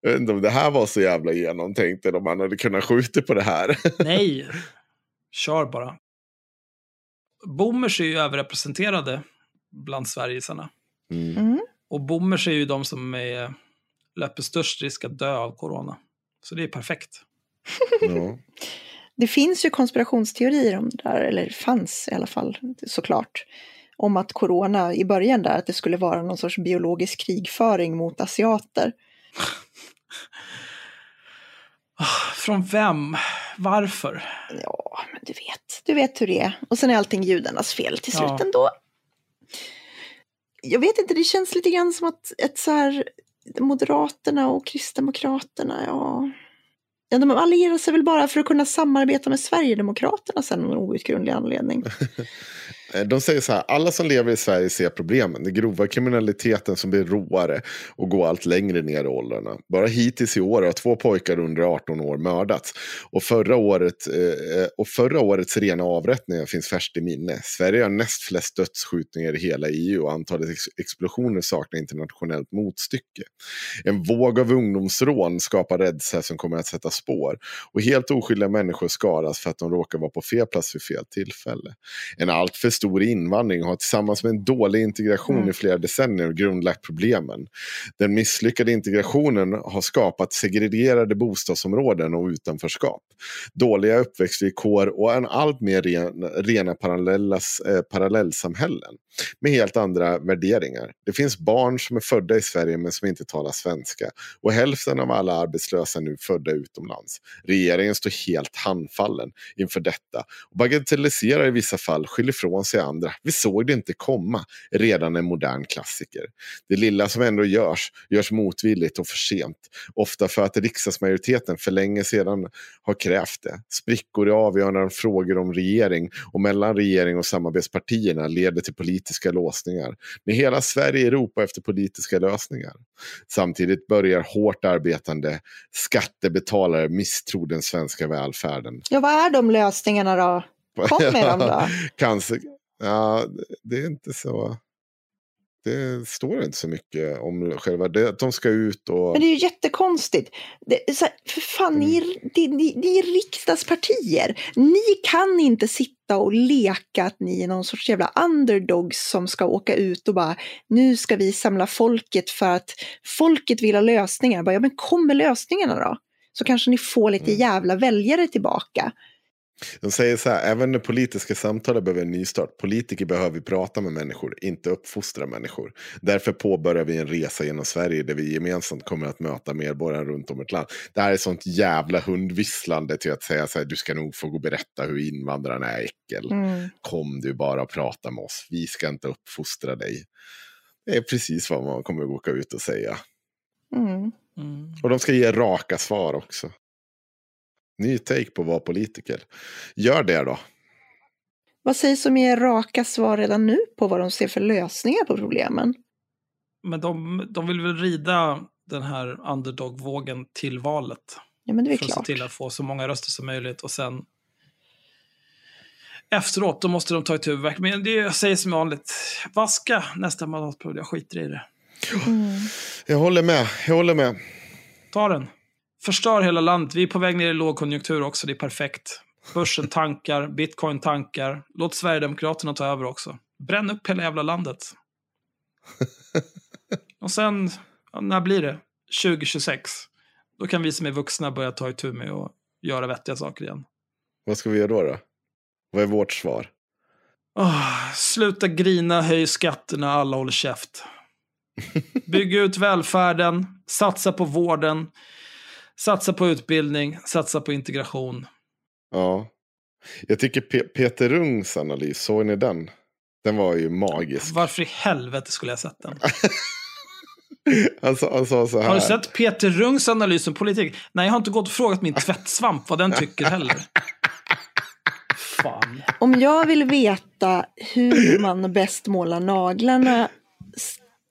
Jag vet inte om det här var så jävla genomtänkt eller om man hade kunnat skjuta på det här. Nej, kör bara. Boomers är ju överrepresenterade bland Sverigesarna. Mm. mm. Och boomers är ju de som är, löper störst risk att dö av corona. Så det är perfekt. Ja. Det finns ju konspirationsteorier om det där, eller fanns i alla fall såklart, om att corona i början där, att det skulle vara någon sorts biologisk krigföring mot asiater. Från vem? Varför? Ja, men du vet. Du vet hur det är. Och sen är allting judarnas fel till slut ja. ändå. Jag vet inte, det känns lite grann som att ett så här Moderaterna och Kristdemokraterna, ja. Ja, de allierar sig väl bara för att kunna samarbeta med Sverigedemokraterna sen av någon outgrundlig anledning. Eh, de säger så här, alla som lever i Sverige ser problemen. Den grova kriminaliteten som blir råare och går allt längre ner i åldrarna. Bara hittills i år har två pojkar under 18 år mördats. Och förra, året, eh, eh och förra årets rena avrättningar finns färskt i minne. Sverige har näst flest dödsskjutningar i hela EU och antalet ex explosioner saknar internationellt motstycke. En våg av ungdomsrån skapar rädsla som kommer att sätta spår. Och helt oskyldiga människor skadas för att de råkar vara på fel plats vid fel tillfälle. En alltför stor invandring har tillsammans med en dålig integration mm. i flera decennier grundlagt problemen. Den misslyckade integrationen har skapat segregerade bostadsområden och utanförskap. Dåliga uppväxtvillkor och en allt mer ren, rena parallellas, eh, parallellsamhällen med helt andra värderingar. Det finns barn som är födda i Sverige men som inte talar svenska. Och hälften av alla arbetslösa är nu födda utomlands. Regeringen står helt handfallen inför detta och bagatelliserar i vissa fall, skyller ifrån sig andra. Vi såg det inte komma, redan en modern klassiker. Det lilla som ändå görs, görs motvilligt och för sent. Ofta för att riksdagsmajoriteten för länge sedan har krävt det. Sprickor i avgörande frågor om regering och mellan regering och samarbetspartierna leder till politiska låsningar. När hela Sverige ropar efter politiska lösningar. Samtidigt börjar hårt arbetande skattebetalare misstro den svenska välfärden. Ja, vad är de lösningarna då? Kom med dem då. Cancer, ja, det är inte så det står inte så mycket om själva det, att de ska ut och... Men det är ju jättekonstigt. Det, är så här, för fan, mm. ni, är, ni, ni är riksdagspartier. Ni kan inte sitta och leka att ni är någon sorts jävla underdogs som ska åka ut och bara nu ska vi samla folket för att folket vill ha lösningar. Bara, ja, men kom med lösningarna då. Så kanske ni får lite mm. jävla väljare tillbaka. De säger så här, även det politiska samtalet behöver en nystart. Politiker behöver prata med människor, inte uppfostra människor. Därför påbörjar vi en resa genom Sverige där vi gemensamt kommer att möta medborgare runt om i ett land. Det här är sånt jävla hundvisslande till att säga så här, du ska nog få gå och berätta hur invandrarna är äckel. Mm. Kom du bara och prata med oss, vi ska inte uppfostra dig. Det är precis vad man kommer att åka ut och säga. Mm. Mm. Och de ska ge raka svar också. Ny take på att vara politiker. Gör det då. Vad sägs om er raka svar redan nu på vad de ser för lösningar på problemen? Men de, de vill väl rida den här underdog-vågen till valet. Ja, men det är för att se klart. till att få så många röster som möjligt. Och sen efteråt, då måste de ta itu med Men det jag säger som vanligt. Vaska nästa mandatperiod, jag skiter i det. Mm. Jag håller med. Jag håller med. Ta den. Förstör hela landet. Vi är på väg ner i lågkonjunktur också, det är perfekt. Börsen tankar, bitcoin tankar. Låt Sverigedemokraterna ta över också. Bränn upp hela jävla landet. Och sen, ja, när blir det? 2026. Då kan vi som är vuxna börja ta itu med och göra vettiga saker igen. Vad ska vi göra då? då? Vad är vårt svar? Åh, sluta grina, höj skatterna, alla håller käft. Bygg ut välfärden, satsa på vården, satsa på utbildning, satsa på integration. Ja. Jag tycker Pe- Peter Rungs analys, såg ni den? Den var ju magisk. Varför i helvete skulle jag sett den? Han sa så här. Har du sett Peter Rungs analys om politik? Nej, jag har inte gått och frågat min tvättsvamp vad den tycker heller. Fan. Om jag vill veta hur man bäst målar naglarna,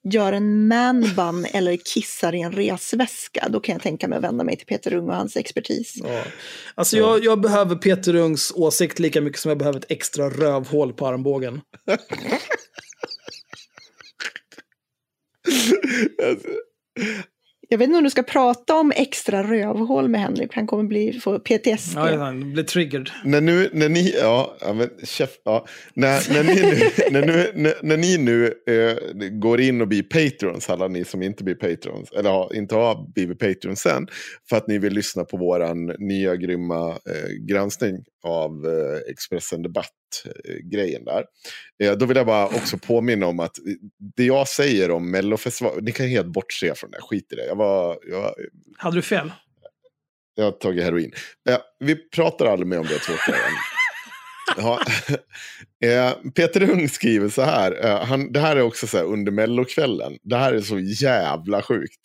gör en manbun eller kissar i en resväska, då kan jag tänka mig att vända mig till Peter Ung och hans expertis. Ja. Alltså jag, jag behöver Peter Rungs åsikt lika mycket som jag behöver ett extra rövhål på armbågen. Jag vet inte om du ska prata om extra rövhål med Henrik, han kommer bli, få PTSD. Ja, han blir triggered. när, nu, när ni, ja, men chef, ja. När, när, ni nu, när, nu, när, när ni nu eh, går in och blir patrons, alla ni som inte blir patrons, eller inte har blivit patrons sen, för att ni vill lyssna på våran nya grymma eh, granskning av eh, Expressen Debatt-grejen där. Eh, då vill jag bara också påminna om att det jag säger om Mellofestivalen, ni kan helt bortse från det, skit i det. Jag, var, jag, Hade du fel? jag har tagit heroin. Eh, vi pratar aldrig mer om det igen. Ja. Eh, Peter Ung skriver så här. Eh, han, det här är också så här under mellokvällen. Det här är så jävla sjukt.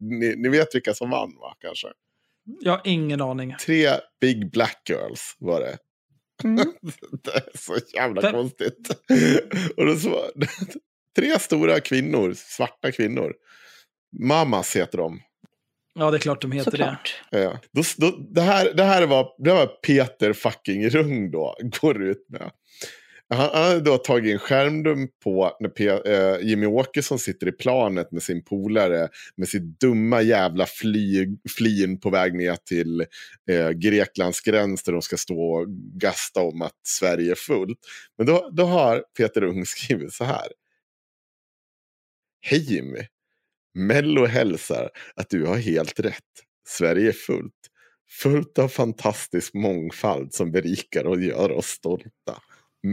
ni, ni vet vilka som vann va? Kanske. Jag har ingen aning. Tre Big Black Girls var det. Mm. Det är så jävla Vem- konstigt. Och då så, tre stora kvinnor, svarta kvinnor. Mamas heter de. Ja, det är klart de heter det. Såklart. Ja. Då, då, det, här, det här var, det var Peter fucking Rung då, går ut med. Han, han hade då tagit en skärmdump på när P, eh, Jimmy Åkesson sitter i planet med sin polare med sitt dumma jävla flyg, flin på väg ner till eh, Greklands gräns där de ska stå och gasta om att Sverige är fullt. Men då, då har Peter Ung skrivit så här. Hej Jimmy. Mello hälsar att du har helt rätt. Sverige är fullt. Fullt av fantastisk mångfald som berikar och gör oss stolta.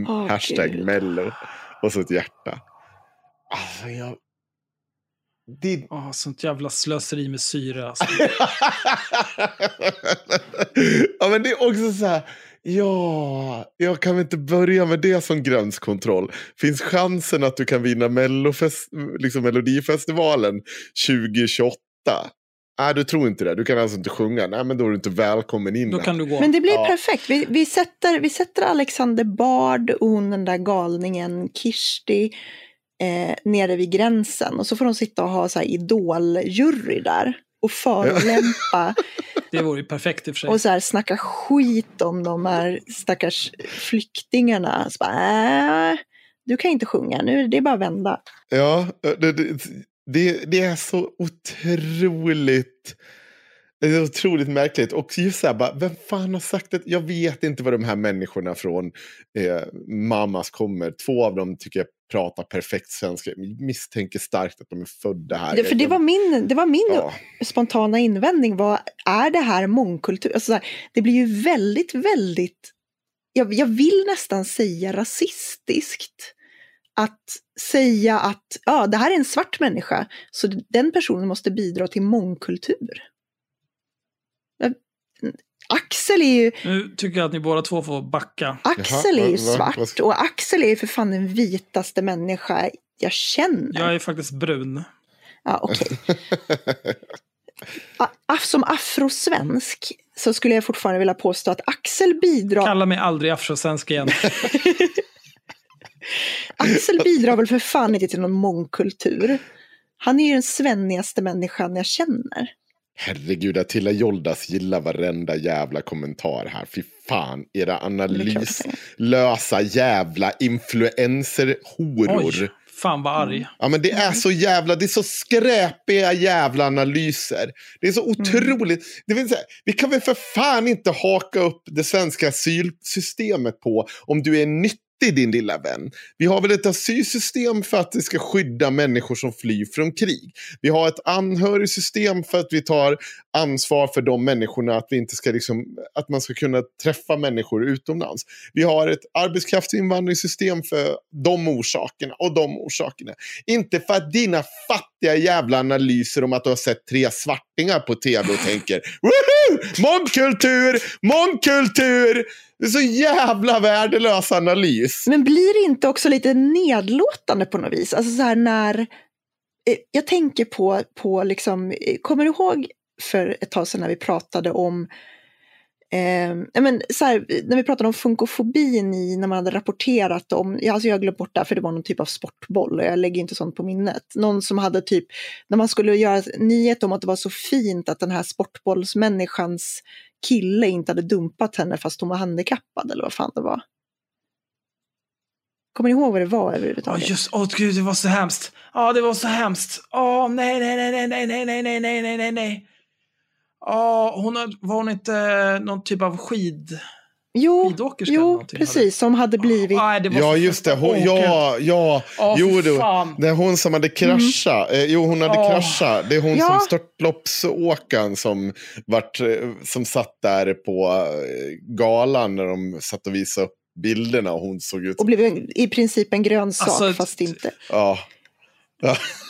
Åh, Hashtag Gud. Mello. Och så ett hjärta. Alltså jag... Det... Åh, sånt jävla slöseri med syre. Alltså. ja men det är också så här. Ja, jag kan väl inte börja med det som gränskontroll. Finns chansen att du kan vinna Mellofest, liksom Melodifestivalen 2028? Nej, du tror inte det. Du kan alltså inte sjunga. Nej, men då är du inte välkommen in. Då kan du gå. Men det blir Ja. perfekt. Vi, vi, sätter, vi sätter Alexander Bard och hon den där galningen Kirsti eh, nere vid gränsen. Och så får de sitta och ha så här idoljury där. Och förolämpa Det vore ju perfekt i och för sig. och så här snacka skit om de här stackars flyktingarna. Så bara, äh, du kan inte sjunga nu, det är bara att vända. Ja, det, det, det, det är så otroligt... Det är otroligt märkligt. Och just så här, bara, vem fan har sagt det? Jag vet inte var de här människorna från eh, Mamas kommer. Två av dem tycker jag pratar perfekt svenska. Jag misstänker starkt att de är födda här. Det, för det var min, det var min Ja. spontana invändning. Var, är det här mångkultur? Alltså så här, det blir ju väldigt, väldigt... Jag, jag vill nästan säga rasistiskt. Att säga att ja, det här är en svart människa, så den personen måste bidra till mångkultur. Axel är ju, Nu tycker jag att ni båda två får backa. Axel är ju svart och Axel är ju för fan den vitaste människa jag känner. Jag är faktiskt brun. Ja, okej. Af- Som afrosvensk så skulle jag fortfarande vilja påstå att Axel bidrar, Kalla mig aldrig afrosvensk igen. Axel bidrar väl för fan inte till någon mångkultur. Han är ju den svennigaste människan jag känner. Herregud, Attila Joldas gillar varenda jävla kommentar här. Fy fan, era analyslösa jävla influencerhoror. Fan vad arg. Ja men det är så jävla, det är så skräpiga jävla analyser. Det är så otroligt. Det vill säga, vi kan väl för fan inte haka upp det svenska asylsystemet på om du är nyttig din lilla vän. Vi har väl ett asylsystem för att det ska skydda människor som flyr från krig. Vi har ett anhörigsystem för att vi tar ansvar för de människorna, att, vi inte ska liksom, att man ska kunna träffa människor utomlands. Vi har ett arbetskraftsinvandringssystem för de orsakerna och de orsakerna. Inte för att dina fattiga jävla analyser om att du har sett tre svartingar på tv och tänker woho! Mångkultur! Mångkultur! Det är så jävla värdelös analys. Men blir det inte också lite nedlåtande på något vis? Alltså så här när... eh, Jag tänker på, på liksom, eh, kommer du ihåg för ett tag sedan när vi pratade om Eh, men så här, när vi pratade om funkofobin i, när man hade rapporterat om, ja, alltså jag har glömt bort det här för det var någon typ av sportboll och jag lägger inte sånt på minnet. Någon som hade typ, när man skulle göra nyhet om att det var så fint att den här sportbollsmänniskans kille inte hade dumpat henne fast hon var handikappad eller vad fan det var. Kommer ni ihåg vad det var Ja, överhuvudtaget? just, åh gud, det var så hemskt. Ja, det var så hemskt. Åh, nej, nej, nej, nej, nej, nej, nej, nej, nej, nej, nej, nej. Ja, hon var hon inte någon typ av skid jo, jo precis, som hade blivit... Nej, det var Ja, just det. Hon, ja, ja. Åh, jo, fan. Det är hon som hade kraschat. Eh, jo, hon hade Åh. kraschat. Det är hon Ja. som störtloppsåkaren som, vart, eh, som satt där på eh, galan när de satt och visade upp bilderna och hon såg ut Och som... blev en- i princip en grönsak Alltså, fast inte. Ja.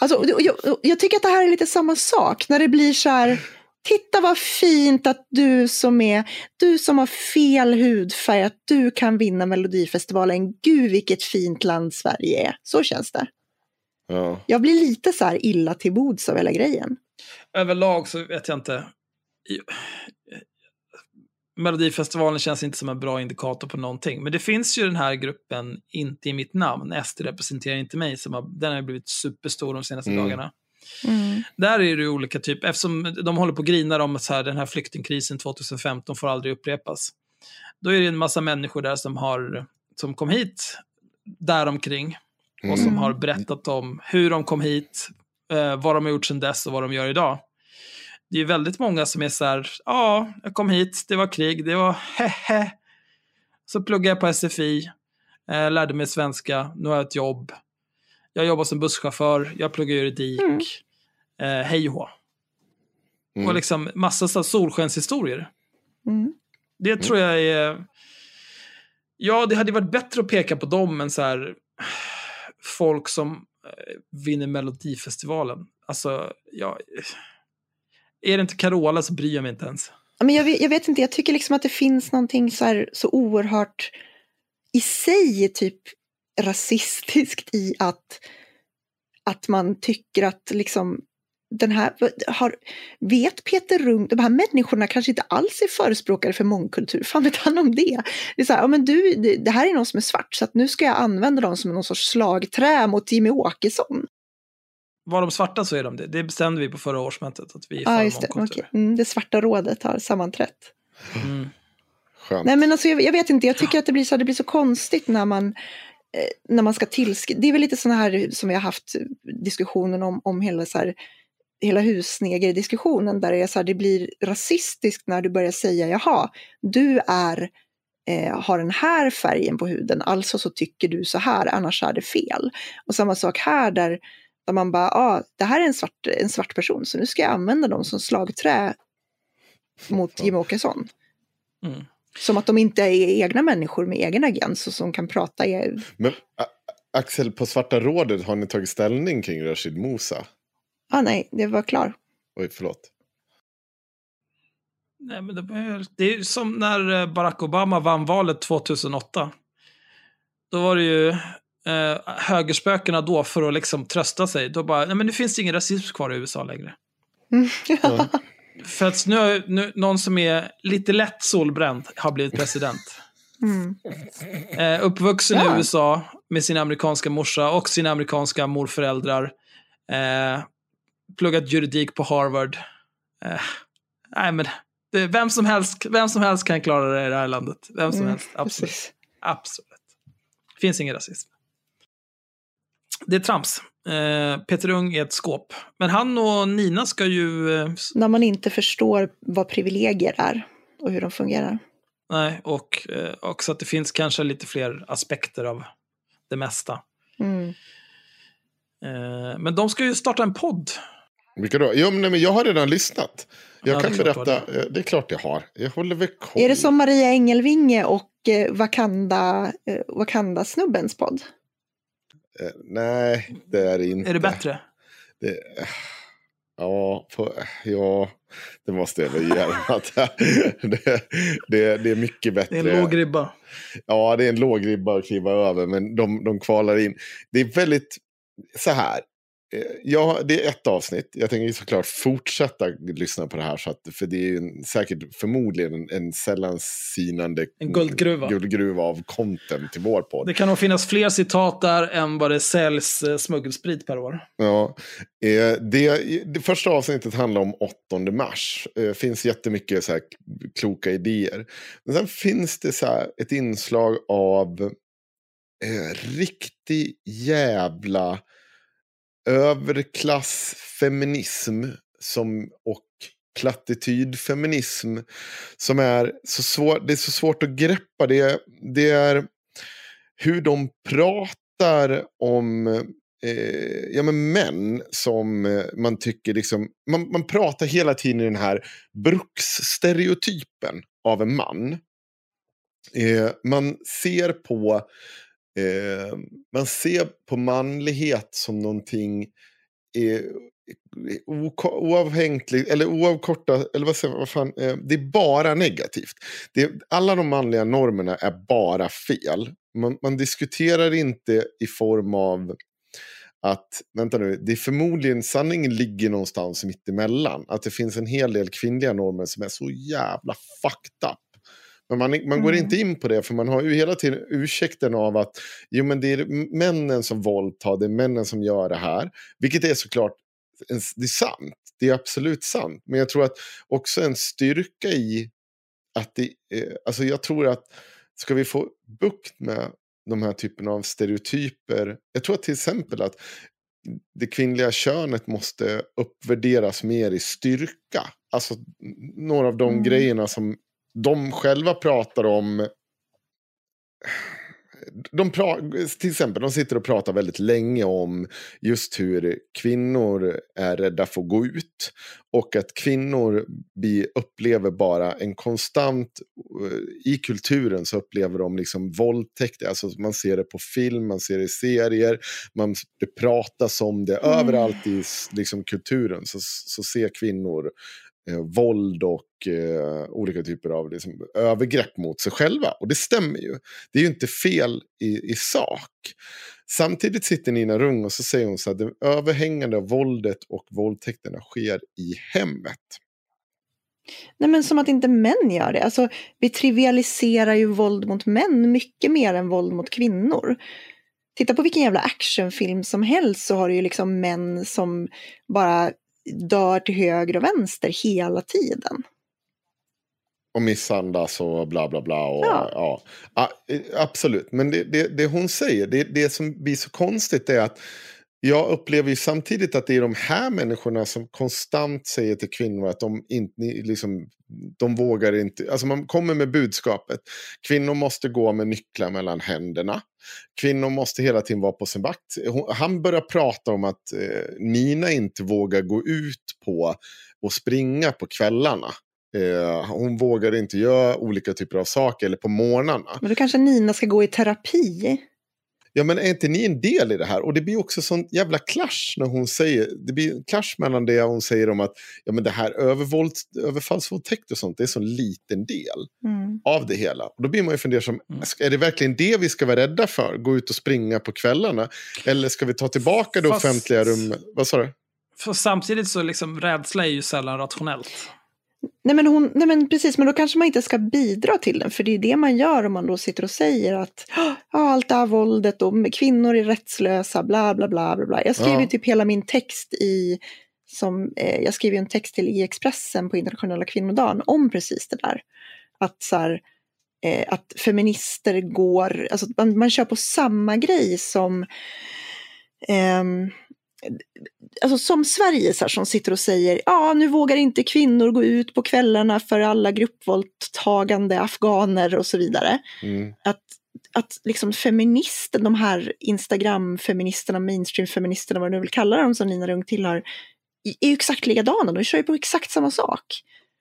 Alltså, och jag, jag tycker att det här är lite samma sak. När det blir så här, titta vad fint att du som är, du som har fel hudfärg, att du kan vinna Melodifestivalen. Gud vilket fint land Sverige är. Så känns det. ja. Jag blir lite så här illa till bods av hela grejen. Överlag så vet jag inte. Melodifestivalen känns inte som en bra indikator på någonting. Men det finns ju den här gruppen Inte i mitt namn, SD representerar inte mig, som har, den har ju blivit superstor de senaste Mm. dagarna. Där är det olika typer, eftersom de håller på och grinar om att så här, den här flyktingkrisen 2015 får aldrig upprepas. Då är det en massa människor där som, har, som kom hit däromkring och som Mm. har berättat om hur de kom hit, eh, vad de har gjort sedan dess och vad de gör idag. Det är väldigt många som är så här, ja, jag kom hit, det var krig, det var hehe. Så pluggade jag på SFI, eh, lärde mig svenska, nu har jag ett jobb. Jag jobbar som busschaufför, jag pluggar juridik, Mm. eh, hej och. Mm. Och liksom massa solskenshistorier. Mm. Det tror jag är... Ja, det hade varit bättre att peka på dem än så här folk som eh, vinner Melodifestivalen. Alltså, ja... Är det inte Carola så bryr jag mig inte ens. Ja, Men jag, vet, jag vet inte, jag tycker liksom att det finns någonting så, här, så oerhört i sig typ rasistiskt i att, att man tycker att liksom den här, har, vet Peter Rung, de här människorna kanske inte alls är förespråkare för mångkultur, fan vet han om det? Det är så här, ja men du, det, här är någon som är svart så att nu ska jag använda dem som någon sorts slagträ mot Jimmy Åkesson. Var de svarta så är de det. Det bestämde vi på förra årsmötet. Att vi är Ja, för just det. mångkultur. okej. Mm, det svarta rådet har sammanträtt. Mm. Skönt. Nej men alltså jag, jag vet inte, jag tycker att det blir så, det blir så konstigt när man, när man ska tillskriva, det är väl lite sådana här som vi har haft diskussionen om, om hela så här, hela husneger-diskussionen där det är så här, det blir rasistiskt när du börjar säga jaha, du är, eh, har den här färgen på huden, alltså så tycker du så här, annars är det fel. Och samma sak här där, där man bara, ah, det här är en svart, en svart person, så nu ska jag använda dem som slagträ mot Jimmie Åkesson. Mm. Som att de inte är egna människor med egen agens och som kan prata. i- Men Axel, på Svarta rådet har ni tagit ställning kring Rashid Musa? Ah, nej, det var klar. Oj, förlåt. Nej, men det, var- det är ju som när eh, Barack Obama vann valet 2008. Då var det ju eh, högerspökena då för att liksom trösta sig. Då bara, nej men nu finns det ingen rasism kvar i USA längre. Ja. För att nu nu, någon som är lite lätt solbränd har blivit president. Mm. Eh, uppvuxen Ja. i USA med sin amerikanska morsa och sina amerikanska morföräldrar. Eh, pluggat juridik på Harvard. Eh, nej, men det, vem, som helst, vem som helst kan klara det i det här landet. Vem som Mm, helst, absolut. Precis. Absolut. finns ingen rasism. Det är trams. Eh, Peter Ung är ett skåp. Men han och Nina ska ju... Eh, När man inte förstår vad privilegier är och hur de fungerar. nej, och eh, också att det finns kanske lite fler aspekter av det mesta. Mm. Men de ska ju starta en podd. Vilka då? Jo, men, nej, men jag har redan lyssnat. Jag Ja, kan det berätta. eh, Det är klart jag har. Jag håller väl koll. Är det som Maria Engelvinge och Wakanda, Wakanda-snubbens podd? Eh, Nej, det är det inte. Är det bättre? Det, ja, på, ja, det måste jag väl ge det, det, det är mycket Det bättre. är en låg ribba. Ja, det är en låg ribba att kliva över, men de, de kvalar in. Det är väldigt så här. Eh, Ja, det är ett avsnitt. Jag tänker såklart fortsätta lyssna på det här. Så att, för det är ju en, säkert förmodligen en, en sällan sinande En guldgruva. guldgruva av content till vår podd. Det kan nog finnas fler citat där än vad det säljs eh, smuggelsprit per år. Ja, eh, det, det första avsnittet handlar om 8 mars. Det finns jättemycket så här kloka idéer. Men sen finns det så här ett inslag av eh, riktig jävla överklassfeminism som, och plattitydfeminism som är så svårt, det är så svårt att greppa. Det, är- det är hur de pratar om eh, ja, men män som eh, man tycker liksom, man, man pratar hela tiden i den här bruksstereotypen av en man. Eh, man ser på eh, man ser på manlighet som någonting eh, oavhängigt, eller oavkortat, eller vad säger vad fan, eh, det är bara negativt. Det, alla de manliga normerna är bara fel. Man, man diskuterar inte i form av att, vänta nu, det är förmodligen, sanningen ligger någonstans mittemellan. Att det finns en hel del kvinnliga normer som är så jävla fucked up. Men man, man går Mm. inte in på det för man har ju hela tiden ursäkten av att jo, men det är männen som våldtar, det är männen som gör det här. Vilket är såklart, det är sant. Det är absolut sant. Men jag tror att också en styrka i att det, eh, alltså jag tror att ska vi få bukt med de här typerna av stereotyper. Jag tror att till exempel att det kvinnliga könet måste uppvärderas mer i styrka. Alltså några av de Mm. grejerna som de själva pratar om. De pra- till exempel, de sitter och pratar väldigt länge om just hur kvinnor är rädda för att gå ut. Och att kvinnor vi upplever bara en konstant, eh, i kulturen så upplever de liksom våldtäkt. Alltså man ser det på film, man ser det i serier, man, det pratas om det. Mm. Överallt i liksom, kulturen så, så ser kvinnor eh, våld och eh, olika typer av liksom, övergrepp mot sig själva. Och det stämmer ju. Det är ju inte fel i, i sak. Samtidigt sitter Nina Rung och så säger hon så att det överhängande av våldet och våldtäkterna sker i hemmet. Nej men som att inte män gör det. Alltså, vi trivialiserar ju våld mot män mycket mer än våld mot kvinnor. Titta på vilken jävla actionfilm som helst så har du ju liksom män som bara dör till höger och vänster hela tiden. Och misshandlas och bla bla bla. Och, Ja. ja. Ja, eh, absolut, men det, det, det hon säger, det, det som blir så konstigt är att jag upplever ju samtidigt att det är de här människorna som konstant säger till kvinnor att de inte liksom, de vågar inte, alltså man kommer med budskapet. Kvinnor måste gå med nycklar mellan händerna. Kvinnor måste hela tiden vara på sin vakt. Han börjar prata om att eh, Nina inte vågar gå ut på och springa på kvällarna. Eh, hon vågar inte göra olika typer av saker, eller på morgnarna. Men då kanske Nina ska gå i terapi. Ja, men är inte ni en del i det här? Och det blir också sån jävla clash när hon säger, det blir en clash mellan det hon säger om att ja, men det här övervåld, överfallsvåldtäkt och sånt, det är så liten del Mm. av det hela. Och då blir man ju fundersam, Mm. är det verkligen det vi ska vara rädda för? Gå ut och springa på kvällarna? Eller ska vi ta tillbaka det Fast- offentliga rummet? Vad sa du? För samtidigt så liksom rädsla är ju sällan rationellt. Nej men, hon, nej men precis, men då kanske man inte ska bidra till den. För det är det man gör om man då sitter och säger att ja, allt det här våldet och kvinnor är rättslösa, bla bla bla. bla, bla. Jag skriver Ja. ju typ hela min text i som eh, jag skrev ju en text till i Expressen på internationella kvinnodagen om precis det där. Att så här, eh, att feminister går, alltså man, man kör på samma grej som ehm, alltså som Sverige så här, som sitter och säger ja nu vågar inte kvinnor gå ut på kvällarna för alla gruppvåldtagande afghaner och så vidare. Mm. Att, att liksom feministen, de här Instagram-feministerna, mainstream-feministerna, vad du nu vill kalla dem som Nina Rung tillhör, är ju exakt likadana, de kör ju på exakt samma sak.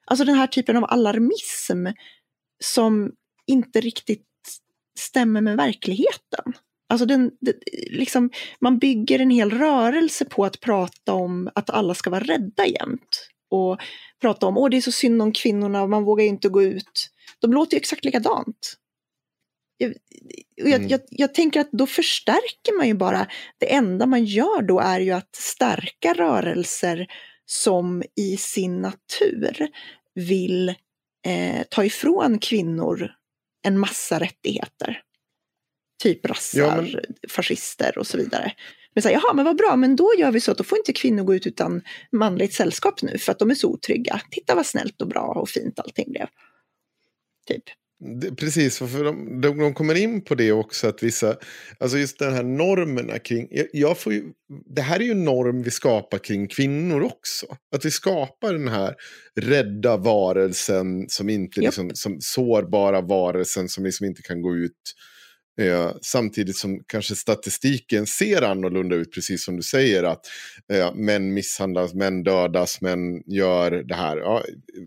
Alltså den här typen av alarmism som inte riktigt stämmer med verkligheten. Alltså den, det, liksom, man bygger en hel rörelse på att prata om att alla ska vara rädda jämt. Och prata om att det är så synd om kvinnorna, man vågar inte gå ut. De låter ju exakt likadant. Jag, jag, Mm. jag, jag tänker att då förstärker man ju bara, det enda man gör då är ju att stärka rörelser som i sin natur vill eh, ta ifrån kvinnor en massa rättigheter. Typ rassar, Ja, men- fascister och så vidare. Men säger jaha, men vad bra, men då gör vi så att då får inte kvinnor gå ut utan manligt sällskap nu för att de är så otrygga. Titta vad snällt och bra och fint allting blev. Typ. Det, precis, för- de, de, de kommer in på det också att vissa, alltså just den här normerna kring, jag, jag får ju, det här är ju en norm vi skapar kring kvinnor också. Att vi skapar den här rädda varelsen som inte Japp. liksom, som sårbara varelsen som liksom inte kan gå ut. Eh, samtidigt som kanske statistiken ser annorlunda ut, precis som du säger att eh, män misshandlas, män dödas, män gör det här. Ja,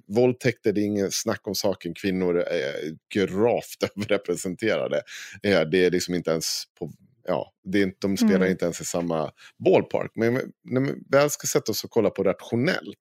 våldtäkter, det är ingen snack om saken. Kvinnor är gravt överrepresenterade. Eh, det är liksom inte ens på... Ja, det är inte, de spelar Mm. inte ens i samma ballpark. Men när vi väl ska sätta oss och kolla på rationellt,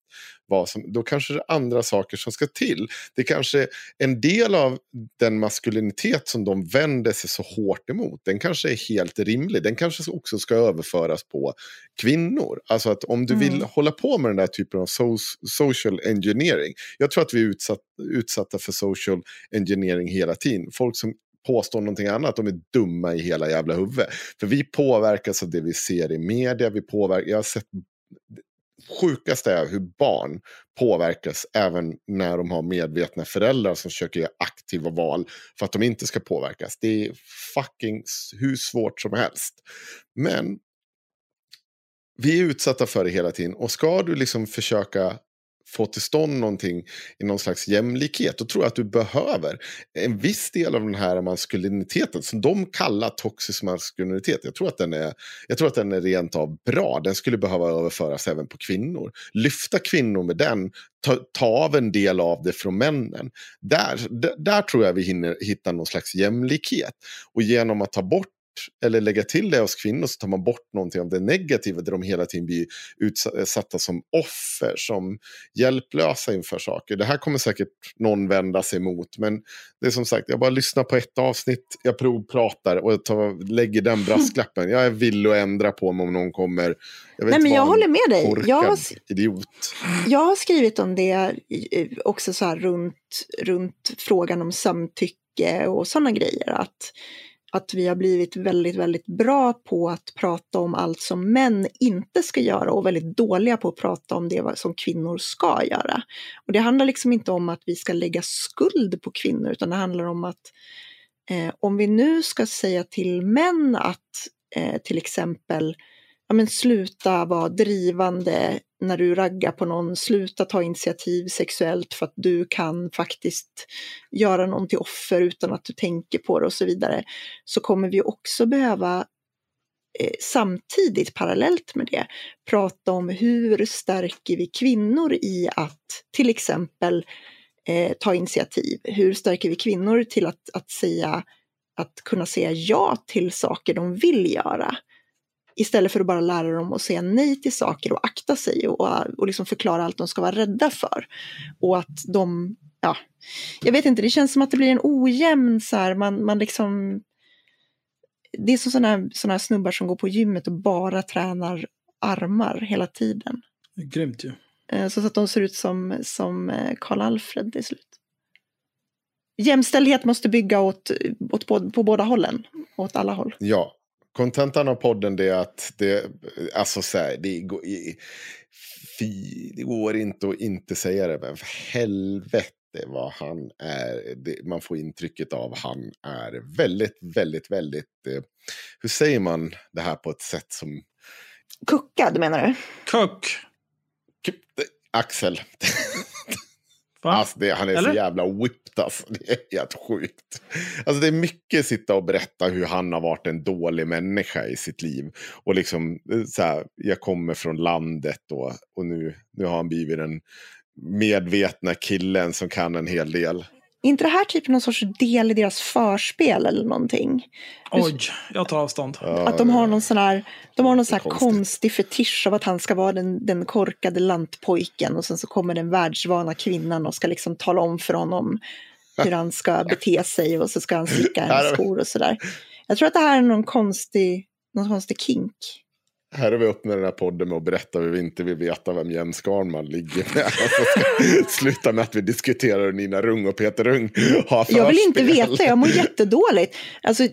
vad som, då kanske det är andra saker som ska till. Det kanske en del av den maskulinitet som de vänder sig så hårt emot, den kanske är helt rimlig. Den kanske också ska överföras på kvinnor. Alltså att om du vill Mm. hålla på med den där typen av so social engineering. Jag tror att vi är utsatt, utsatta för social engineering hela tiden. Folk som påstår någonting annat, de är dumma i hela jävla huvudet. För vi påverkas av det vi ser i media, vi påverkas. jag har sett sjukaste är hur barn påverkas även när de har medvetna föräldrar som försöker göra aktiva val för att de inte ska påverkas. Det är fucking hur svårt som helst. Men vi är utsatta för det hela tiden och ska du liksom försöka få till stånd någonting i någon slags jämlikhet, då tror jag att du behöver en viss del av den här maskuliniteten som de kallar toxisk maskulinitet. Jag tror att den är, jag tror att den är rent av bra. Den skulle behöva överföras även på kvinnor. Lyfta kvinnor med den, ta, ta av en del av det från männen. Där, där, där tror jag vi hinner hitta någon slags jämlikhet. Och genom att ta bort eller lägga till det hos kvinnor så tar man bort någonting av det negativa där de hela tiden blir utsatta som offer, som hjälplösa inför saker. Det här kommer säkert någon vända sig emot, men det är som sagt, jag bara lyssnar på ett avsnitt, jag provpratar och jag tar, lägger den brasklappen. Jag är villig att ändra på mig om någon kommer. Jag vet Nej, men jag håller med dig. Jag har, idiot. jag har skrivit om det också så här runt, runt frågan om samtycke och sådana grejer. Att, att vi har blivit väldigt, väldigt bra på att prata om allt som män inte ska göra och väldigt dåliga på att prata om det som kvinnor ska göra. Och det handlar liksom inte om att vi ska lägga skuld på kvinnor utan det handlar om att eh, om vi nu ska säga till män att eh, till exempel ja, men sluta vara drivande när du raggar på någon, sluta ta initiativ sexuellt för att du kan faktiskt göra någon till offer utan att du tänker på det och så vidare, så kommer vi också behöva eh, samtidigt, parallellt med det, prata om hur stärker vi kvinnor i att till exempel eh, ta initiativ? Hur stärker vi kvinnor till att, att säga att kunna säga ja till saker de vill göra? Istället för att bara lära dem att säga nej till saker och akta sig och, och liksom förklara allt de ska vara rädda för. Och att de, ja, jag vet inte, det känns som att det blir en ojämn så här, man, man liksom det är som sådana såna här snubbar som går på gymmet och bara tränar armar hela tiden. Grymt ju. Eh, Så att de ser ut som, som eh, Karl Alfred till slut. Jämställdhet måste bygga åt, åt, på, på båda hållen, åt alla håll. Ja, kontentan av podden är att det, alltså så här, det, går, i- fy, det går inte att inte säga det, men för helvete vad han är. Det, man får intrycket av han är väldigt, väldigt, väldigt, eh, hur säger man det här på ett sätt som, Kuckad menar du? Cook. Axel. Alltså det, han är Eller? så jävla whipped alltså. Det är helt sjukt. Alltså det är mycket sitta och berätta hur han har varit en dålig människa i sitt liv. Och liksom eh, så här, jag kommer från landet och, och nu, nu har han blivit den medvetna killen som kan en hel del. Inte det här typ någon sorts del i deras förspel eller någonting? Oj, jag tar avstånd. Att de har någon sån här, de har någon sån konstig fetisch av att han ska vara den, den korkade lantpojken och sen så kommer den världsvana kvinnan och ska liksom tala om för honom hur han ska bete sig och så ska han slicka hennes skor och sådär. Jag tror att det här är någon konstig, någon konstig kink. Här har vi öppnat den här podden med att berätta hur vi inte vill veta vem Jens Skarman ligger med. Alltså, sluta med att vi diskuterar hur Nina Rung och Peter Rung har Jag vill inte förspel. veta, jag mår jättedåligt. Alltså,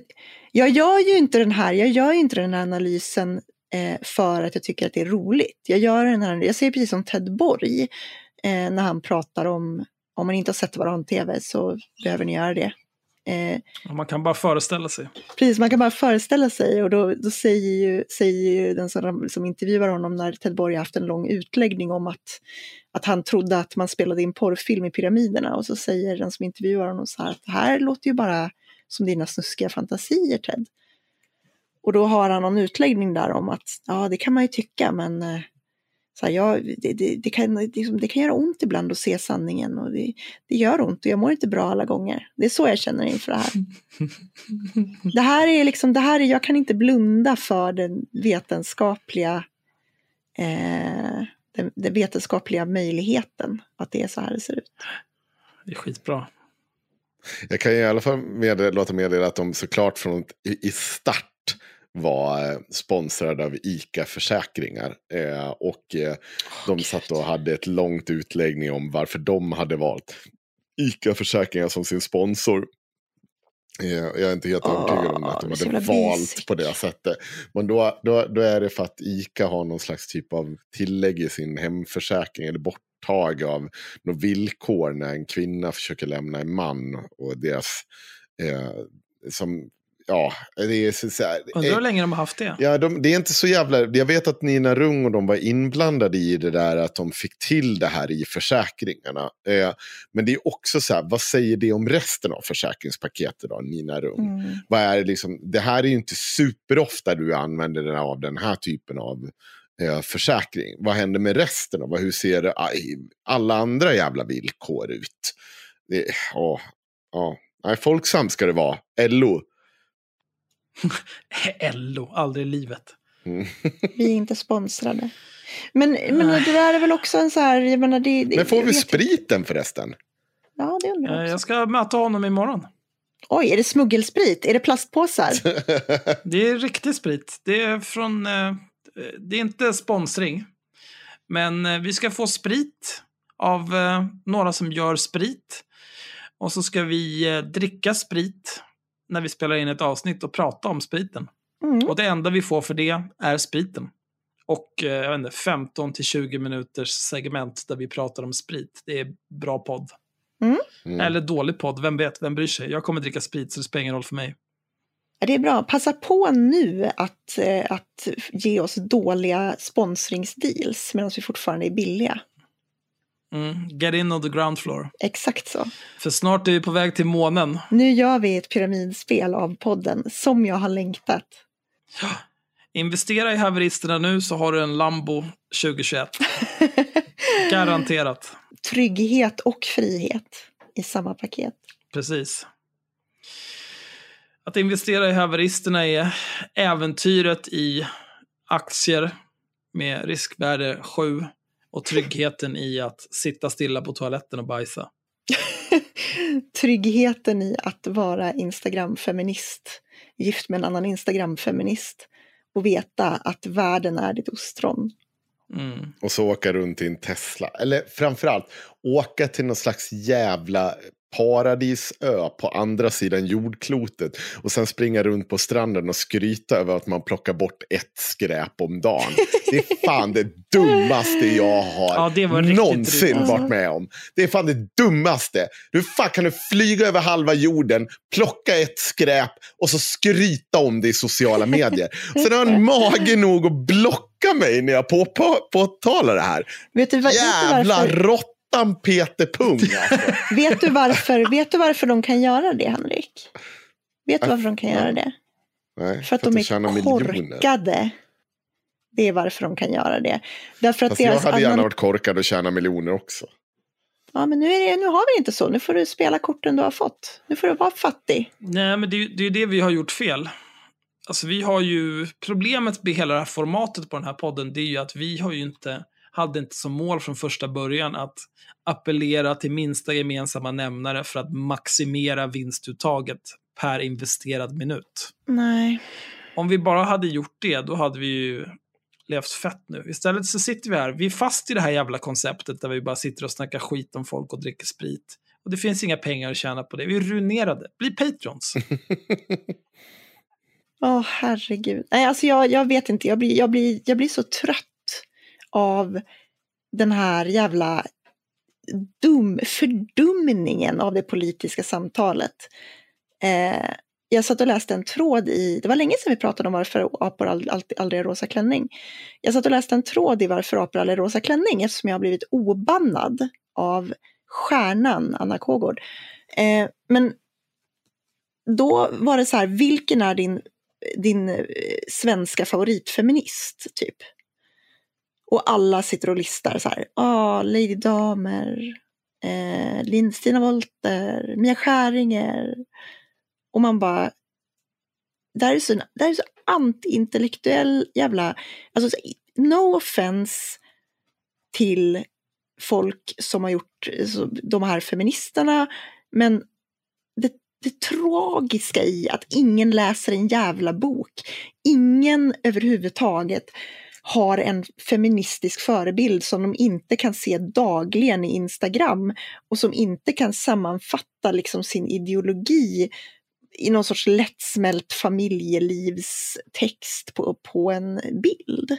jag gör ju inte den här, jag gör inte den här analysen eh, för att jag tycker att det är roligt. Jag gör den här, jag ser precis som Ted Borg eh, när han pratar om, om man inte har sett Varan-TV så behöver ni göra det. Eh, Man kan bara föreställa sig. precis, man kan bara föreställa sig och då, då säger, ju, säger ju den som, som intervjuar honom när Ted Borg har haft en lång utläggning om att, att han trodde att man spelade in porrfilm i pyramiderna och så säger den som intervjuar honom så här att det här låter ju bara som dina snuskiga fantasier Ted. Och då har han någon utläggning där om att ja det kan man ju tycka men eh, så här, ja, det, det, det, kan, liksom, det kan göra ont ibland att se sanningen och det, det gör ont och jag mår inte bra alla gånger. Det är så jag känner inför det här. Det här är liksom, det här är, jag kan inte blunda för den vetenskapliga, eh, den, den vetenskapliga möjligheten att det är så här det ser ut. Det är skitbra. Jag kan i alla fall med, låta meddela att de såklart från i, i start var eh, sponsrade av ICA Försäkringar. Eh, och eh, de satt och hade ett långt utläggning om varför de hade valt ICA Försäkringar som sin sponsor. Eh, jag är inte helt Åh, övertygad om att de hade valt basic. på det sättet. Men då, då, då är det för att ICA har någon slags typ av tillägg i sin hemförsäkring eller borttag av något villkor när en kvinna försöker lämna en man och deras eh, som ja, det är så, så här, Undrar hur länge de har haft det. Ja, de, det är inte så jävla... Jag vet att Nina Rung och de var inblandade i det där att de fick till det här i försäkringarna. Eh, men det är också så här, vad säger det om resten av försäkringspaketet då, Nina Rung? Mm. Vad är det, liksom, det här är ju inte superofta du använder den av den här typen av eh, försäkring. Vad händer med resten? Av, hur ser det, alla andra jävla villkor ut? Det, ja, ja. Nej, Folksam ska det vara. LO. LO, aldrig i livet. Mm. Vi är inte sponsrade. Men, men det där är väl också en så här, jag menar det... det Men får vi spriten förresten? Ja, det undrar Eh, jag också. Jag ska möta honom imorgon. Oj, är det smuggelsprit? Är det plastpåsar? Det är riktig sprit. Det är från... Eh, det är inte sponsring. Men eh, vi ska få sprit av eh, några som gör sprit. Och så ska vi eh, dricka sprit när vi spelar in ett avsnitt och prata om spriten. Mm. Och det enda vi får för det är spriten. Och eh, jag vet inte, 15 till 20 minuters segment där vi pratar om sprit. Det är bra podd. Mm. Eller dålig podd, vem vet, vem bryr sig? Jag kommer dricka sprit så det spelar ingen roll för mig. Ja, det är bra. Passa på nu att, eh, att ge oss dåliga sponsringsdeals medan vi fortfarande är billiga. Mm. Get in on the ground floor. Exakt så. För snart är vi på väg till månen. Nu gör vi ett pyramidspel av podden som jag har längtat. Investera i haveristerna nu så har du en Lambo 2021. Garanterat. Trygghet och frihet i samma paket. Precis. Att investera i haveristerna är äventyret i aktier med riskvärde 7 och tryggheten i att sitta stilla på toaletten och bajsa. Tryggheten i att vara Instagram-feminist, gift med en annan Instagram-feminist och veta att världen är ditt ostron. Mm. Och så åka runt i en Tesla. Eller framförallt åka till någon slags jävla paradisö på andra sidan jordklotet och sen springa runt på stranden och skryta över att man plockar bort ett skräp om dagen. Det är fan det dummaste jag har Ja, det var riktigt någonsin varit med om. Det är fan det dummaste. Hur fan kan du flyga över halva jorden, plocka ett skräp och så skryta om det i sociala medier? Sen har han mage nog att blocka mig när jag på, på, påtalar det här. Vet du, Jävla varför? Råttan Peter Pung. Alltså. Vet du, varför, vet du varför de kan göra det, Henrik? Vet du varför de kan göra det? Nej, För att de tjänar är miljoner. korkade. Det är varför de kan göra det. Därför att Fast jag hade gärna annan- varit korkad och tjäna miljoner också. Ja, men nu, är det, nu har vi inte så. Nu får du spela korten du har fått. Nu får du vara fattig. Nej, men det, är det är det vi har gjort fel. Alltså vi har ju, problemet med hela det här formatet på den här podden, det är ju att vi har ju inte, hade inte som mål från första början att appellera till minsta gemensamma nämnare för att maximera vinstuttaget per investerad minut. Nej. Om vi bara hade gjort det, då hade vi ju levt fett nu. Istället så sitter vi här, vi är fast i det här jävla konceptet där vi bara sitter och snackar skit om folk och dricker sprit. Och det finns inga pengar att tjäna på det. Vi är ruinerade. Bli patrons. Åh, herregud. Nej, alltså jag, jag vet inte. Jag blir, jag, blir, jag blir så trött av den här jävla dum, fördumningen av det politiska samtalet. Eh, jag satt och läste en tråd i, det var länge sedan vi pratade om varför apor alltid- aldrig har rosa klänning. Jag satt och läste en tråd i varför apor aldrig har rosa klänning eftersom jag har blivit obannad av stjärnan Anna Kågård. Eh, men då var det så här, vilken är din, din eh, svenska favoritfeminist typ? Och alla sitter och listar så här, ah, Lady Damer, eh, Lin- Stina Wolter, Mia Skäringer. Och man bara, det här är så, det här är så antiintellektuell jävla, alltså no offense till folk som har gjort så, de här feministerna, men det, det tragiska i att ingen läser en jävla bok, ingen överhuvudtaget har en feministisk förebild som de inte kan se dagligen i Instagram och som inte kan sammanfatta liksom sin ideologi i någon sorts lättsmält familjelivstext på, på en bild.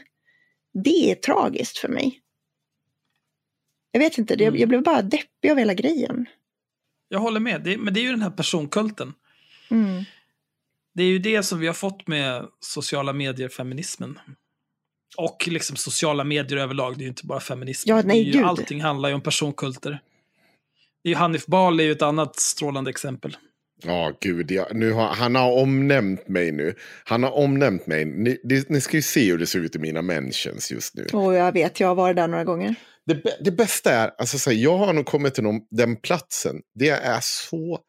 Det är tragiskt för mig. Jag vet inte, det, Mm. jag blev bara deppig av hela grejen. Jag håller med, det, men det är ju den här personkulten. Mm. Det är ju det som vi har fått med sociala medier-feminismen. Och liksom sociala medier överlag, det är ju inte bara feminism. Ja, nej, det är ju, allting handlar ju om personkulter. Det är ju Hanif Bali är ju ett annat strålande exempel. Ja, gud. Ja. Nu har, han har omnämnt mig nu. Han har omnämnt mig. Ni, ni ska ju se hur det ser ut i mina mentions just nu. Och jag vet, jag har varit där några gånger. Det, det bästa är, alltså, så här, jag har nog kommit till någon, den platsen. Det är så...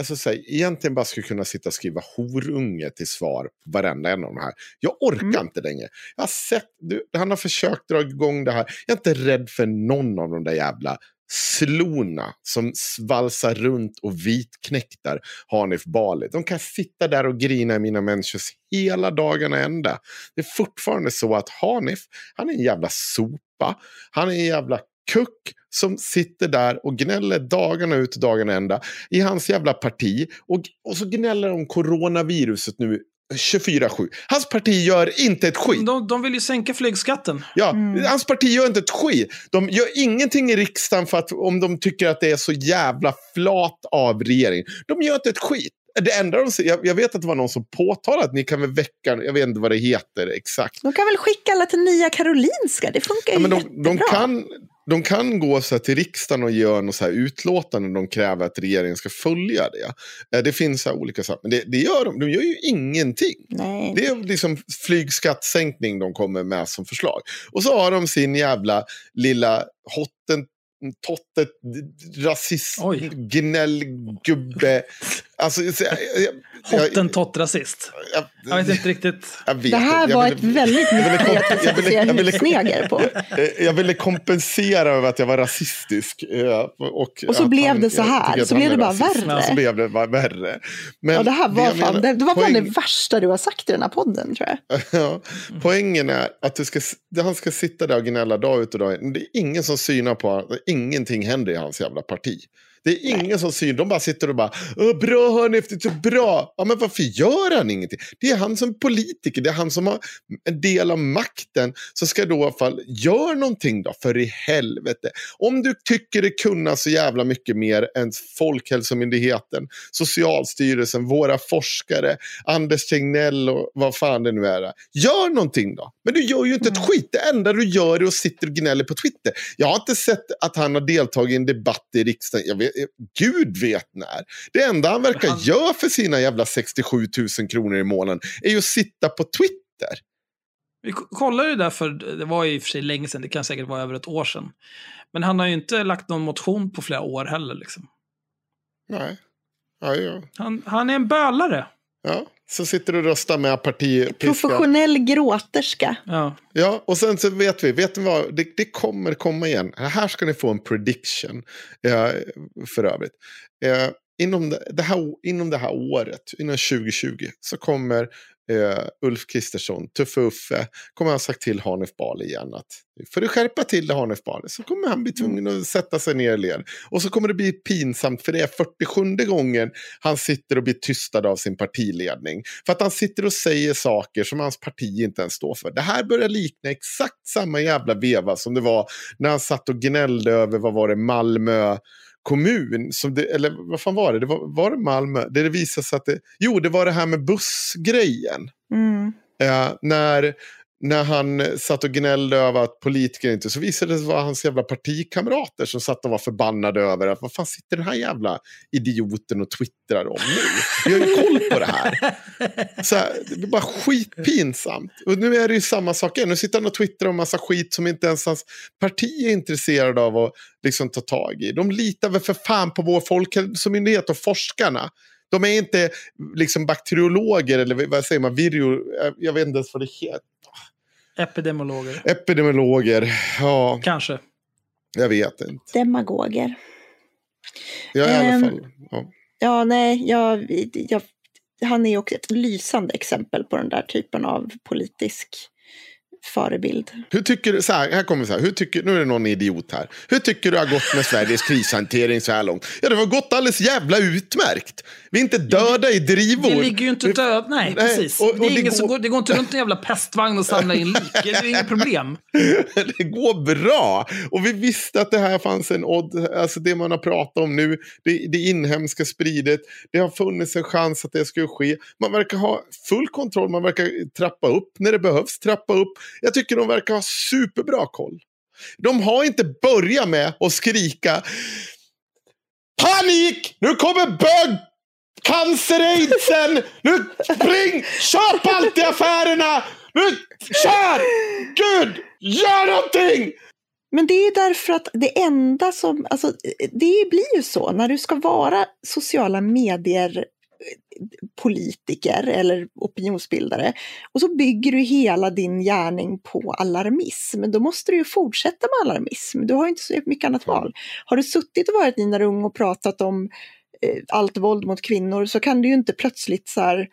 Alltså, så här, egentligen bara skulle kunna sitta och skriva horunge till svar på varenda en av de här. Jag orkar Mm. inte längre. Jag har sett, du, han har försökt dra igång det här. Jag är inte rädd för någon av de där jävla slona som svalsar runt och vitknäktar Hanif Bali. De kan sitta där och grina i mina människors hela dagarna ända. Det är fortfarande så att Hanif, han är en jävla sopa. Han är en jävla kuck som sitter där och gnäller dagarna ut och dagarna ända i hans jävla parti. Och, och så gnäller de om coronaviruset nu 24-7. Hans parti gör inte ett skit. De, de vill ju sänka flygskatten. Ja, Mm. Hans parti gör inte ett skit. De gör ingenting i riksdagen för att, om de tycker att det är så jävla flat av regeringen. De gör inte ett skit. Det enda de säger, jag, jag vet att det var någon som påtalade att ni kan väl väcka, jag vet inte vad det heter exakt. De kan väl skicka alla till Nya Karolinska, det funkar ju Ja, men de, jättebra. de, kan, de kan gå så här till riksdagen och göra något så här utlåtande de kräver att regeringen ska följa det. Eh, Det finns så här olika saker, men det, det gör de. De gör ju ingenting. Nej. Det är liksom flygskattsänkning de kommer med som förslag. Och så har de sin jävla lilla hotten tottet, rasist, Oj. gnällgubbe. Alltså, så, jag, jag, Hottentott-rasist. jag, Jag vet inte riktigt. jag vet Det här var ville- ett väldigt nytt sätt att ville- se jag ville- hudsneger på. Eh, Jag ville kompensera över att jag var rasistisk. eh, Och, Och så blev han- det så här. Så blev det bara rasist. värre. Så blev det bara värre. Men Ja, det här var, jag fan, menar, det, det var poäng- det värsta du har sagt i den här podden, tror jag. Ja, poängen är att du ska, han ska sitta där och gnälla dag ut och dag in. Det är ingen som synar på honom. Ingenting händer i hans jävla parti. Det är ingen som syns. De bara sitter och bara "Åh, bra hörni, det är så bra. Ja, men varför gör han ingenting? Det är han som politiker, det är han som har en del av makten. Så ska då i alla fall, gör någonting då, för i helvete. Om du tycker det kunna så jävla mycket mer än Folkhälsomyndigheten, Socialstyrelsen, våra forskare, Anders Tegnell och vad fan det nu är. Gör någonting då. Men du gör ju inte ett skit. Det enda du gör är att sitta och gnäller på Twitter. Jag har inte sett att han har deltagit i en debatt i riksdagen. Jag vet, Gud vet när. Det enda han verkar Han- göra för sina jävla 67 000 kronor i månaden är ju att sitta på Twitter. Vi ko- kollade ju där för, det var ju i och för sig länge sedan, det kan säkert vara över ett år sedan. Men han har ju inte lagt någon motion på flera år heller. Liksom. Nej. Ja, ja. Han, han är en bölare. ja. Så sitter du och röstar med partipiska. Professionell gråterska. Ja. Ja, och sen så vet vi, vet ni vad, det, det kommer komma igen. Här ska ni få en prediction eh, för övrigt. Eh, inom, det, det här, inom det här året, inom 2020, så kommer eh, Ulf Kristersson, Tuffe Uffe, kommer han sagt till Hanif Bali igen att för att skärpa till det Hanif Bali så kommer han bli tvungen att sätta sig ner led. Och så kommer det bli pinsamt för det är 47 gången han sitter och blir tystad av sin partiledning. För att han sitter och säger saker som hans parti inte ens står för. Det här börjar likna exakt samma jävla veva som det var när han satt och gnällde över, vad var det, Malmö kommun. Som det, eller vad fan var det? det var, var det Malmö? Det, det visade sig att det... Jo, det var det här med bussgrejen. Mm. Eh, när, när han satt och gnällde över att politiker inte... Så visade det sig vara hans jävla partikamrater som satt och var förbannade över att vad fan sitter den här jävla idioten och twittrar om nu? Vi har ju koll på det här. Så här, det är bara skitpinsamt. Och nu är det ju samma sak igen. Nu sitter han och twittrar om massa skit som inte ens hans parti är intresserad av att liksom ta tag i. De litar väl för fan på vår folkhälsomyndighet och forskarna. De är inte liksom bakteriologer eller vad säger man, virio, jag vet inte ens vad det heter. Epidemiologer. Epidemiologer, ja, Kanske. jag vet inte. Demagoger. Jag är i alla Ehm, fall, ja. Ja, nej, jag, jag, han är ju också ett lysande exempel på den där typen av politisk förebild. Hur tycker du, så här, här kommer så här, hur tycker, nu är det någon idiot här. Hur tycker du har gått med Sveriges krishantering så här långt? Ja, det har gått alldeles jävla utmärkt. Vi är inte döda i drivor. Vi ligger ju inte Vi- död. Nej, Nej, precis. och- och det, är det går- går, det går inte runt en jävla pestvagn och samla in lik. Det är inget problem. det går bra. Och vi visste att det här fanns en odd, alltså det man har pratat om nu, det, det inhemska spridet, det har funnits en chans att det skulle ske. Man verkar ha full kontroll, man verkar trappa upp när det behövs, trappa upp. Jag tycker de verkar ha superbra koll. De har inte börjat med att skrika Panik! Nu kommer bög! Cancer-aidsen! Nu spring! Köp allt i affärerna! Nu kör! Gud! Gör någonting! Men det är därför att det enda som, alltså det blir ju så när du ska vara sociala medier politiker eller opinionsbildare och så bygger du hela din gärning på alarmism. Då måste du ju fortsätta med alarmism. Du har inte så mycket annat val. Har du suttit och varit Nina Rung och pratat om eh, allt våld mot kvinnor så kan du ju inte plötsligt så här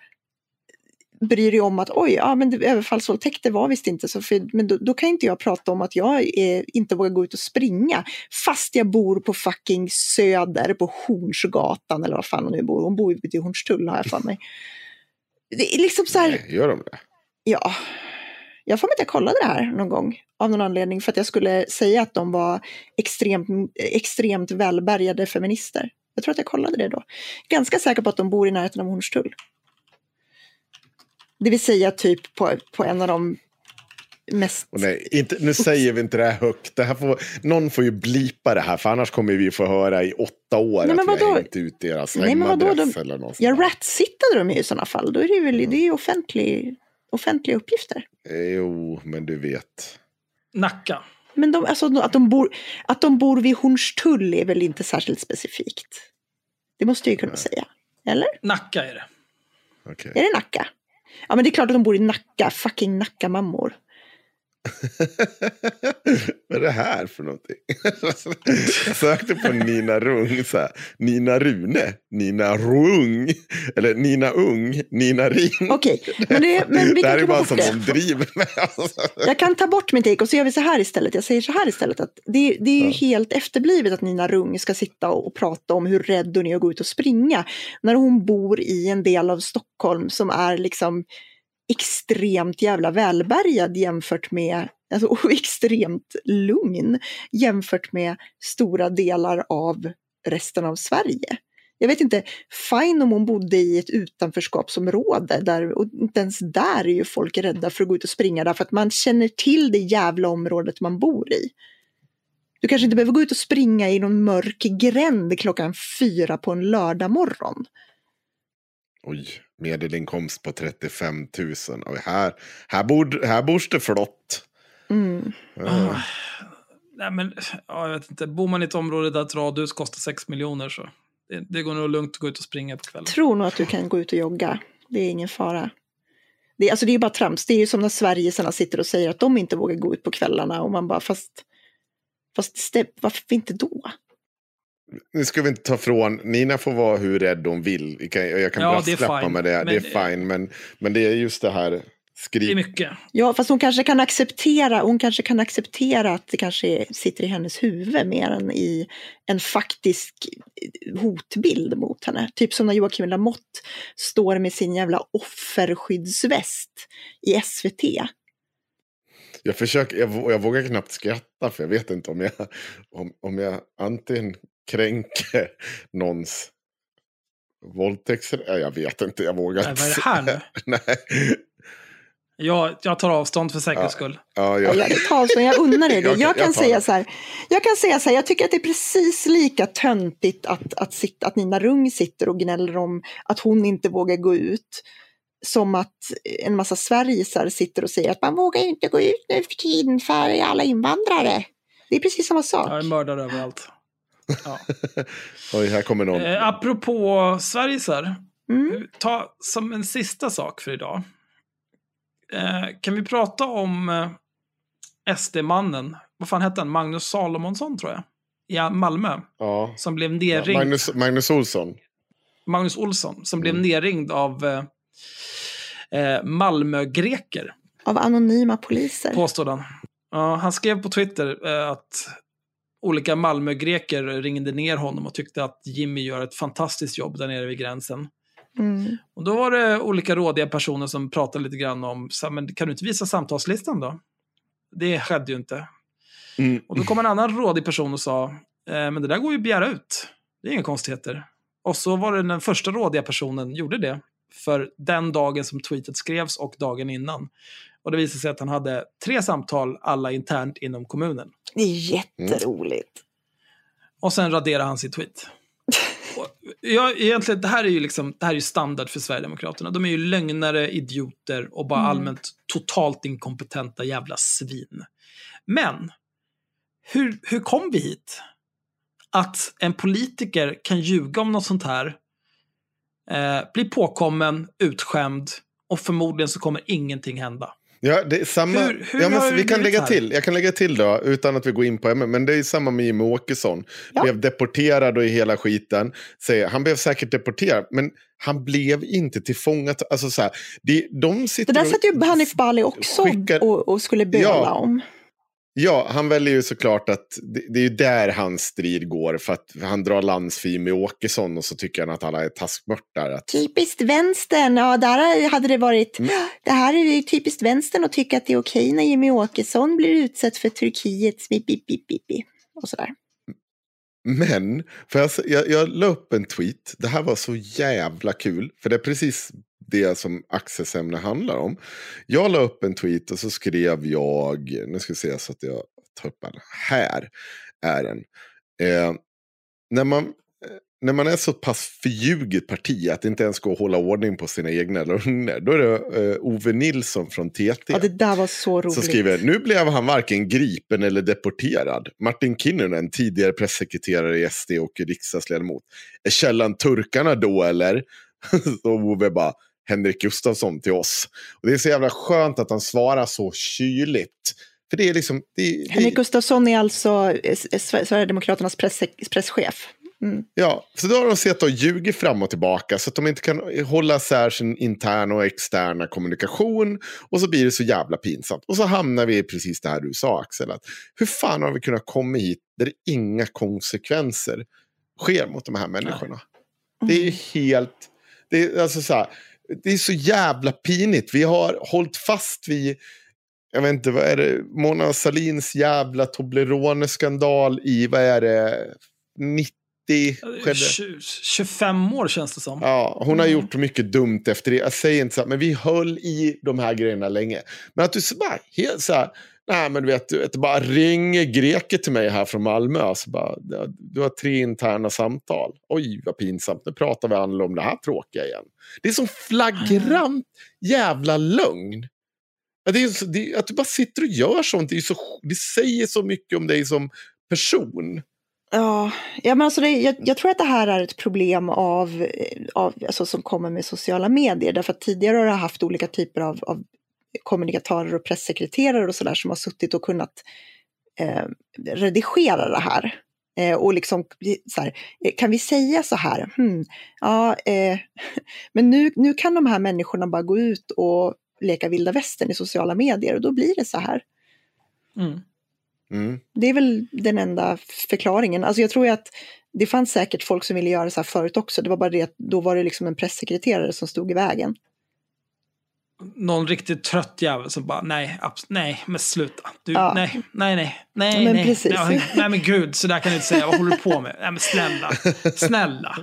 bryr dig om att oj, ja, men det- överfallsvåldtäkter var visst inte så, för, men då, då kan inte jag prata om att jag eh, inte vågar gå ut och springa fast jag bor på fucking Söder på Hornsgatan eller vad fan hon nu bor. Hon bor ju i Hornstull har jag för mig. Det är liksom så här, Nej, gör de det? ja. Jag får mig att jag kollade det här någon gång av någon anledning för att jag skulle säga att de var extremt, extremt välbärgade feminister. Jag tror att jag kollade det då. Ganska säker på att de bor i närheten av Hornstull. Det vill säga typ på, på en av de mest... Och nej, inte, nu säger vi inte det här högt. Det här får, någon får ju blipa det här, för annars kommer vi få höra i åtta år Nej, men att vi har hängt ut deras Nej, hemadress de- eller något. Ja, ratsittade de ju i sådana fall. Då är det väl, det är ju offentlig, offentliga uppgifter. Jo, men du vet. Nacka. Men de, alltså, att, de bor, att de bor vid Hornstull är väl inte särskilt specifikt? Det måste jag ju kunna säga. Eller? Nacka är det. Okej. Är det Nacka? Ja, men det är klart att de bor i Nacka. Fucking Nacka-mammor. Vad är det här för någonting? jag sökte på Nina Rung, så här, Nina Rune, Nina Rung, eller Nina Ung, Nina Ring. Okej, men, det, men vi det här kan är bara som de driver med. Jag kan ta bort min take och så gör vi så här istället. Jag säger så här istället. Att det, det är ju Ja. helt efterblivet att Nina Rung ska sitta och, och prata om hur rädd hon är att gå ut och springa. När hon bor i en del av Stockholm som är liksom extremt jävla välbärgad jämfört med, alltså och extremt lugn jämfört med stora delar av resten av Sverige. Jag vet inte, fine om hon bodde i ett utanförskapsområde där, och inte ens där är ju folk rädda för att gå ut och springa därför att man känner till det jävla området man bor i. Du kanske inte behöver gå ut och springa i någon mörk gränd klockan fyra på en lördag morgon. Oj, medelinkomst på 35 000. Oj, här, här, bor, här bors det flott. Mm. Ja. Ah. Nej, men ja, jag vet inte. Bor man i ett område där ett radhus kostar 6 miljoner så det, det går nog lugnt att gå ut och springa på kvällen. Tror nog att du kan gå ut och jogga. Det är ingen fara. Det, är- alltså det är ju bara trams. Det är ju som när Sverigesarna sitter och säger att de inte vågar gå ut på kvällarna och man bara fast, fast varför inte då? Nu ska vi inte ta från, Nina får vara hur rädd hon vill. Jag kan Ja, det brasklappa med det, det Men- är fine. Men, men det är just det här, Det är skrik. mycket. Ja, fast hon kanske kan acceptera, hon kanske kan acceptera att det kanske sitter i hennes huvud mer än i en faktisk hotbild mot henne. Typ som när Joakim Lamotte står med sin jävla offerskyddsväst i SVT. Jag, försöker, jag, jag vågar knappt skratta för jag vet inte om jag, om, om jag antingen kränker någons våldtäkts... Nej, jag vet inte, jag vågar inte. vad är det här nu? Nej. Jag, jag tar avstånd för säkerhets Ja. skull. Ja, Ja, jag, jag, Karlsson, jag unnar dig det. Jag kan- Jag kan jag tar säga så här. Jag kan säga så här, jag tycker att det är precis lika töntigt att, att, sitta, att Nina Rung sitter och gnäller om att hon inte vågar gå ut. Som att en massa Sverigesar sitter och säger att man vågar inte gå ut nu för tiden för alla invandrare. Det är precis samma sak. Jag är mördare överallt. Ja. oj, här kommer någon. Eh, apropå Sverigesar. Mm. Ta som en sista sak för idag. Eh, kan vi prata om eh, SD-mannen, vad fan hette han, Magnus Salomonsson tror jag, i Malmö, Ja. som blev nerringd, Magnus, Magnus, Magnus Olsson. Olsson, som blev Mm. nerringd av eh, eh, Malmö-greker, Av anonyma poliser. påstod han. Ja, han skrev på Twitter eh, att olika Malmö-greker ringde ner honom och tyckte att Jimmy gör ett fantastiskt jobb där nere vid gränsen. Mm. Och då var det olika rådiga personer som pratade lite grann om, men kan du inte visa samtalslistan då? Det skedde ju inte. Mm. Och då kom en annan rådig person och sa, eh, men det där går ju att begära ut. Det är inga konstigheter. Och så var det den första rådiga personen gjorde det. För den dagen som tweetet skrevs och dagen innan. Och det visade sig att han hade tre samtal, alla internt inom kommunen. Det är jätteroligt. Och sen raderade han sin tweet. Jag, egentligen, det här är ju liksom, det här är standard för Sverigedemokraterna. De är ju lögnare, idioter och bara Mm. allmänt totalt inkompetenta jävla svin. Men, hur, hur kom vi hit? Att en politiker kan ljuga om något sånt här, eh, bli påkommen, utskämd och förmodligen så kommer ingenting hända. Ja, det är samma. Hur- hur ja, men det vi kan lägga här? till. Jag kan lägga till då, utan att vi går in på ämnet. Men det är samma med Jimmie Åkesson. Ja. Blev deporterad och i hela skiten. Säger, han blev säkert deporterad, men han blev inte tillfångat. Alltså så här, det, de Det sitter där och- satt ju Hanif Bali också skickar- och, och skulle böla Ja. om. Ja, han väljer ju såklart att det, det är ju där hans strid går. För att han drar för Jimmie Åkesson och så tycker han att alla är taskmörtar. Att, Typiskt vänstern, ja där hade det varit, Mm. det här är ju typiskt vänstern att tycka att det är okej när Jimmy Åkesson blir utsatt för Turkiets bip, bip, bip, bip, bip, och sådär. Men, för jag, jag, jag la upp en tweet. Det här var så jävla kul. För det är precis det som Axels ämne handlar om. Jag la upp en tweet och så skrev jag, nu ska vi se så att jag tar upp den. Här är den. Eh, när, man, eh, när man är så pass förljuget parti att det inte ens går att hålla ordning på sina egna lögner. Då är det eh, Ove Nilsson från TT. Ja, det där var så roligt. Som skriver, nu blev han varken gripen eller deporterad. Martin Kinnunen, tidigare pressekreterare i SD och riksdagsledamot. Är källan turkarna då eller? Så Ove bara, Henrik Gustafsson till oss. Och det är så jävla skönt att han svarar så kyligt. För det är liksom... Det, Henrik det, Gustafsson är alltså eh, Sver- Sverigedemokraternas press, presschef. Mm. ja, så då har de sett och ljugit fram och tillbaka så att de inte kan hålla isär sin interna och externa kommunikation. Och så blir det så jävla pinsamt. Och så hamnar vi i precis det här du sa Axel. Att hur fan har vi kunnat komma hit där inga konsekvenser sker mot de här människorna? Det är ju helt... Det är, alltså så här, det är så jävla pinigt. Vi har hållit fast vid... Jag vet inte, vad är det? Mona Salins jävla Toblerone-skandal i, vad är det? 90 skedde. Tju- 25 år känns det som. Ja, hon har Mm. gjort mycket dumt efter det. Jag säger inte så här, men vi höll i de här grejerna länge. Men att du så bara, helt så här, nej men du vet, du vet, det bara ringer greker till mig här från Malmö. Alltså bara, du har tre interna samtal. Oj, vad pinsamt. Nu pratar vi alla om det här tråkiga igen. Det är som flagrant jävla lögn. Det är, så- det, att du bara sitter och gör sånt, det, är så, det säger så mycket om dig som person. Ja, ja men alltså det, jag, jag tror att det här är ett problem av, eh, av, alltså som kommer med sociala medier. Därför att tidigare har det haft olika typer av, av kommunikatörer och pressekreterare och sådär som har suttit och kunnat eh, redigera det här. Eh, och liksom, så här, eh, kan vi säga så här? Hmm, ja, eh, men nu, nu kan de här människorna bara gå ut och leka vilda västern i sociala medier och då blir det så här. Mm. Mm. Det är väl den enda förklaringen. Alltså jag tror ju att det fanns säkert folk som ville göra så här förut också. Det var bara det att då var det liksom en pressekreterare som stod i vägen. Någon riktigt trött jävel som bara, nej, nej, men sluta. Du, Ja. nej, nej, nej, nej, men nej. precis. Nej, nej, men gud, så där kan du inte säga. Vad håller du på med? Nej, men snälla, snälla.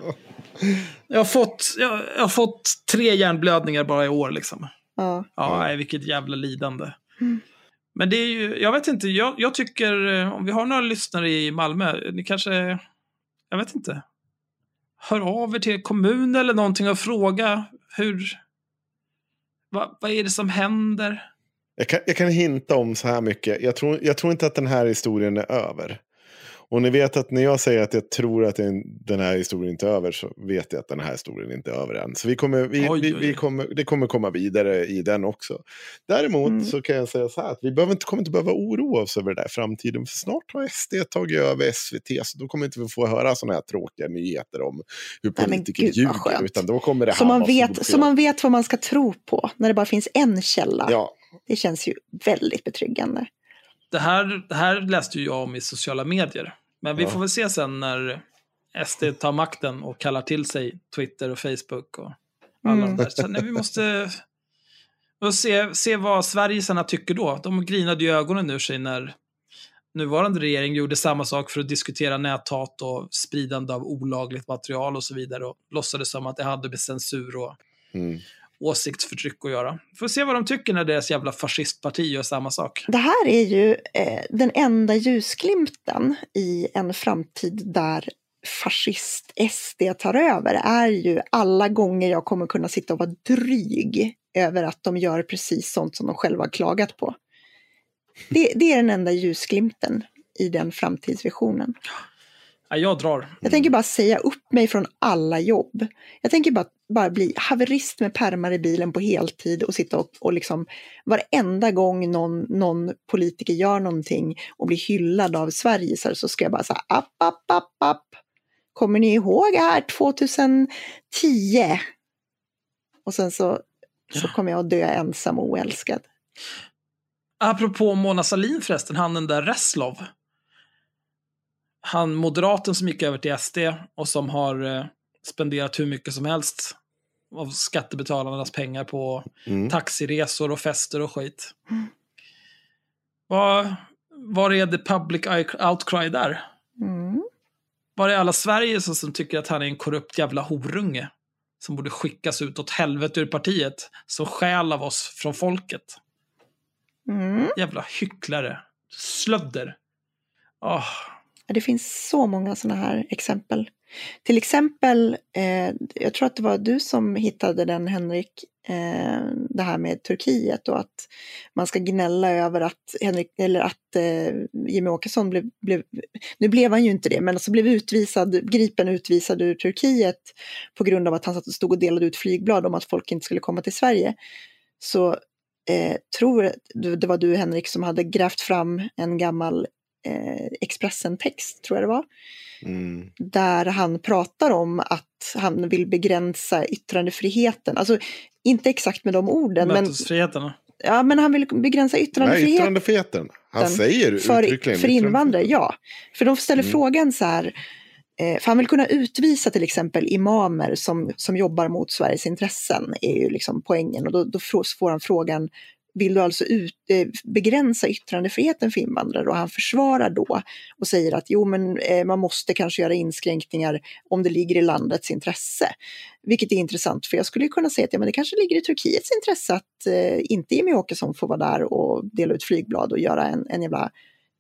Jag har fått, jag, jag har fått tre hjärnblödningar bara i år liksom. Ja. Ja, nej, vilket jävla lidande. Men det är ju, jag vet inte, jag, jag tycker, eh, om vi har några lyssnare i Malmö, ni kanske, jag vet inte, hör av er till kommun eller någonting och fråga hur, vad, vad är det som händer? Jag kan, jag kan hinta om så här mycket. Jag tror, jag tror inte att den här historien är över. Och ni vet att när jag säger att jag tror att den här historien inte är över så vet jag att den här historien inte är över än. Så vi kommer, vi, Oj, vi, vi oj. kommer, det kommer komma vidare i den också. Däremot Mm. så kan jag säga så här att vi behöver inte, kommer inte behöva oroa oss över det där i framtiden. För snart har SD tagit över SVT så då kommer inte vi få höra sådana här tråkiga nyheter om hur Nej, politiker gud, vad ljuger. Utan då kommer det Så, man vet, så man vet vad man ska tro på när det bara finns en källa. Ja, Det känns ju väldigt betryggande. Det här, det här läste ju jag om i sociala medier. Men vi Ja. får väl se sen när SD tar makten och kallar till sig Twitter och Facebook och alla Mm. de där. Så, nej, vi måste och se, se vad Sverigesarna tycker då. De grinade ju ögonen ur sig när nuvarande regering gjorde samma sak för att diskutera näthat och spridande av olagligt material och så vidare och låtsades som att det hade med censur och mm åsiktsförtryck att göra. Får se vad de tycker när deras jävla fascistparti gör samma sak. Det här är ju eh, den enda ljusglimten i en framtid där fascist-SD tar över är ju alla gånger jag kommer kunna sitta och vara dryg över att de gör precis sånt som de själva har klagat på. Det, det är den enda ljusglimten i den framtidsvisionen. Ja, jag drar. Jag tänker bara säga upp mig från alla jobb. Jag tänker bara, bara bli haverist med pärmar i bilen på heltid och sitta och, och liksom varenda gång någon, någon politiker gör någonting och blir hyllad av Sverige så ska jag bara säga app, app, app, app. Kommer ni ihåg här 2010? Och sen så, så kommer jag att dö ensam och oälskad. Apropå Mona Sahlin förresten, han den där Reslov. Han moderaten som gick över till SD och som har eh, spenderat hur mycket som helst av skattebetalarnas pengar på Mm. taxiresor och fester och skit. Var, var är the public outcry där? Mm. Var är alla Sverige som, som tycker att han är en korrupt jävla horunge? Som borde skickas ut åt helvete ur partiet. Som stjäl av oss från folket. Mm. Jävla hycklare. Slödder. Åh, Ja, det finns så många sådana här exempel. Till exempel, eh, jag tror att det var du som hittade den Henrik, eh, det här med Turkiet och att man ska gnälla över att, Henrik, eller att eh, Jimmie Åkesson blev, blev, nu blev han ju inte det, men alltså blev utvisad, gripen utvisad ur Turkiet på grund av att han satt och stod och delade ut flygblad om att folk inte skulle komma till Sverige. Så eh, tror du- det var du Henrik som hade grävt fram en gammal Expressen-text, tror jag det var, Mm. där han pratar om att han vill begränsa yttrandefriheten. Alltså inte exakt med de orden, men, Mötesfriheten. ja, men han vill begränsa Nej, yttrandefriheten yttrandefriheten. Han säger för, uttryckligen för invandrare, ja. För de ställer Mm. frågan så här, eh, för han vill kunna utvisa till exempel imamer som, som jobbar mot Sveriges intressen, är ju liksom poängen. Och då, då får han frågan, vill du alltså ut, eh, begränsa yttrandefriheten för invandrare? Och han försvarar då och säger att jo, men eh, man måste kanske göra inskränkningar om det ligger i landets intresse. Vilket är intressant, för jag skulle kunna säga att ja, men det kanske ligger i Turkiets intresse att eh, inte Jimmy Åkesson får vara där och dela ut flygblad och göra en, en jävla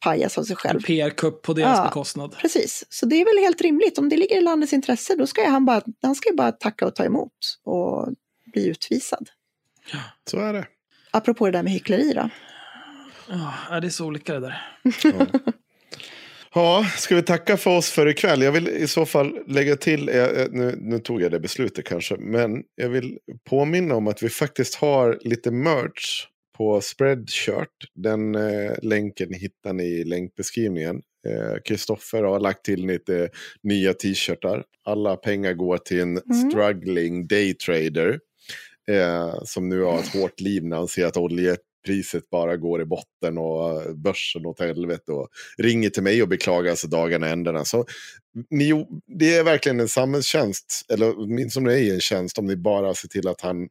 pajas av sig själv. En PR-kupp på deras Ja. bekostnad. Precis, så det är väl helt rimligt. Om det ligger i landets intresse, då ska han bara, han ska ju bara tacka och ta emot och bli utvisad. Så är det. Apropå det där med hyckleri då. Ja, det är så olika det där. Ja, ska vi tacka för oss för ikväll? Jag vill i så fall lägga till, eh, eh, nu, nu tog jag det beslutet kanske, men jag vill påminna om att vi faktiskt har lite merch på Spreadshirt. Den eh, länken hittar ni i länkbeskrivningen. Eh, Kristoffer har lagt till lite nya t-shirtar. Alla pengar går till en Mm. struggling daytrader. Eh, som nu har ett hårt liv när han ser att oljepriset bara går i botten och eh, börsen åt helvete. Och ringer till mig och beklagar sig dagarna ändarna. Så ni, det är verkligen en samhällstjänst, eller åtminstone är en tjänst om ni bara ser till att han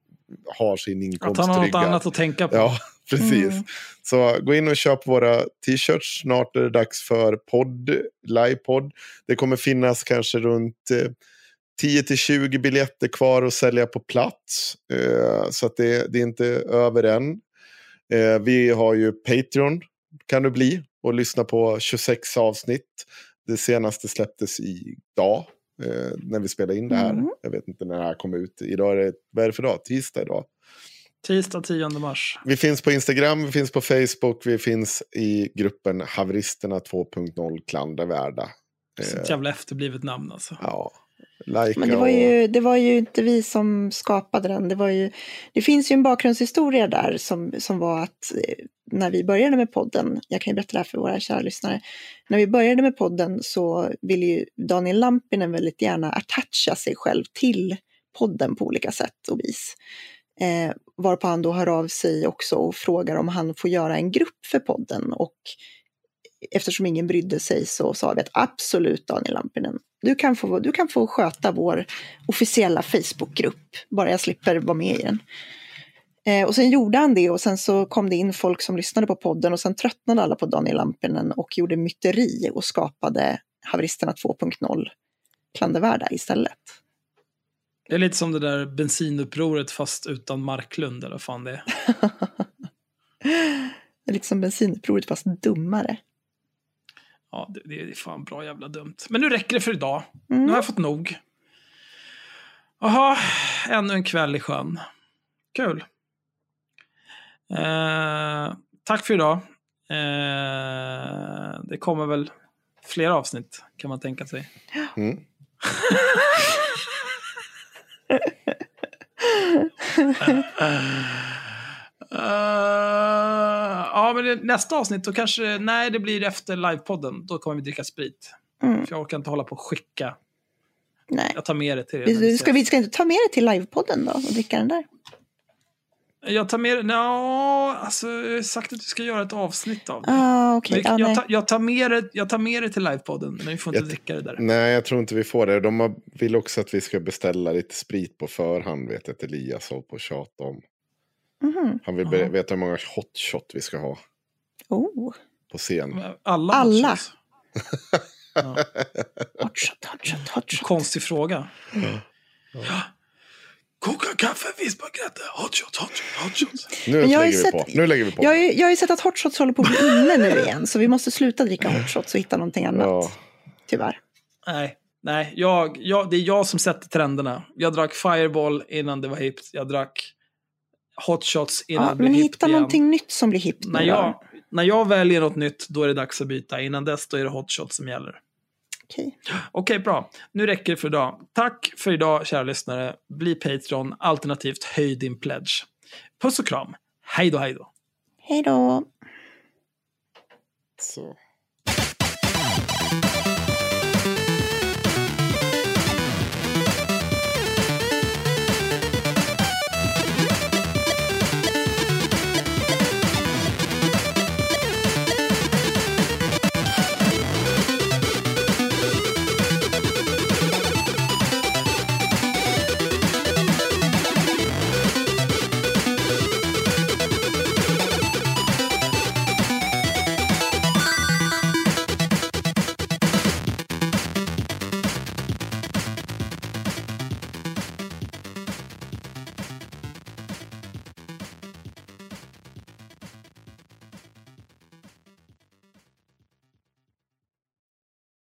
har sin Att inkomst han har något annat att tänka på. Ja, precis. Mm. Så gå in och köp våra t-shirts. Snart är det dags för podd, livepodd. Det kommer finnas kanske runt eh, 10-20 biljetter kvar att sälja på plats. Eh, så att det, det är inte över än. Eh, vi har ju Patreon, kan det bli, och lyssna på 26 avsnitt. Det senaste släpptes idag, eh, när vi spelade in det här. Mm. Jag vet inte när det här kom ut. Idag är det, vad är det för dag? Tisdag idag. Tisdag 10 mars. Vi finns på Instagram, vi finns på Facebook, vi finns i gruppen Haveristerna 2.0 klandervärda. Så Eh, ett jävla efterblivet namn alltså. ja, like Men det var, ju, det var ju inte vi som skapade den. Det, var ju, det finns ju en bakgrundshistoria där som, som var att eh, när vi började med podden, jag kan ju berätta det här för våra kära lyssnare, när vi började med podden så ville ju Daniel Lampinen väldigt gärna attacha sig själv till podden på olika sätt och vis. Eh, varpå han då hör av sig också och frågar om han får göra en grupp för podden och eftersom ingen brydde sig så sa vi att absolut Daniel Lampinen, du kan få, du kan få sköta vår officiella Facebookgrupp, bara jag slipper vara med i den. Eh, och sen gjorde han det och sen så kom det in folk som lyssnade på podden och sen tröttnade alla på Daniel Lampinen och gjorde myteri och skapade Haveristerna 2.0 klandervärda istället. Det är lite som det där bensinupproret fast utan Marklund eller vad fan det är. Det är lite som bensinupproret fast dummare. Ja, det, det är fan bra jävla dumt. Men nu räcker det för idag. Nu Mm. har jag fått nog. Jaha, ännu en kväll i sjön. Kul. Eh, tack för idag. Eh, det kommer väl fler avsnitt, kan man tänka sig. Mm. Eh, ja, men det, nästa avsnitt, då kanske... Nej, det blir efter livepodden. Då kommer vi dricka sprit. Mm. För jag orkar inte hålla på och skicka. Nej. Jag tar med det till er. Vi ska, vi ska inte ta med det till livepodden då och dricka den där? Jag tar med det... Ja, alltså, jag har sagt att vi ska göra ett avsnitt av det. Ah, okej. Vi- Ah, jag, tar, jag, tar med det, jag tar med det till livepodden, men vi får inte Jag- dricka det där. Nej, jag tror inte vi får det. De har, vill också att vi ska beställa lite sprit på förhand, vet jag att Elias håller på att tjata om. Mhm. Han vill Ja. be- veta hur många hot shot vi ska ha Oh, på scen. Alla. Alla. Ja, hot shot, hot shot, hot shot. konstig fråga. Ja. Koka kaffe, vispa grädde, hot shots, hot shots, hot shots. Nu Men jag lägger ju vi sett- på. Nu lägger vi på. Jag, har ju- jag har ju sett att hot shots håller på att bli inne nu igen, så vi måste sluta dricka hot shots och hitta någonting annat. Ja. Tyvärr. Nej, nej jag, jag, det är jag som sätter trenderna. Jag drack Fireball innan det var hippt. Jag drack hot shots innan Ja, det blev men hitta igen. någonting nytt som blir hippt När jag, när jag väljer något nytt, då är det dags att byta. Innan dess, då är det hot shots som gäller. Okej. Okej, bra. Nu räcker det för idag. Tack för idag, kära lyssnare. Bli Patreon, alternativt höj din pledge. Puss och kram. Hej då, hej då. Hej då! Så.